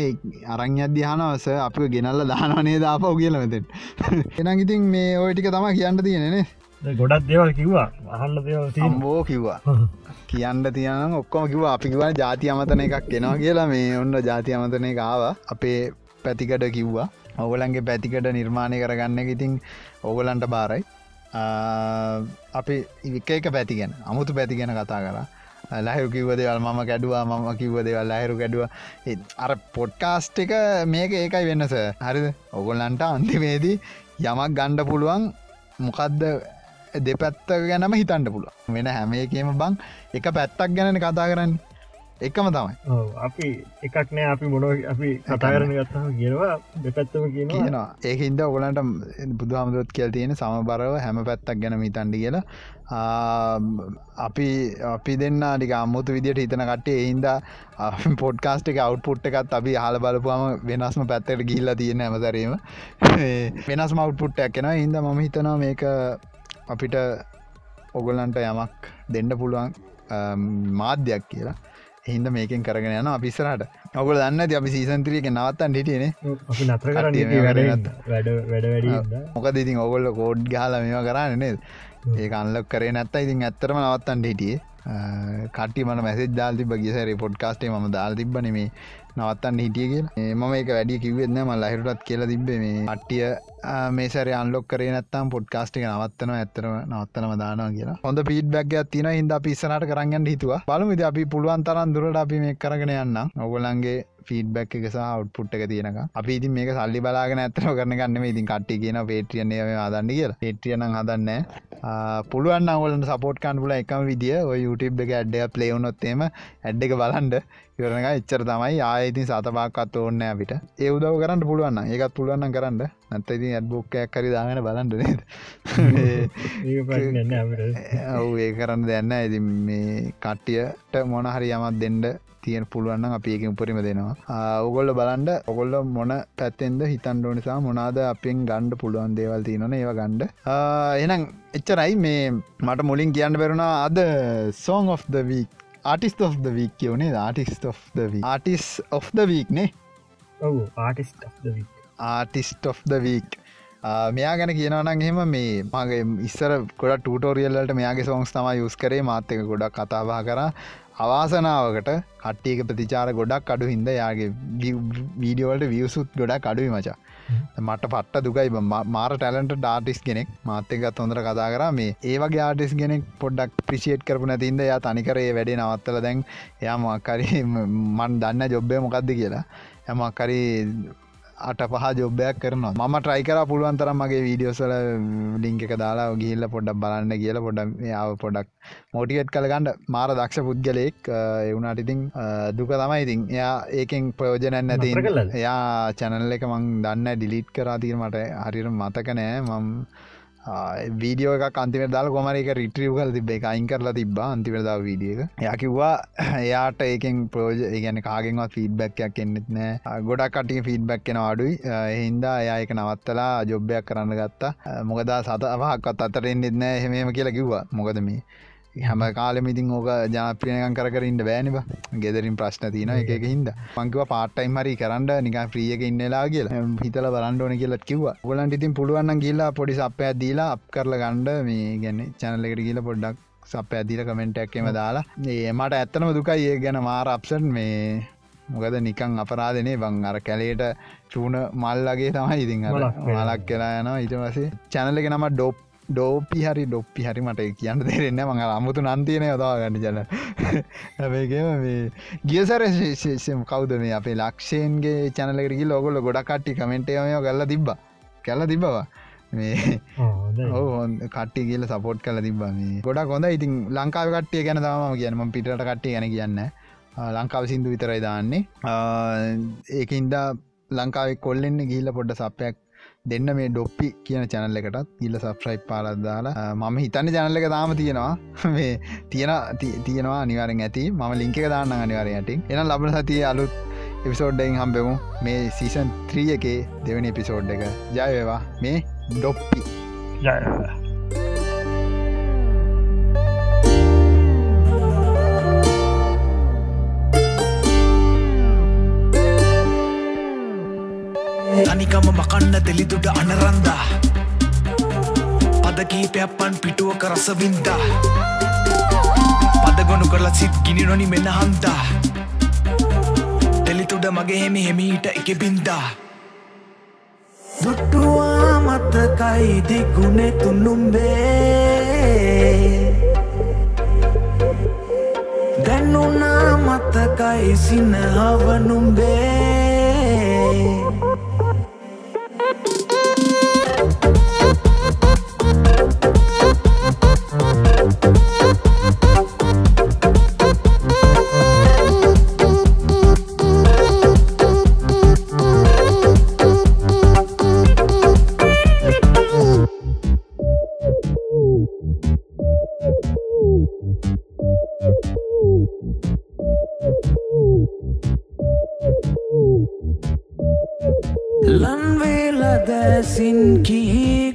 අරං අධ්‍යානවස අප ගෙනල්ල දානවනේ දාපව කියල මෙතෙන්. එනම් ඉතින් මේ ඔයටික තම කියන්න තියෙනනේ ගොඩක් දේවල් කිව්වා. අහල්ල දේවල් බෝ කිව්වා. කියන්න තියන ඔක්කොම කිව අපි කිව ජාති අමතන එකක් කෙනවා කියලා. මේ ඔන්න ජාති අමතනය ආව. අපේ පැතිකට කිව්වා. ඔගලන්ගේ පැතිකට නිර්මාණය කරගන්න ඉතින් ඔගලන්ට බාරයි. අපි එක එක පැති ගැන අමුතු පැති ගැන කතා කරා ලහිරු කිව්වදවල් මම කැඩුවා මම කිව්වදවල් ලහිරු කැඩුව. අර පොඩ්කාස්ට් එක මේක ඒකයි වෙන්නස හරිද? ඔගොල්ලන්ට අන්තිමේදී යමක් ගණ්ඩ පුළුවන්. මොකක්ද දෙපැත්ත ගැනම හිතන්ට පුළුව වෙන හැම එකම බං එක පැත්තක් ගැන කතා කරන්න. එකම තමයි. අපි එකක් නෑ අපි මොන අපි කතා කරන ගත්තාම කියනවා. දෙපැත්තම කියනවා. ඒක හින්ද ඔගලන්ට බුදු හමුදුත් කියල් තියෙන සමබරව හැම පැත්තක් ගැන හිතන්ඩි කියලා. අපි අපි දෙන්න ටික අම්මුතු විදිට හිතන කටේ එහින්ද පොඩ්කාස්ට එක අවට්පුට් එකත් අපි හල බලපුම වෙනස්ම පැත්තට ගිල්ල තියෙන ඇමතරීම වෙනස් මවට්පුට්ටයක් කෙන හින්ද මම හිතනවා මේක අපිට ඔගොල්ලන්ට යමක් දෙන්න පුළුවන් මාධ්‍යයක් කියලා හින්ද මේකෙන් කරගෙන යන අපිස්සරට ඔකුල දන්න ති අපි සීසන්ත්‍රියක නවත්තන් හිටියනේ. නතර වැඩ මොකද ඉතින් ඔගොල්ල කෝඩ් ගහල මේවා කරන්න නේද? ඒ අල්ලක් කරේ නැත්ත ඉතින් ඇත්තරම නවත්තන්ට හිටියේ. කටි මන මැසෙ දාල් තිබ ගිසර පොඩ්කාස්ටේ ම දාල් තිබන මේ නවත්තන්න හිටිය කිය මම එක වැඩි කිවෙත්න ම ලහිරටත් කියලා තිබ මේ අට්ටිය මේසර අන්ලොක් කරේ නත්තම් පොඩ්කාස්ටික නවත්තන ඇතරම නවත්තනම දානවා කියලා. හොඳ පිටබැක් තින හිද පිස්සනට කරගන්න හිතුව. බලමුද අපි පුළුවන් තරන් දුරට අපි මේ කරගෙන යන්න ඔගොලන්ගේ ෆීඩබැක් එක සහ අවට්පුට් එක තියෙනක අපි ඉතින් මේක සල්ලි බලාගෙන ඇතර කරන ගන්න ඉතින් කට්ටි කියන පේටියන්නේ හදන්න කියලා. පේටියන හදන්න පුළුවන් අවලට සපෝට්කාන් පුල එකම විදිිය ඔය YouTube එක ඇඩ්ඩ පලේවුනොත්තේම ඇඩ් එක බලන්ඩ ඉවරනක එච්චර තමයි. ආයඉතින් සතපාකත් ඕන්න අපිට. ඒ උදව කරන්න පුළුවන්න ඒකත් පුළුවන්න කරන්න. නැත්ත ඉතින් ඇඩ්බෝක්කයක් කරි දාගෙන බලන්ට නේද? ඔවු ඒ කරන්න දෙන්න ඇති මේ කට්ටියට මොන හරි යමත් දෙන්ඩ තියෙන පුළුවන්න අපි ඒක උපරිම දෙනවා. ඔගොල්ල බලන්ඩ ඔගොල්ල මොන පැත්තෙන්ද හිතන්ඩ නිසා මොනාද අපෙන් ගණ්ඩ පුළුවන් දේවල් තියනන ඒව ගණ්ඩ එනම් එච්චරයි. මේ මට මුලින් කියන්න බැරුණා අද song of the week artist of the week කියවනේ artist of the artist of the week නේ? ඔවු ආටිස්ට ආටිස්ට of the week. මෙයා ගැන කියනවනන් එහෙම මේ මගේ ඉස්සර ගොඩ ටූටෝරියල්ලට මෙයාගේ සෝන්ස් තම යුස් කරේ. මාත්‍යක ගොඩක් කතාබා කර අවාසනාවකට කට්ටියක ප්‍රතිචාර ගොඩක් අඩු හින්ද යාගේ වීඩියෝවලට වියසුත් ගොඩක් අඩුයි මචා. මට පට්ට දුකයි. මාර ටැලන්ට ඩාටිස් කෙනෙක්. මාත්‍යකත් හොඳර කතා කර. මේ ඒවගේ ආටිස් ගෙනෙක් පොඩ්ඩක් ප්‍රිසිේට් කරපු නැතින්ද යා තනිකරේ වැඩේ නවත්තල දැන් එයා මක්කරි මන් දන්න ජොබ්බය මොකක්ද කියලා. ඇමක්කරි අට පහ ජොබ්බයක් කරනවා. මම ට්‍රයිකර පුළුවන් තරම් මගේ වීඩියෝසල ලිංක එක දාලා ගිල්ල පොඩ්ඩක් බලන්න කියල පොඩ්ඩ ආව පොඩක් මෝටිකට් කළගන්න මාර දක්ෂ පුද්ගලයෙක් එවුණට ඉතින් දුක තමයි ඉතින්. එයා ඒකෙන් ප්‍රයෝජනැන් නැති එයා චැනල් එක මං දන්න ඩිලිට් කරාතිීර මට හරිර මතක නෑ මම් වීඩියෝ එක අන්තිම දාල් කොමර එක රිටරියව කල තිබ එක අයින් කරලා තිබ අන්තිවරදාව වීඩිය එක. යකිව්වා එයාට ඒකෙන් ප්‍රෝජ ගැන කාගෙන්වත් ෆීඩබැක්යක් එන්නෙත් නෑ. ගොඩක් කටිය ෆීඩබැක් කෙන අඩුයි. එහින්දා එයා එක නවත්තලා ජොබ්බයක් කරන්න ගත්තා. මොකදා සත අහක්ත් අතර එන්නෙත් නෑ. හෙමම කියලා කිව්වා. මොකද මේ? හැම කාලෙමිතින් ඕක ජනප්‍රියනකන් කරන්න බෑනිබ ගෙදරින් ප්‍රශ්න තියන එක හිද පංකිව පාටයිම් හරි කරන්න නික ප්‍රියක ඉන්නලා කියලා. හිතල බලන්ඩෝන කියලත් කිව ගොලන්ට ඉතින් පුළුවන්න කියලා පොඩි සපය දීලා අප කරල ගණ්ඩ මේ ගැන්න චැනලෙකට කියල පොඩ්ඩක් සප ඇදිල කමෙන්ටක්කම දාලා. ඒමට ඇත්තනම දුකයි. ඒ ගැන මාර අප්සන් මේ මොකද නිකං අපරාධනේ බං අර කැලේට චූන මල්ලගේ තමයි ඉතින් මලක් කියලා යනවා. ඉට වසේ චැනල එක නම ඩොප් ඩෝපි හරි ඩොප්පි හරි මට කියන්න දෙරෙන්න මඟ අමුතු නන්තියන යොදා ගන්න ජන හැබේගේම මේ ගියසර ශේෂම් කවද මේ අපේ ලක්ෂයන්ගේ චැනලකරකි ලොගොල ගොඩක්ටි කමෙන්ටයමය කල්ල තිබ්බ. කැල්ල තිබවා මේ ඕ කට්ටි කියල සපෝට් කල තිබ මේ. ගොඩක් හොඳ ඉතින් ලංකාව කට්ටිය ගැන තම කියනම පිටට කට්ටිය ගැන කියන්න ලංකාව සිින්දු විතරයි දාන්නේ. ඒකන්ද ලංකාව කොල්ලෙන්න ගිල්ල පොඩ්ඩ සපයක් දෙන්න මේ ඩොප්පි කියන චැනල්ල එකටත් ඉල්ල සබ්‍රයි් පාලත් දාලා මම හිතන්න චැනල්ල එක දාම තියෙනවා. මේ තියෙන තියෙනවා අනිවාරෙන් ඇති. ම ලිංක දාන්න අනිවාරයටටින් එන ලබන සතිය අලුත් එපිසෝඩ්ඩයින් හම්බෙමු. මේ සීසන් 3 එකේ දෙවනි එපිසෝඩ් එක. ජයවේවා මේ ඩොප්පි. ජය තනිකම මකන්න දෙලිදුට අනරන්දා. පදකීපයක්පන් පිටුවක රසවින්දා. පදගොනු කරලා සිත් ගිනි නොනි මෙන්න හන්දා දෙලිතුඩ මගේ හෙමි හෙමීට එක බින්දා දුට්ටුවා මතකයි දිගුණෙ තුන්නුම්බේ දැන්නුනා මතකයි සිනහවනුම්බේ. ලන්වේලදැසින් කී